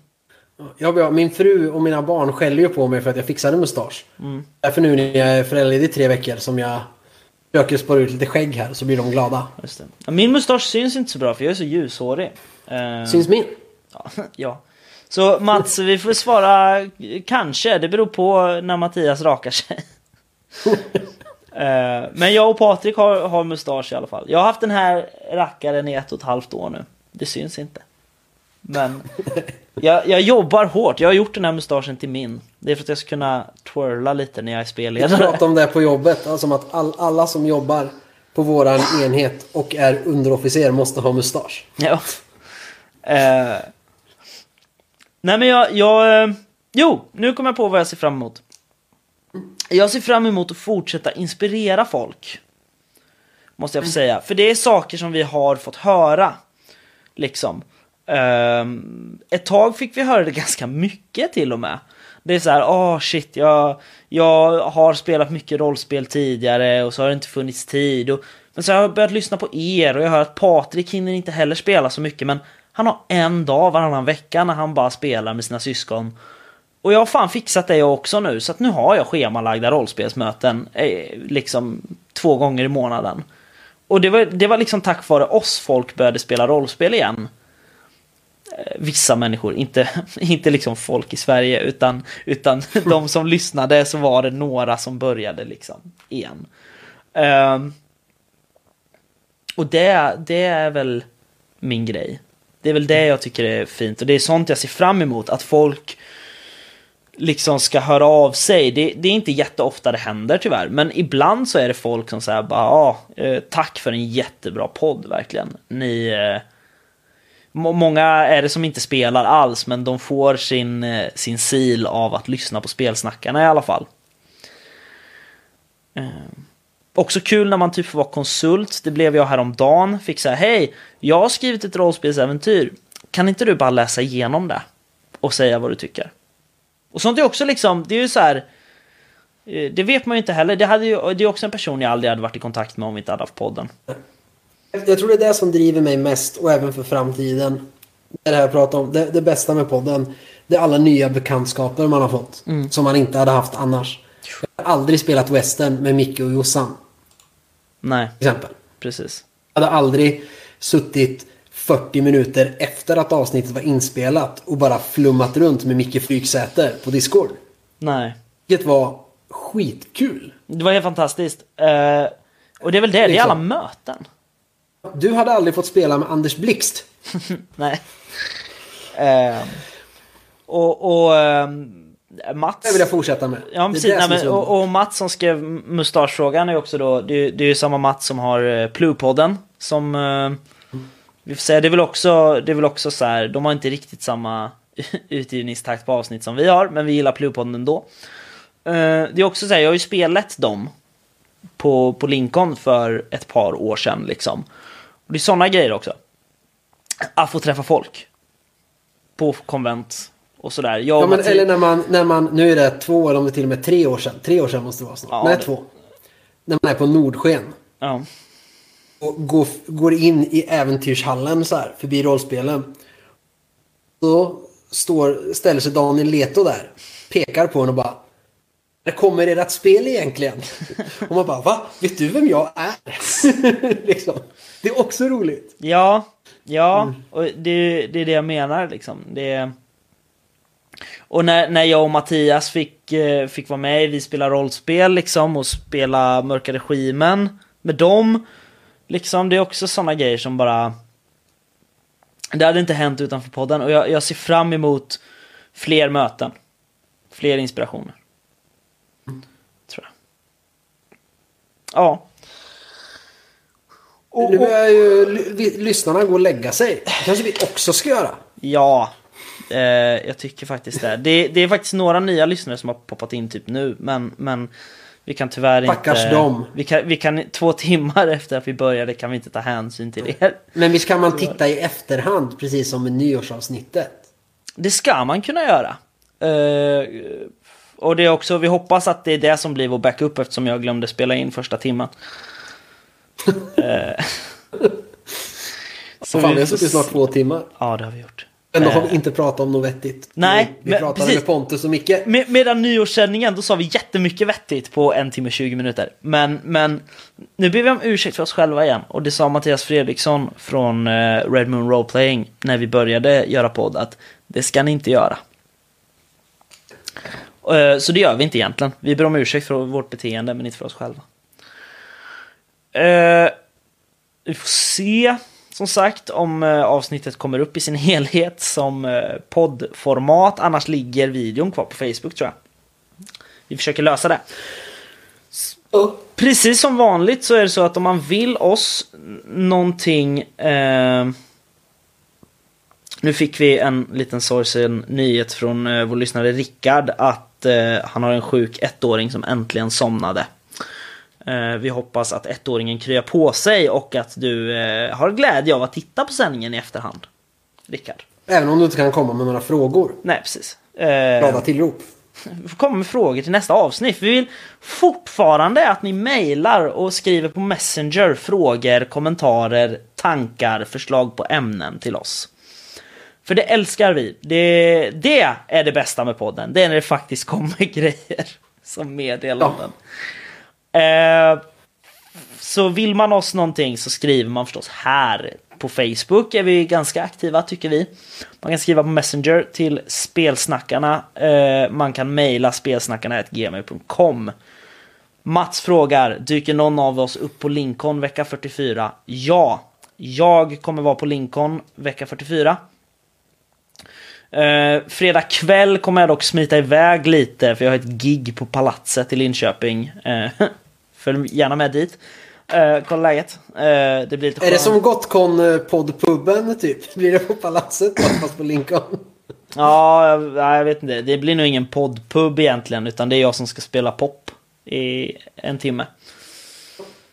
Jag, jag, min fru och mina barn skäller ju på mig för att jag fixade mustasch. Mm. Därför nu när jag är föräldraledig i tre veckor som jag försöker spara ut lite skägg här så blir de glada. Min mustasch syns inte så bra för jag är så ljushårig. Eh, Syns min? Ja, ja. Så Mats, vi får svara kanske. Det beror på när Mattias rakar sig. Eh, Men jag och Patrik har, har mustasch i alla fall. Jag har haft den här rackaren i ett och ett halvt år nu. Det syns inte. Men jag, jag jobbar hårt. Jag har gjort den här mustaschen till min. Det är för att jag ska kunna twirla lite när jag är Jag spelledare. pratade om det på jobbet. Alltså att all, alla som jobbar på våran enhet och är underofficer måste ha mustasch. Ja. Eh, nej men jag, jag... eh, Jo, nu kommer jag på vad jag ser fram emot. Jag ser fram emot att fortsätta inspirera folk. Måste jag få säga. För det är saker som vi har fått höra. Liksom. Um, ett tag fick vi höra det ganska mycket till och med. Det är så här, åh shit, jag, jag har spelat mycket rollspel tidigare och så har det inte funnits tid. Och, men så har jag börjat lyssna på er och jag hör att Patrik hinner inte heller spela så mycket men han har en dag varannan vecka när han bara spelar med sina syskon. Och jag har fan fixat det jag också nu så att nu har jag schemalagda rollspelsmöten eh, liksom två gånger i månaden. Och det var, det var liksom tack vare oss folk började spela rollspel igen eh, vissa människor, inte, inte liksom folk i Sverige utan, utan de som lyssnade så var det några som började liksom igen. Ehm, och det, det är väl min grej. Det är väl det jag tycker är fint och det är sånt jag ser fram emot att folk liksom ska höra av sig. Det, det är inte jätteofta det händer tyvärr, men ibland så är det folk som säger bara ah, tack för en jättebra podd verkligen. Ni eh, Många är det som inte spelar alls, men de får sin, eh, sin sil av att lyssna på spelsnackarna i alla fall. Eh, också kul när man typ får vara konsult, det blev jag häromdagen. Fick säga hej, jag har skrivit ett rollspelsäventyr. Kan inte du bara läsa igenom det? Och säga vad du tycker? Och sånt är också liksom, det är ju så här. eh, Det vet man ju inte heller. Det, hade ju, det är också en person jag aldrig hade varit i kontakt med om vi inte hade haft podden. Jag tror det är det som driver mig mest och även för framtiden. Det är det här jag pratar om. Det, det bästa med podden. Det är alla nya bekantskaper man har fått. Som man inte hade haft annars. Jag har aldrig spelat western med Micke och Jossan. Nej, Till exempel. precis. Jag hade aldrig suttit 40 minuter efter att avsnittet var inspelat och bara flummat runt med Micke Flygsäter på Discord. Nej. Vilket var skitkul. Det var helt fantastiskt. Eh, och det är väl det, det är Liksom. alla möten. Du hade aldrig fått spela med Anders Blixt. Nej. Eh, och och ehm, Mats. Det vill jag fortsätta med. Ja, precis. det Nej, men, och, och Mats som skrev mustaschfrågan är också då, det, är- det är ju samma Mats som har uh, Plupodden som, eh, vi får säga, det är väl också, det är väl också så här, de har inte riktigt samma utgivningstakt på avsnitt som vi har, men vi gillar Plupodden ändå. Eh, det är också så här, jag har ju spelat dem på, på Lincoln för ett par år sedan liksom. Och det är sådana grejer också. Att få träffa folk. På konvent och sådär. Jag Ja, men, Mattias- eller när man, när man, nu är det två eller om det till och med tre år sedan. Tre år sedan måste det vara snart. Ja, Nej, det- två. När man är på Nordsken. ja. Och går, går in i äventyrshallen så här, förbi rollspelen. Då står, ställer sig Daniel Leto där. Pekar på honom och bara. När kommer ert spel egentligen? Och man bara, va? Vet du vem jag är? liksom. Det är också roligt. Ja, ja, Mm. och det, det är det jag menar liksom. Det, och när, när jag och Mattias fick, eh, fick vara med, vi spela rollspel liksom och spela Mörka Regimen med dem. Liksom, det är också sådana grejer som bara... Det hade inte hänt utanför podden och jag, jag ser fram emot fler möten. Fler inspirationer. Tror jag. Ja. Och- Nu börjar ju ly- lyssnarna gå och lägga sig. Det kanske vi också ska göra. Ja, eh, jag tycker faktiskt det. det. Det är faktiskt några nya lyssnare som har poppat in typ nu, men, men vi kan tyvärr Stackars inte... dem. Vi kan, vi kan, två timmar efter att vi började kan vi inte ta hänsyn till er. Men visst kan man titta i efterhand, precis som med nyårsavsnittet. Det ska man kunna göra. Eh, och det är också, vi hoppas att det är det som blir vår backup eftersom jag glömde spela in första timmen. Eh, Så fan, vi har suttit snart två timmar. Ja, det har vi gjort. Ändå har Eh, vi inte pratat om något vettigt. Nej, Vi, men pratade precis. med Pontus och Micke. Med, medan nyårssändningen, då sa vi jättemycket vettigt på en timme och 20 minuter. Men, men nu ber vi om ursäkt för oss själva igen. Och det sa Mattias Fredriksson från eh, Red Moon Roleplaying när vi började göra podd att det ska ni inte göra. Eh, så det gör vi inte egentligen. Vi ber om ursäkt för vårt beteende, men inte för oss själva. Vi får se, som sagt, om eh, avsnittet kommer upp i sin helhet som eh, poddformat. Annars ligger videon kvar på Facebook tror jag. Vi försöker lösa det. Precis som vanligt så är det så att om man vill oss någonting... Eh, nu fick vi en liten sorgsen nyhet från eh, vår lyssnare Rickard att eh, han har en sjuk ettåring som äntligen somnade. Eh, vi hoppas att ettåringen kryar på sig och att du eh, har glädje av att titta på sändningen i efterhand. Rickard. Även om du inte kan komma med några frågor. Nej, precis. Eh, Glada tillrop. vi får komma med frågor till nästa avsnitt. Vi vill fortfarande att ni mejlar och skriver på Messenger frågor, kommentarer, tankar, förslag på ämnen till oss. För det älskar vi. Det, det är det bästa med podden. Det är när det faktiskt kommer grejer som meddelanden. Eh, så vill man oss någonting så skriver man förstås här. På Facebook är vi ganska aktiva tycker vi. Man kan skriva på Messenger till spelsnackarna. Eh, man kan mejla spelsnackarna.gmail.com. Mats frågar, dyker någon av oss upp på Lincoln vecka 44? Ja, jag kommer vara på Lincoln vecka 44. Eh, fredag kväll kommer jag dock smita iväg lite för jag har ett gig på Palatset i Linköping. Eh, följ gärna med dit. Eh, kolla läget. Eh, det blir lite Är det som Gotcon poddpuben typ? Blir det på Palatset fast på Lincoln? Ja, jag, jag vet inte. Det blir nog ingen poddpub egentligen utan det är jag som ska spela pop i en timme.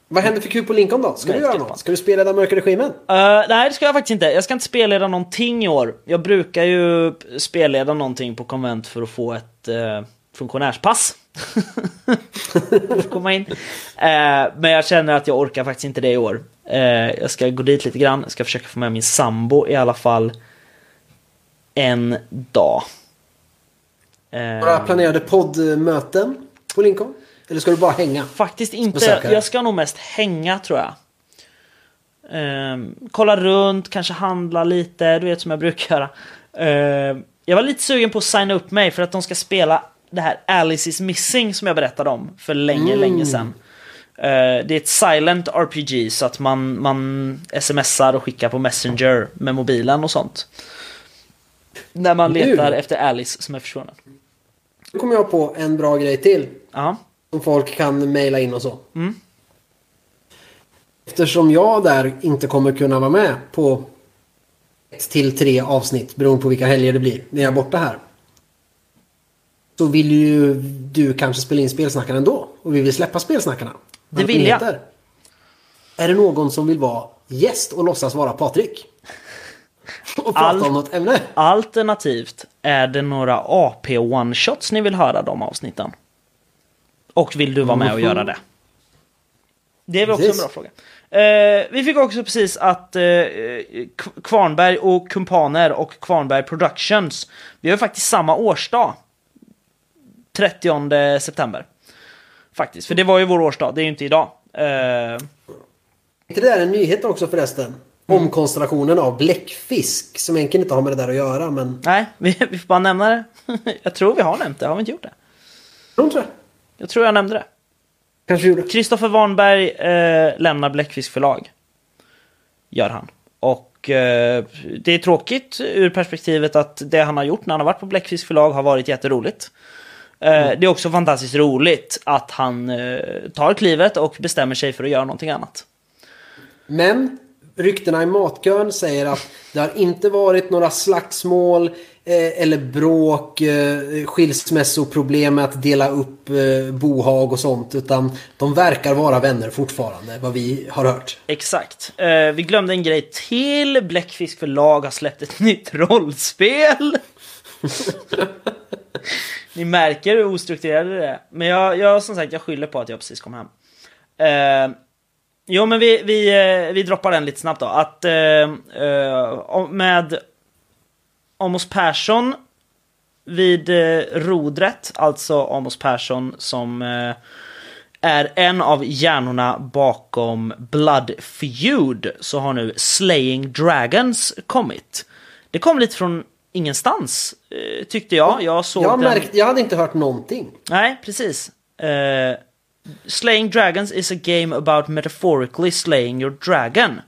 Vad händer för kul på Lincoln då? Ska Nej, du göra något? Ska du spela den mörka regimen? Eh, nej, det ska jag faktiskt inte. Jag ska inte spelleda någonting i år. Jag brukar ju spelleda någonting på konvent för att få ett uh, funktionärspass. komma in. Eh, men jag känner att jag orkar faktiskt inte det i år. Eh, jag ska gå dit lite grann. Jag ska försöka få med min sambo i alla fall en dag. Eh, Några planerade poddmöten på Lincoln? Eller ska du bara hänga? Faktiskt inte. Besökare. Jag ska nog mest hänga tror jag. Ehm, kolla runt, kanske handla lite, du vet som jag brukar göra. Ehm, jag var lite sugen på att signa upp mig för att de ska spela det här Alice is missing som jag berättade om för länge, länge sedan. Ehm, det är ett silent RPG så att man, man smsar och skickar på Messenger med mobilen och sånt. När man Nu? letar efter Alice som är försvunnen. Nu kommer jag på en bra grej till. Ja. Som folk kan mejla in och så. Mm. Eftersom jag där inte kommer kunna vara med på ett till tre avsnitt beroende på vilka helger det blir när jag är borta här. Så vill ju du kanske spela in spelsnackarna ändå. Och vi vill släppa spelsnackarna. Det vill jag. Är det någon som vill vara gäst och låtsas vara Patrik? Och prata Allt- om något ämne? Alternativt, är det några AP one-shots ni vill höra de avsnitten? Och vill du vara med och göra det? Det är väl också en bra fråga. Eh, vi fick också precis att eh, Kvarnberg och Kumpaner och Kvarnberg Productions, vi har ju faktiskt samma årsdag. 30 september. Faktiskt, för det var ju vår årsdag, det är ju inte idag. Inte det där en nyhet också förresten? Mm. Om konstellationen av bläckfisk. Som egentligen inte har med det där att göra men... nej, vi, vi får bara nämna det. jag tror vi har nämnt det, har vi inte gjort det? Jag tror jag. Jag tror jag nämnde det. Kanske gjorde. Kristoffer Warnberg eh, lämnar Bläckfisk förlag. Gör han. Och eh, det är tråkigt ur perspektivet att det han har gjort när han har varit på Bläckfisk förlag har varit jätteroligt. Eh, Det är också fantastiskt roligt att han eh, tar klivet och bestämmer sig för att göra någonting annat. Men ryktena i matkön säger att det har inte varit några slagsmål eh, eller bråk, eh, skilsmässoproblem med att dela upp eh, bohag och sånt. Utan de verkar vara vänner fortfarande, vad vi har hört. Exakt. Eh, vi glömde en grej till. Bläckfisk förlag har släppt ett nytt rollspel. Ni märker hur ostrukturerade det är. Men jag, jag, som sagt, jag skyller på att jag precis kom hem. Eh, jo, men vi, vi, eh, vi droppar den lite snabbt då. Att eh, eh, med Amos Persson vid eh, rodret, alltså Amos Persson som eh, är en av hjärnorna bakom Blood Feud så har nu Slaying Dragons kommit. Det kom lite från ingenstans eh, tyckte jag. Jag såg Jag, den... märkt, jag hade inte hört någonting. Nej, precis. Eh, slaying Dragons is a game about metaphorically slaying your dragon.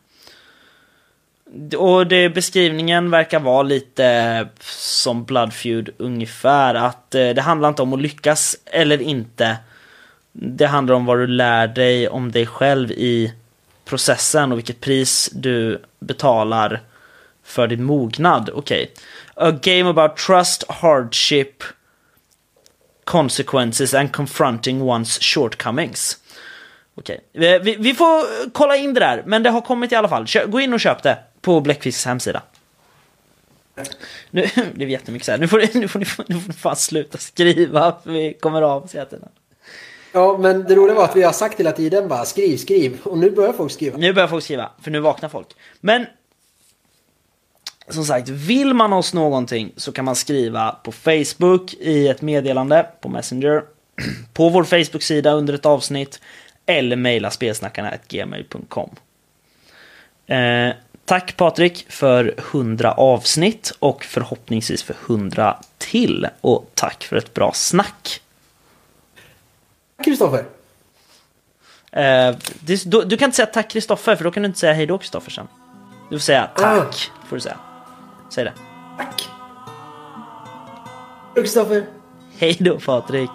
Och det, beskrivningen verkar vara lite som Blood Feud ungefär. Att eh, det handlar inte om att lyckas eller inte. Det handlar om vad du lär dig om dig själv i processen och vilket pris du betalar för din mognad. Okej. A game about trust, hardship, consequences and confronting one's shortcomings. Okej, vi, vi, vi får kolla in det där, men det har kommit i alla fall. Gå in och köp det på Bläckfisks hemsida. Nu, det är jättemycket så här. Nu får, nu, får ni, nu får ni fan sluta skriva, för vi kommer av sig hela tiden. Ja, men det roliga var att vi har sagt hela tiden bara skriv, skriv. Och nu börjar folk skriva. Nu börjar folk skriva, för nu vaknar folk. Men som sagt, vill man oss någonting så kan man skriva på Facebook i ett meddelande på Messenger, på vår Facebook-sida under ett avsnitt eller mejla spelsnackarna gmail.com. Eh, tack Patrik för 100 avsnitt och förhoppningsvis för 100 till. Och tack för ett bra snack. Kristoffer. Eh, du, du kan inte säga tack Kristoffer, för då kan du inte säga hej då Kristoffer sen. Du får säga tack, får du säga. Säg det. Tack. Kristoffer. Hej då Patrik.